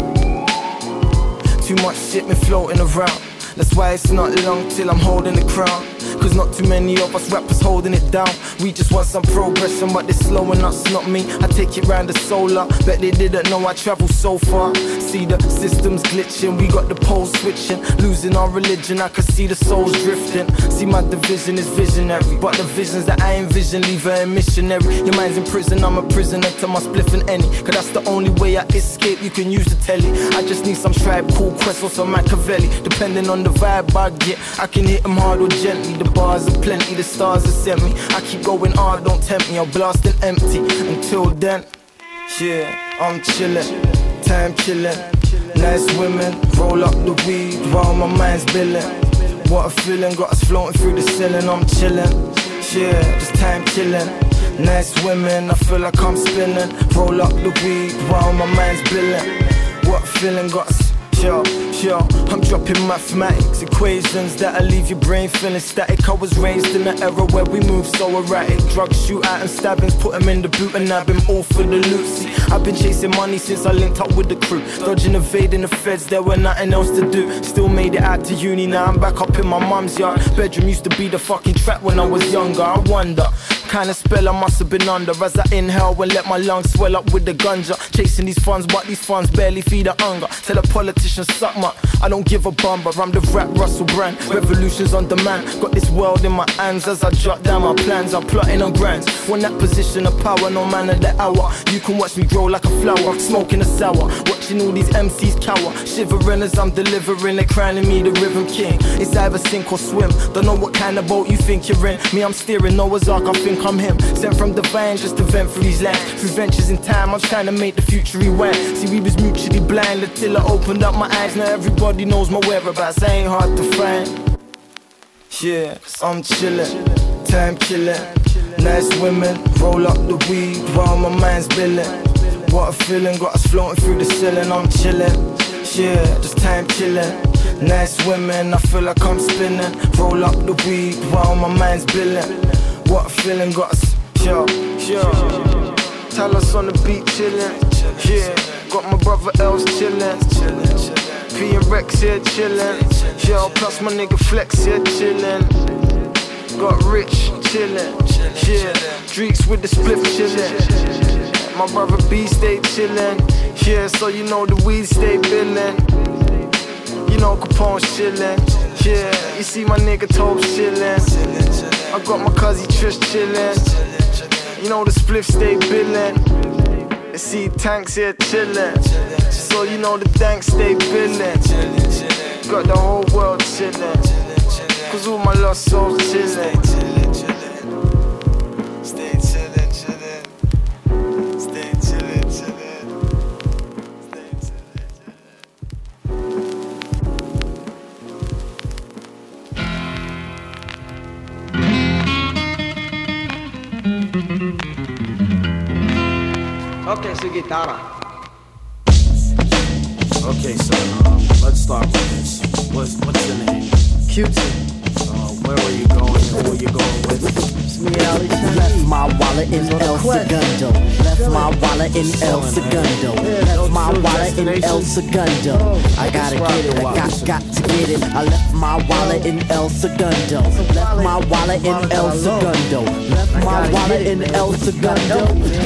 Too much shit been floating around. That's why it's not long till I'm holding the crown. Cause not too many of us rappers holding it down. We just want some progression, but they're slowing us, not me. I take it round the solar. Bet they didn't know I travel so far. See the systems glitching, we got the poles switching. Losing our religion, I can see the souls drifting. See, my division is visionary. But the visions that I envision leave her a missionary. Your mind's in prison, I'm a prisoner to my spliff and any. Cause that's the only way I escape. You can use the telly. I just need some tribe, Called Quest or some Machiavelli. Depending on the vibe I get, I can hit them hard or gently. The bars are plenty, the stars have sent me. I keep going hard, don't tempt me. I'm blasting empty. Until then, yeah, I'm chillin', time killin'. Nice women, roll up the weed while my mind's billin'. What a feeling, got us floating through the ceiling. I'm chillin', yeah, just time killin'. Nice women, I feel like I'm spinning. Roll up the weed while my mind's billin'. What a feeling, got us. Yo, yo, I'm dropping mathematics equations that'll leave your brain feeling static. I was raised in an era where we move so erratic. Drugs, shootout, and stabbings, put 'em in the boot, and I've been all for the loot. See, I've been chasing money since I linked up with the crew. Dodging, evading the feds, there were nothing else to do. Still made it out to uni, now I'm back up in my mum's yard. Bedroom used to be the fucking trap when I was younger. I wonder. Kind of spell I must have been under as I inhale and let my lungs swell up with the ganja. Chasing these funds, but these funds barely feed the hunger. Tell a politician suck my. I don't give a bum, but I'm the rap Russell Brand. Revolutions on demand. Got this world in my hands as I jot down my plans. I'm plotting on grands. Want that position of power, no man of the hour. You can watch me grow like a flower, smoking a sour. Watching all these MCs cower, shivering as I'm delivering. They're crowning me the rhythm king. It's either sink or swim. Don't know what kind of boat you think you're in. Me, I'm steering Noah's Ark. I think I'm him. Sent from divine just to vent through these lands. Through ventures in time, I'm trying to make the future rewind. See, we was mutually blind until I opened up my eyes. Now everybody knows my whereabouts. I ain't hard to find. Yeah, I'm chillin', time killin'. Nice women, roll up the weed while my mind's billin'. What a feeling, got us floating through the ceiling. I'm chillin', yeah, just time killin'. Nice women, I feel like I'm spinning. Roll up the weed while my mind's billin'. What a feeling, got us, yo, yo. Tell us on the beat chillin', yeah. Got my brother Els chillin', P and Rex here chillin', yo. Plus my nigga Flex here chillin'. Got rich chillin', yeah. Dreeks with the split chillin'.
my brother B stay chillin'. Yeah, so you know the weed stay billin'. You know Capone chillin'. Yeah, you see my nigga Tope chillin'. I got my cousin Trish chillin'. You know the spliff stay billin'. You see tanks here chillin'. So you know the tanks stay billin'. Got the whole world chillin'. Cause all my lost souls chillin'. Stay
Okay, su guitarra.
Okay, so um, let's start with this. What's what's your name?
Q-Tip.
Where were you going and who you going with?
Left my wallet in El Segundo. Left my wallet in El Segundo. Left my wallet in El Segundo. I gotta get it, I got, got to get it. I left my wallet in El Segundo. Left my wallet in El Segundo. Left my wallet in El Segundo.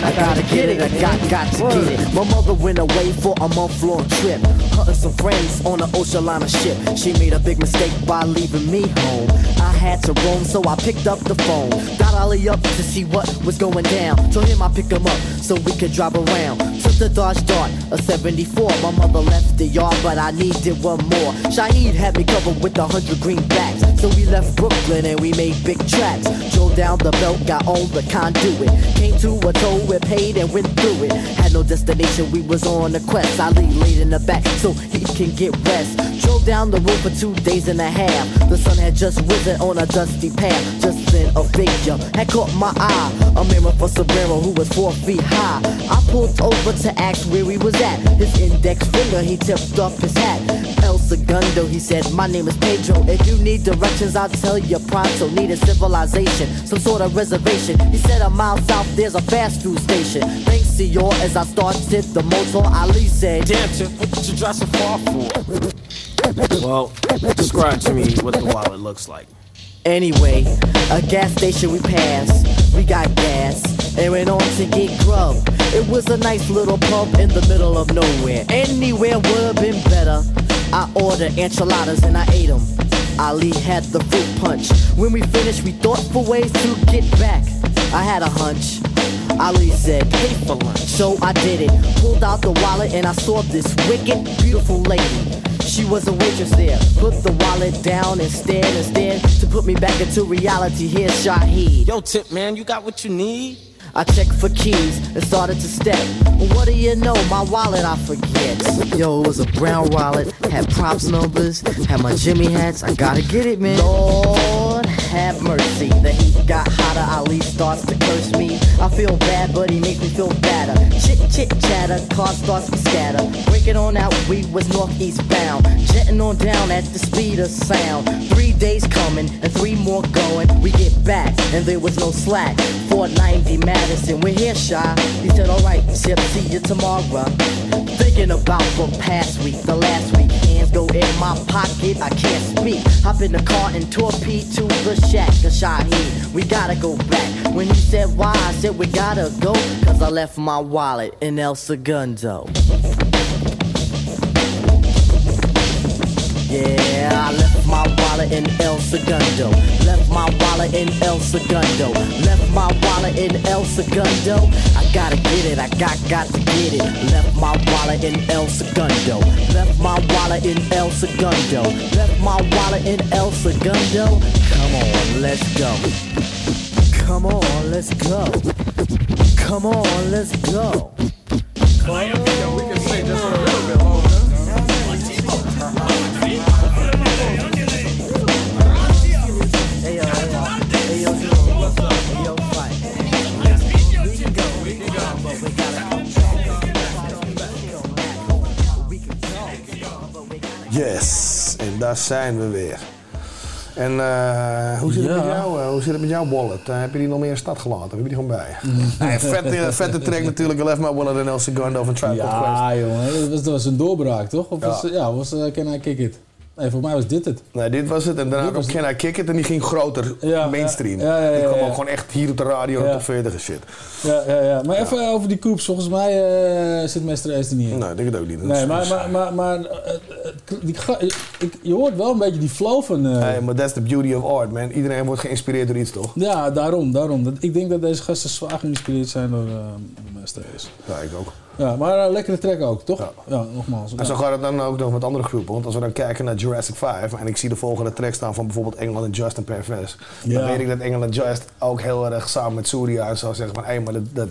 I gotta get it, I got, got to get it. My mother went away for a month long trip. Hunting some friends on an ocean liner ship. She made a big mistake by leaving me home. I had to roam, so I picked up the phone. Got Ali up to see what was going down. Told him I pick him up so we could drive around. Took the Dodge Dart, a 74. My mother left the yard, but I needed one more. Shaheed had me covered with a hundred greenbacks. So we left Brooklyn and we made big tracks. Drove down the belt, got on the conduit. Came to a toll, we paid and went through it. Had no destination, we was on a quest. Ali laid in the back so he can get rest. Drove down the road for two days and a half. The sun had just risen on a dusty path. Just then a figure had caught my eye. A mirror for Sombrero who was four feet high. I pulled over to ask where he was at. His index finger, he tipped off his hat. El Segundo, he said, my name is Pedro. If you need directions, I'll tell you pronto. Need a civilization, some sort of reservation. He said a mile south, there's a fast food station. Thanks, senor, as I started the motor, Ali said,
Damn, what did you drive so far for? Well, describe to me what the wallet looks like.
Anyway, a gas station we passed, we got gas, and went on to get grub. It was a nice little pub in the middle of nowhere. Anywhere would have been better. I ordered enchiladas and I ate them. Ali had the fruit punch. When we finished, we thought for ways to get back. I had a hunch. Ali said, pay for lunch. So I did it. Pulled out the wallet and I saw this wicked, beautiful lady. She was a waitress there. Put the wallet down and stared and stared to put me back into reality. Here's Shaheed.
Yo, Tip, man, you got what you need?
I checked for keys and started to step. What do you know? My wallet I forget. Yo, it was a brown wallet, had props numbers, had my Jimmy hats. I gotta get it, man. Lord have mercy. The heat got hotter. Ali starts to curse me. I feel bad, but he makes me feel better. Chit chit chatter, car starts to scatter. Breaking on out, we was northeast bound. Jetting on down at the speed of sound. Three days coming and three more going. We get back and there was no slack. 490 Madison, we're here, shy. He said, alright, Chip, see you tomorrow. Thinking about the past week, the last week. Hands go in my pocket, I can't speak. Hop in the car and torpedo to the shack. A Shaheed, we gotta go back. When he said why, I said we gotta go. Cause I left my wallet in El Segundo. Yeah, I left my wallet in El Segundo. Left my wallet in El Segundo. Left my wallet in El Segundo. I gotta get it, I got got to get it. Left my wallet in El Segundo. Left my wallet in El Segundo. Left my wallet in El Segundo. Come on, let's go. Come on, let's go. Come on, let's go.
we can stay just
Yes, en daar zijn we weer. En eh, hoe, zit het
Ja.
met jou, eh, hoe zit het met jouw wallet? Eh, heb je die nog meer in stad gelaten? Heb je die gewoon bij? Nee, vette, vette track natuurlijk. I left my wallet in El Segundo van Tribe.
Ja, jongen, dat was, dat was een doorbraak, toch? Of
Ja.
was, ja, was uh, Can I Kick It? Nee, voor mij was dit het.
Nee, dit was het. En daarna kwam I Kick It en die ging groter, mainstream.
ja, ja, ja,
die kwam ook gewoon echt hier op de radio en 40 en shit.
Ja, ja, ja. Maar even over die koeps. Volgens mij eh, zit Mester Ace er niet in.
Nee, ik denk het ook niet. Dat
Nee, maar, maar, maar, maar eh, eh, die, ik, je hoort wel een beetje die flow van... eh,
Hey, maar that's the beauty of art, man. Iedereen wordt geïnspireerd door iets, toch?
Ja, daarom, daarom. Dat- Ik denk dat deze gasten zwaar geïnspireerd zijn door Mester Ace.
Ja, ik ook.
Ja, maar een lekkere track ook, toch? Ja, nogmaals.
En zo gaat het dan ook nog met andere groepen. Want als we dan kijken naar Jurassic 5 en ik zie de volgende track staan van bijvoorbeeld Engeland en Just en Pervers.
Ja.
Dan weet ik dat Engeland en Just ook heel erg samen met Surya en zo zeggen van hé, maar dat, dat,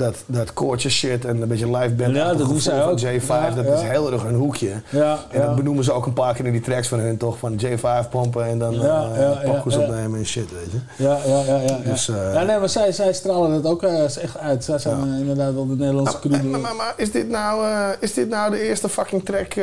dat, dat koortje shit en een beetje live band
Ja, dat doen zij
van
ook.
J5,
Ja,
dat
ja.
is heel erg een hoekje.
Ja,
En dat benoemen ze ook een paar keer in die tracks van hun toch, van J5 pompen en dan
Ja,
eh opnemen en shit, weet je.
Ja, ja, ja. ja,
Dus, eh,
ja nee, maar zij, zij stralen het ook eh, echt uit. Zij zijn inderdaad wel de Nederlandse crew.
Maar, maar, maar is, dit nou, is dit nou de eerste fucking track,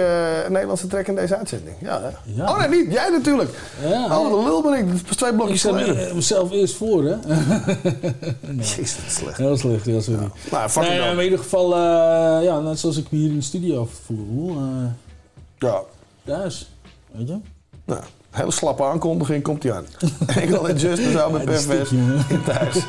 Nederlandse track in deze uitzending? Ja, hè? Oh nee, niet. Jij natuurlijk.
Ja,
oh, de lul ben ik. Dat is pas twee
Ik
blokjes geleden.
eh, mezelf eerst voor, hè?
Jezus, dat is slecht.
Heel slecht, heel sorry.
Nou, fuck
nee, in ieder geval, eh, ja, net zoals ik me hier in de studio voel. eh
Ja.
thuis, weet je?
Nou, hele slappe aankondiging komt hij aan. Enkel en Just en zo met
hè.
in thuis.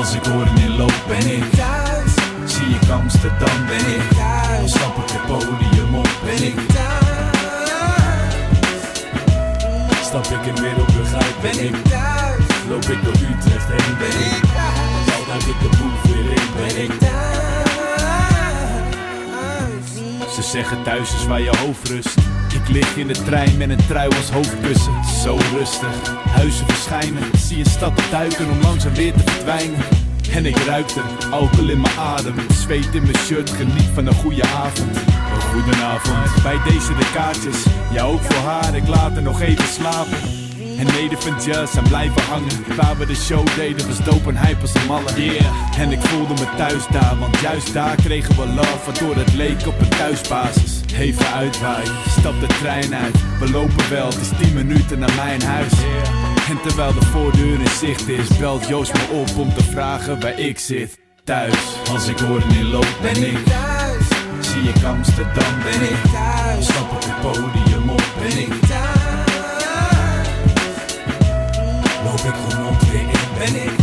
Als ik hoor in loop ben ik thuis. Zie ik Amsterdam ben ik thuis. Stap ik het podium op ben ik thuis. Stap ik in Middelburg uit ben ik thuis. Loop ik door Utrecht heen ben ik thuis. Al duik ik de boel weer in ben ik thuis. Ze zeggen thuis is waar je hoofd rust. Lig in de trein met een trui als hoofdkussen. Zo rustig, huizen verschijnen. Zie een stad opduiken om langzaam weer te verdwijnen. En ik ruik er, alcohol in mijn adem. Zweet in mijn shirt, geniet van een goede avond. Goedenavond, bij deze de kaartjes. Ja, ook voor haar, ik laat haar nog even slapen. En Native en Just zijn blijven hangen. Waar we de show deden was dope en hype als een malle. Yeah. En ik voelde me thuis daar, want juist daar kregen we love. Waardoor het leek op een thuisbasis. Even uitwaaien, stap de trein uit. We lopen wel, het is 10 minuten naar mijn huis. En terwijl de voordeur in zicht is, belt Joost me op om te vragen waar ik zit. Thuis, als ik hoor in loop ben ik thuis. Zie ik Amsterdam ben ik thuis. Stap ik het podium op ben ik Loop Roermond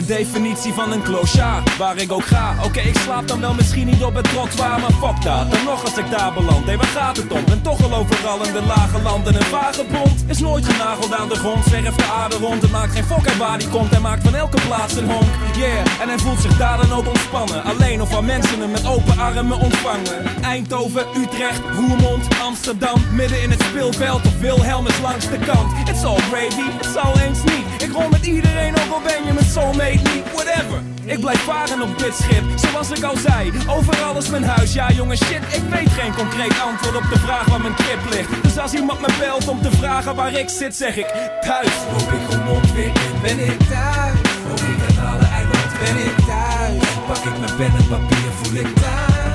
De definitie van een clochard, waar ik ook ga. Oké, ik slaap dan wel misschien niet op het trottoir, maar fuck dat. Dan nog als ik daar beland, hé, waar gaat het om? Ben toch al overal in de lage landen een vagebond. Is nooit genageld aan de grond, zwerft de aarde rond. Het maakt geen fok uit waar die komt, hij maakt van elke plaats een honk. Yeah, en hij voelt zich daar dan ook ontspannen. Alleen of waar mensen hem met open armen ontvangen. Eindhoven, Utrecht, Roermond, Amsterdam. Midden in het speelveld Wilhelmus langs de kant. It's all gravy, it's all eens niet. Ik rol met iedereen, ook al ben je met soulmate niet, whatever. Ik blijf varen op dit schip, zoals ik al zei. Overal is mijn huis, ja jongen shit. Ik weet geen concreet antwoord op de vraag waar mijn krip ligt. Dus als iemand me belt om te vragen waar ik zit, zeg ik thuis.
Loop ik Roermond weer ben ik thuis. Ook in Kanaleneiland ben ik thuis. Pak ik mijn pen en papier, voel ik thuis.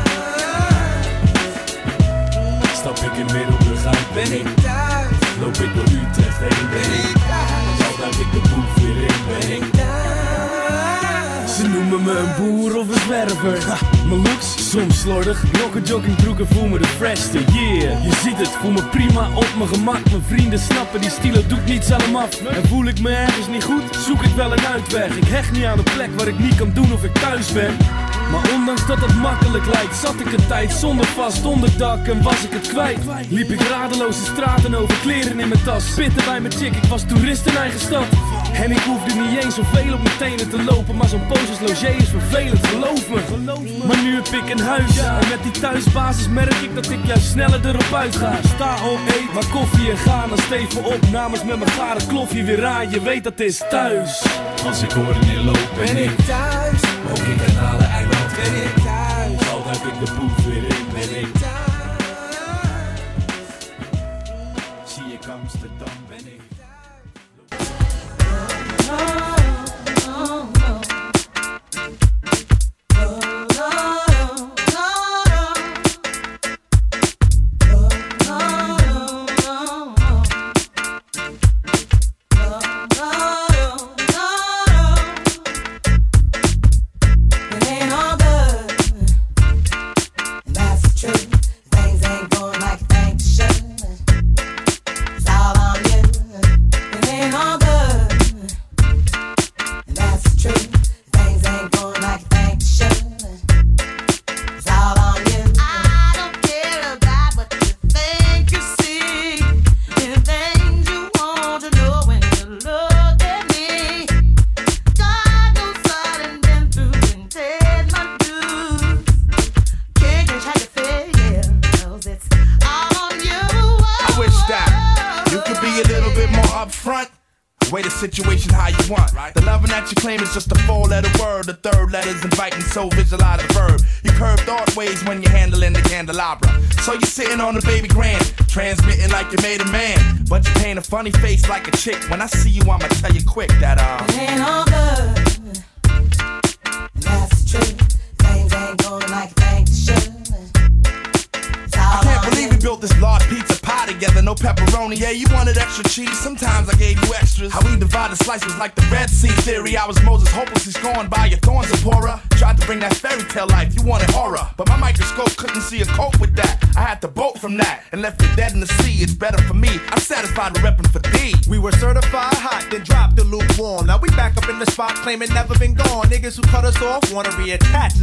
Stap ik in uit, ben ik thuis. Loop ik door Utrecht heen, ben ik duik ik de boef weer in, ben
Ze noemen me een boer of een zwerver. Mijn looks, soms slordig. Blokken, joggingbroeken, voel me de freshste. Yeah, je ziet het, voel me prima op mijn gemak. Mijn vrienden snappen, die stilo doet niets aan hem af. En voel ik me ergens niet goed, zoek ik wel een uitweg. Ik hecht niet aan de plek waar ik niet kan doen of ik thuis ben. Maar ondanks dat het makkelijk lijkt, zat ik een tijd zonder vast onderdak en was ik het kwijt. Liep ik radeloos de straten over, kleren in mijn tas. Spitten bij mijn chick, ik was toerist in eigen stad. En ik hoefde niet eens zoveel op mijn tenen te lopen. Maar zo'n pose als is vervelend, geloof me. Maar nu heb ik een huis. En met die thuisbasis merk ik dat ik juist sneller erop uitga. Sta op, eet maar koffie en ga dan steven op. Namens met mijn gare kloffie weer aan, je weet dat is thuis.
Als ik hoor loop, ben ik thuis. Ook ik thuis. Al duik ik de
like
a chick. When I
claiming never been gone. Niggas who cut us off wanna reattach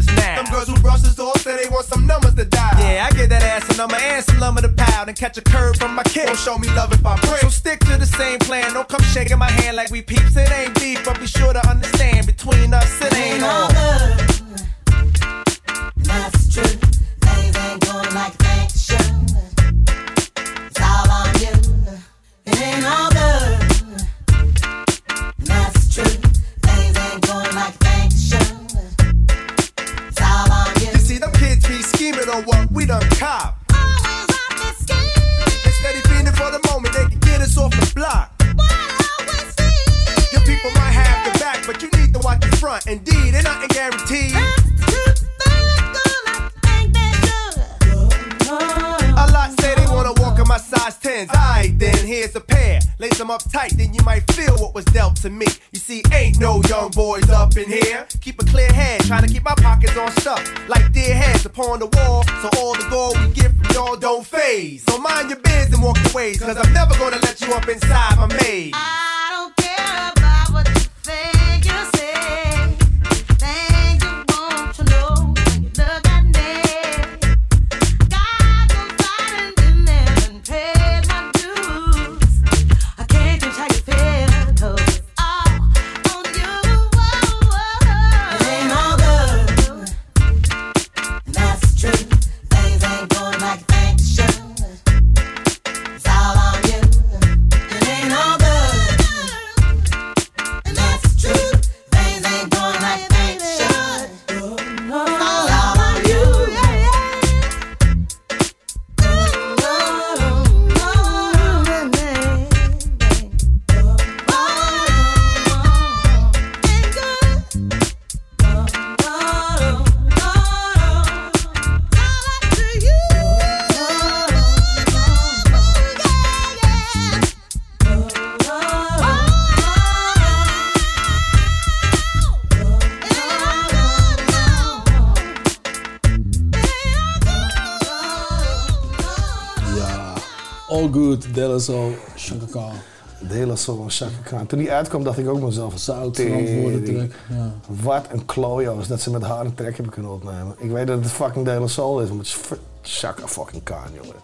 Toen die uitkwam dacht ik ook mezelf
van zout. Ja.
Wat een klojo's dat ze met haar een trek hebben kunnen opnemen. Ik weet dat het fucking Dela Soul is, maar het is zakken fucking kaan, jongen.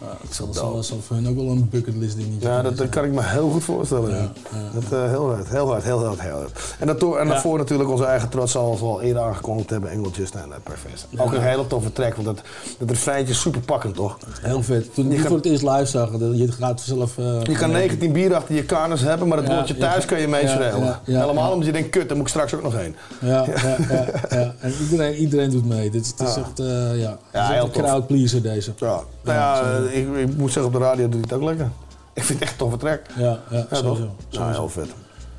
Ja, dat is wel hun ook wel een bucketlist dingetje.
Ja, dat, kan ik me heel goed voorstellen.
Ja
dat, eh, heel hard, heel hard, heel hard, heel hard. En,
dat,
daarvoor natuurlijk onze eigen trots, zoals we al eerder aangekondigd hebben, Engeltjes en uh, Perfect. Ook een hele toffe trek, want dat, dat refreintje is super pakkend, toch?
Heel vet. Toen ik voor het eerst live zag, je gaat zelf... Eh,
je kan 19 bier achter je kanus hebben, maar dat woordje thuis kun je meeschreeuwen. Helemaal omdat je denkt, kut, daar moet ik straks ook nog heen.
Ja, ja, ja. En iedereen, iedereen doet mee. Dit, is, echt, eh, ja, ja, is echt een deze.
Ja, nou ja, ik, ik moet zeggen, op de radio doet hij het ook lekker ik vind het echt een toffe track.
Ja, ja,
nou,
sowieso.
Heel vet.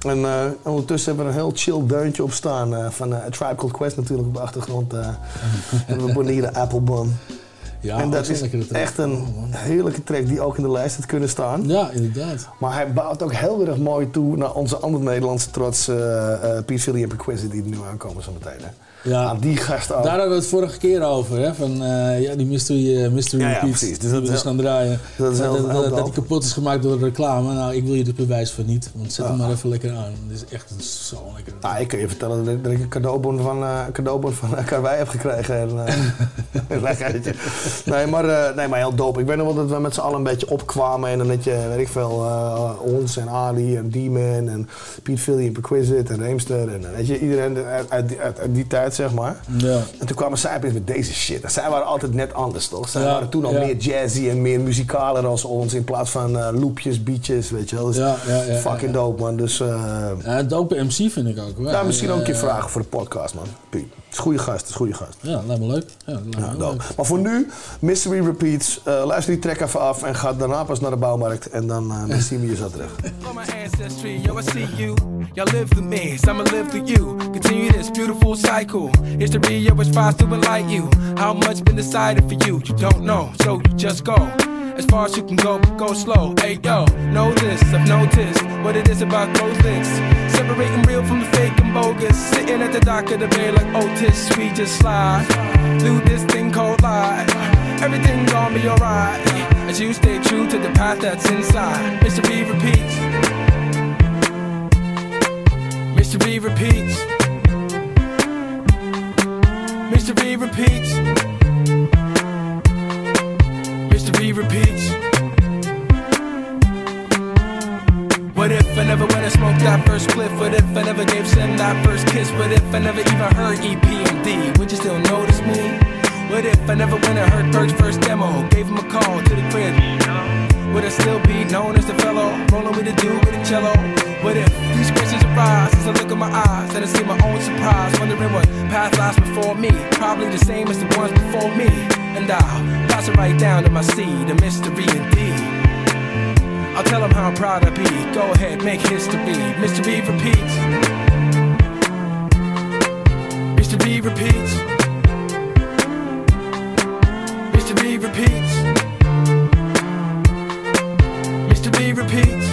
En eh, ondertussen hebben we een heel chill deuntje op staan eh, van eh, Tribe Called Quest natuurlijk op de achtergrond. en we Apple Applebaum.
Ja,
en
oh,
dat is echt een oh, heerlijke track die ook in de lijst had kunnen staan.
Ja, inderdaad.
Maar hij bouwt ook heel erg mooi toe naar onze andere Nederlandse trots, Piet Philly en Perquisite, die er nu aankomen zo meteen. Hè.
Ja.
Aan die gasten ook.
Daar hadden we het vorige keer over, hè? Van eh, ja, die Mystery, eh, mystery
Ja, ja,
Repeats
precies. Dus
die
dat
we
is
dus gaan draaien.
dat is heel-
dat, die kapot is gemaakt door reclame. Nou, ik wil je het bewijs van niet. Want zet hem
Ja.
maar even lekker aan. Het is echt een zo lekker.
Nou, ik kan je vertellen dat, ik een cadeaubon van, een cadeaubon van uh, Karwei heb gekregen. En, lekkertje. nee, maar, nee, maar heel dope. Ik weet nog wel dat we met z'n allen een beetje opkwamen. En dan had je, weet ik veel, ons en Ali en D-Man en Piet Philly en Perquisite en Reemster. En weet je, iedereen uit, uit, uit, uit die tijd, zeg maar.
Ja.
En toen kwamen zij opeens met deze shit. En zij waren altijd net anders, toch? Zij
Ja,
waren toen al
ja.
meer jazzy en meer muzikaler als ons. In plaats van eh, loopjes, beatjes, weet je wel. Dus fucking dope, man. Dus... eh,
Ja, dope MC vind ik ook. hoor.
ja, misschien ook een keer vragen voor de podcast, man. Piet. Het is een goede gast, het is goede gast.
Ja, lijkt me leuk. Ja, lijkt me
Ja,
leuk.
Maar voor nu, Mystery Repeats. Eh, luister die track even af en ga daarna pas naar de bouwmarkt. En dan, eh, dan zien we je zo terug.
From my ancestry, yo, I see you. Y'all live through me, so I'ma live through you. Continue this beautiful cycle. History, yo, is tries to enlighten you. How much been decided for you? You don't know, so you just go. As far as you can go, go slow. Hey, yo, know this, I've noticed what it is about those links. Separating real from the fake bogus. Sitting at the dock of the bay like oh, Otis, we just slide through this thing called life. Everything gonna be alright. As you stay true to the path that's inside. Mystery repeats. Mystery repeats. Mystery repeats. Mystery repeats. If I never went and smoked that first spliff? What if I never gave Sim that first kiss? What if I never even heard EPMD? Would you still notice me? What if I never went and heard Perq's first demo? Gave him a call to the crib. Would I still be known as the fellow rolling with a dude with a cello? What if these questions arise as I look in my eyes and I see my own surprise, wondering what path lies before me? Probably the same as the ones before me. And I'll pass it right down to my seed, a mystery indeed. I'll tell them how proud I be. Go ahead, make history. Mystery repeats. Mystery repeats. Mystery repeats. Mystery repeats.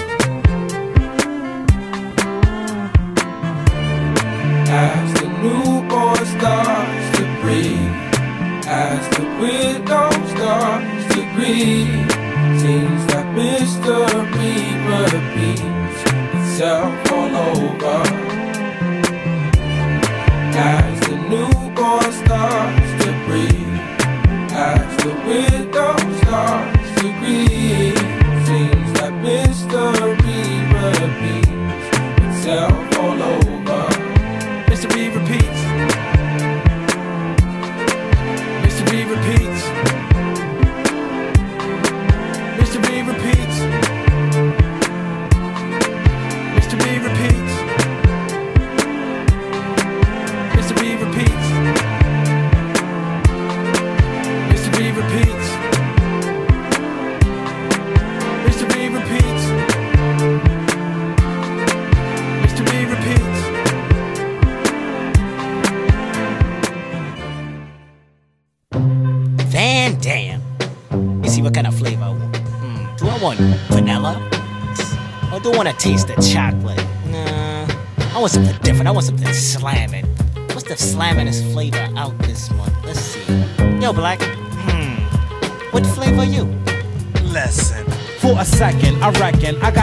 could be, but be. It's all over.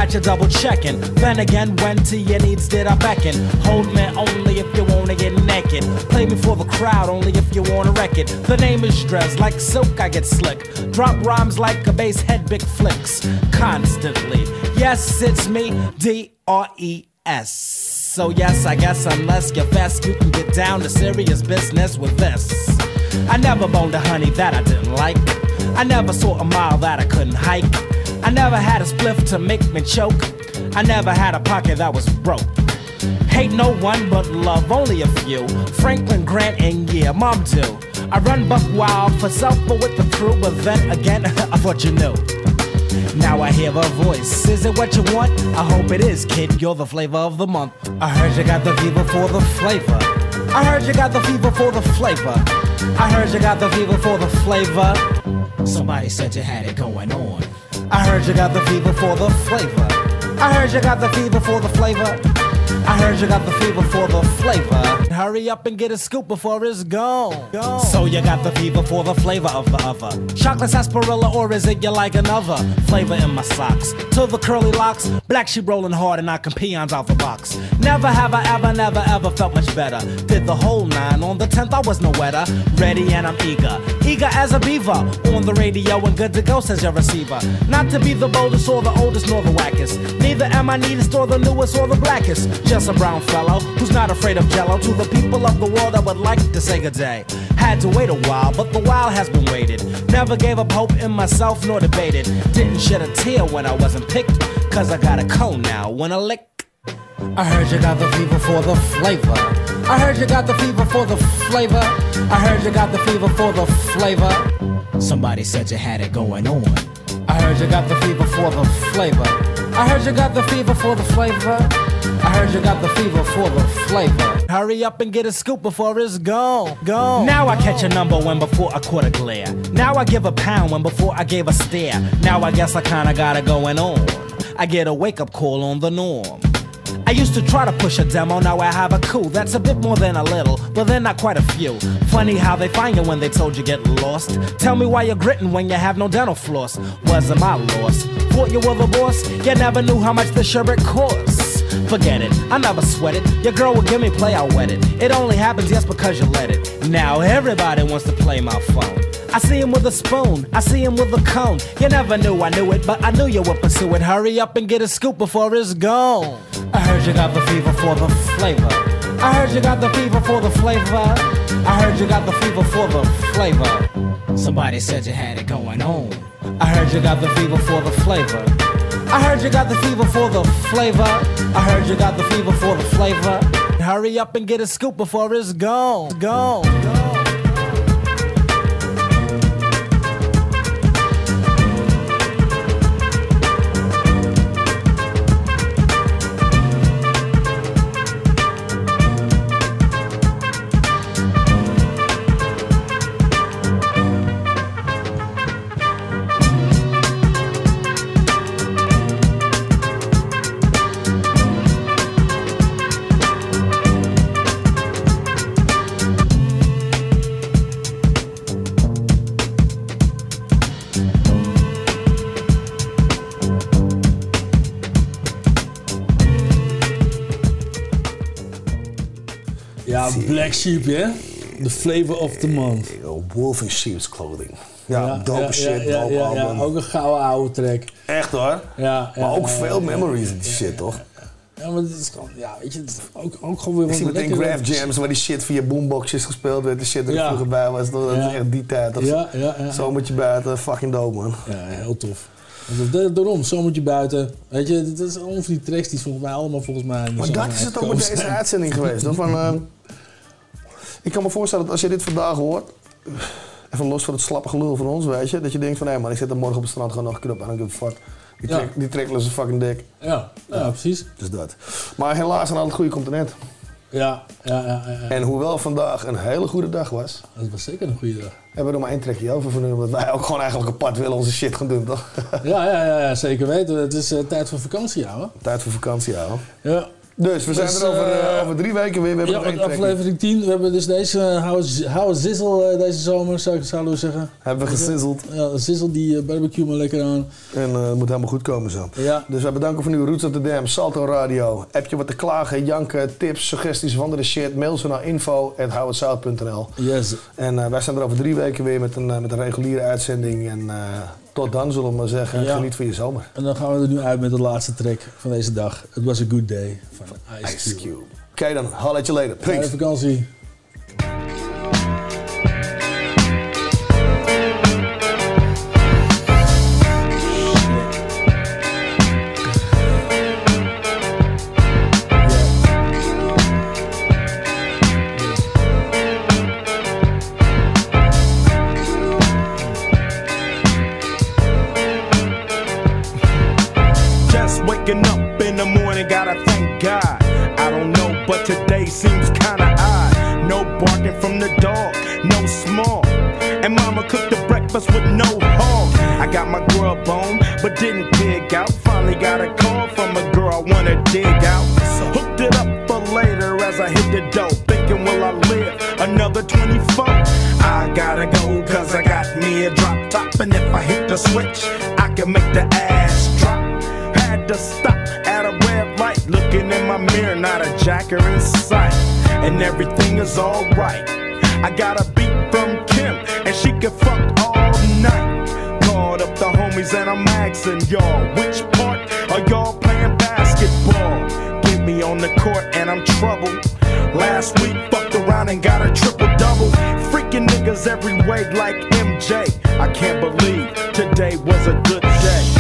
Reckon I got you double checking. Then again, when to your needs did I beckon? Hold me only if you wanna get naked. Play me for the crowd only if you wanna wreck it. The name is Dres, like silk I get slick. Drop rhymes like a bass head, big flicks. Constantly. Yes, it's me, D R E S. So yes, I guess unless you're fast, you can get down to serious business with this. I never boned a honey that I didn't like. I never saw a mile that I couldn't hike. I never had a spliff to make me choke. I never had a pocket that was broke. Hate no one but love only a few. Franklin Grant and yeah, mom too. I run buck wild for self but with the crew, but then again, I thought you knew. Now I hear a voice. Is it what you want? I hope it is, kid. You're the flavor of the month. I heard you got the fever for the flavor. I heard you got the fever for the flavor. I heard you got the fever for the flavor. Somebody said you had it going on. I heard you got the fever for the flavor. I heard you got the fever for the flavor. I heard you got the fever for the flavor. Hurry up and get a scoop before it's gone. gone. So you got the fever for the flavor of the other. Chocolate sarsaparilla, or is it you like another? Flavor in my socks. To the curly locks, black sheep rolling hard and knocking peons out the box. Never have I ever, never ever felt much better. Did the whole nine. On the tenth, I was no wetter. Ready and I'm eager. Eager as a beaver. On the radio and good to go, says your receiver. Not to be the boldest or the oldest nor the wackest. Neither am I neatest or the newest or the blackest. Just a brown fellow who's not afraid of jello. To the people of the world, I would like to say good day. Had to wait a while, but the while has been waited. Never gave up hope in myself nor debated. Didn't shed a tear when I wasn't picked. Cause I got a cone now. When I lick I heard you got the fever for the flavor. I heard you got the fever for the flavor. I heard you got the fever for the flavor. Somebody said you had it going on. I heard you got the fever for the flavor. I heard you got the fever for the flavor. I heard you got the fever for the flavor. Hurry up and get a scoop before it's gone. Gone. Now I catch a number when before I caught a glare. Now I give a pound when before I gave a stare. Now I guess I kinda got it going on. I get a wake up call on the norm. I used to try to push a demo, now I have a coup. That's a bit more than a little, but then not quite a few. Funny how they find you when they told you get lost. Tell me why you're gritting when you have no dental floss. Wasn't my loss. Thought you were the boss, you never knew how much the sherbet costs. Forget it, I never sweat it. Your girl will give me play, I'll wet it. It only happens just because you let it. Now everybody wants to play my phone. I see him with a spoon, I see him with a cone. You never knew I knew it, but I knew you would pursue it. Hurry up and get a scoop before it's gone. I heard you got the fever for the flavor. I heard you got the fever for the flavor. I heard you got the fever for the flavor. Somebody said you had it going on. I heard you got the fever for the flavor. I heard you got the fever for the flavor. I heard you got the fever for the flavor. Hurry up and get a scoop before it's gone. Gone.
Ja, Black Sheep, hè? The flavor of the month.
Wolf in Sheep's Clothing. Ja, dope
ja,
shit,
ja,
dope album.
ook een gouden oude track.
Echt hoor.
Ja,
maar ook veel memories in die shit, toch?
Ja, maar het is gewoon, ja, weet je, het is ook, ook gewoon weer
Ik zie
wat
meteen Graph Jams waar die shit via boomboxjes gespeeld werd. De shit er
Ja.
vroeger bij was. Dat
Ja.
echt die tijd. Dat
Ja, ja, ja.
Zomertje buiten, fucking dope man.
Ja, heel tof. Dus da- daarom, zomertje buiten. Weet je, dat is allemaal van die tracks die volgens mij allemaal volgens mij...
Maar dat is het ook met deze uitzending geweest. Van, eh, ik kan me voorstellen dat als je dit vandaag hoort, even los van het slappe gelul van ons, weet je, dat je denkt van hé man, ik zit er morgen op het strand gewoon nog een keer op en ik doe fuck. Die,
Ja.
trek, die trekkelen ze fucking dik.
Ja, ja, precies.
Dus dat. Maar helaas aan al het goede komt er net.
Ja, ja, ja, ja.
En hoewel vandaag een hele goede dag was,
Dat was zeker een goede dag.
hebben we er maar één trekje over voor nu, omdat wij ook gewoon eigenlijk apart willen onze shit gaan doen, toch?
Ja, ja, ja, ja, zeker weten. Het is eh, tijd voor vakantie, ouwe.
Tijd voor vakantie, ja.
Ja.
Dus we zijn
Dus,
er over,
eh,
eh, over drie weken weer. We hebben
Ja,
nog
aflevering 10. We hebben dus deze uh, Hou Zizzle eh, deze zomer, zou ik zouden we zeggen.
Hebben we gezizzeld.
Ja, Zizzle die eh, barbecue maar lekker aan.
En eh, het moet helemaal goed komen zo.
Ja.
Dus wij bedanken voor nu Roots of the Dam, Salto Radio. Heb je wat te klagen, janken, tips, suggesties van de shit? Mail ze naar info.houhetzout.nl
Yes.
En eh, wij zijn er over drie weken weer met een, eh, met een reguliere uitzending. En eh, tot dan zullen we maar zeggen,
Ja.
geniet van je zomer.
En dan gaan we er nu uit met de laatste track van deze dag. It was a good day van Ice,
Ice
Cube.
Cube. Oké dan, holla you later.
Fijne
Peace.
vakantie.
Barking from the dog, no small. And mama cooked the breakfast with no hog. I got my grub on, but didn't dig out. Finally got a call from a girl I wanna dig out. Hooked it up for later as I hit the dough. Thinking, will I live another 24? I gotta go, cause I got me a drop top. And if I hit the switch, I can make the ass drop. Had to stop at a red light, looking in my mirror, not a jacker in sight. And everything is alright. I got a beat from Kim, and she can fuck all night. Called up the homies, and I'm asking y'all, which part are y'all playing basketball? Get me on the court, and I'm troubled. Last week, fucked around and got a triple double. Freaking niggas every way like MJ. I can't believe today was a good day.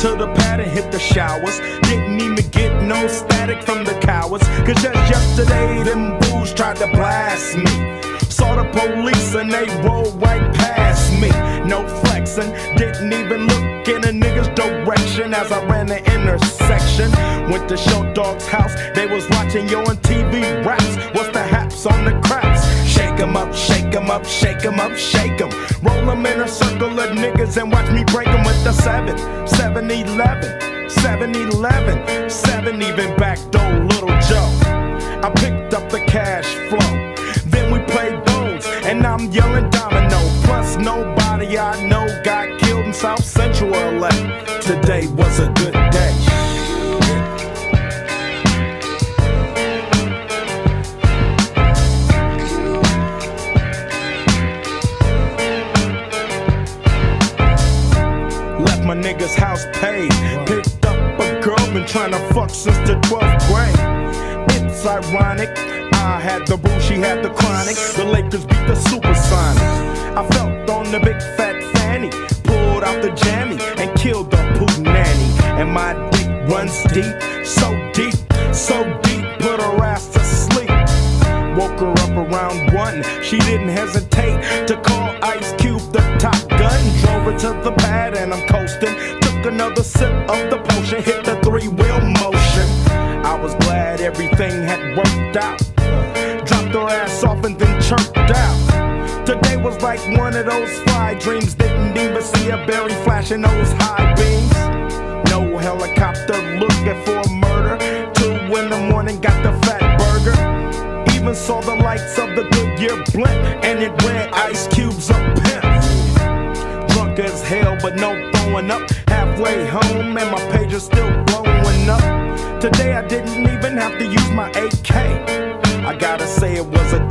To the pad and hit the showers. Didn't even get no static from the cowards. Cause just yesterday, them booze tried to blast me. Saw the police and they rolled right past me. No flexing, didn't even look in a nigga's direction as I ran the intersection. Went to Short Dog's house, they was watching Yo MTV Raps. What's the haps on the craps? Shake 'em up, shake 'em up, shake 'em up, shake 'em. Roll 'em in a circle of niggas and watch me break 'em with the 7, 7 11, 7 11, 7 even back door, little Joe. I picked up the cash flow. Then we played bones, and I'm yelling domino. Plus, nobody I know got killed in South Central LA. Today was a good day. Nigga's house paid. Picked up a girl, been trying to fuck since the 12th grade. It's ironic. I had the boo, she had the chronic. The Lakers beat the Supersonics. I felt on the big fat fanny. Pulled out the jammy and killed the poop nanny. And my dick runs deep, so deep, so deep, put her ass to sleep. Woke her up around one. She didn't hesitate to call Ice Cube the top gun. Drove her to the pad and I'm coasting. Took another sip of the potion, hit the three wheel motion. I was glad everything had worked out. Dropped her ass off and then chirped out. Today was like one of those fly dreams. Didn't even see a berry flashing those high beams. No helicopter looking for a murder. Two in the morning, got the Fatburger. Even saw the lights of the Goodyear blimp, and it read Ice Cube's a pimp. Drunk as hell, but no throwing up. Halfway home, and my page is still blowing up. Today I didn't even have to use my AK. I gotta say it was a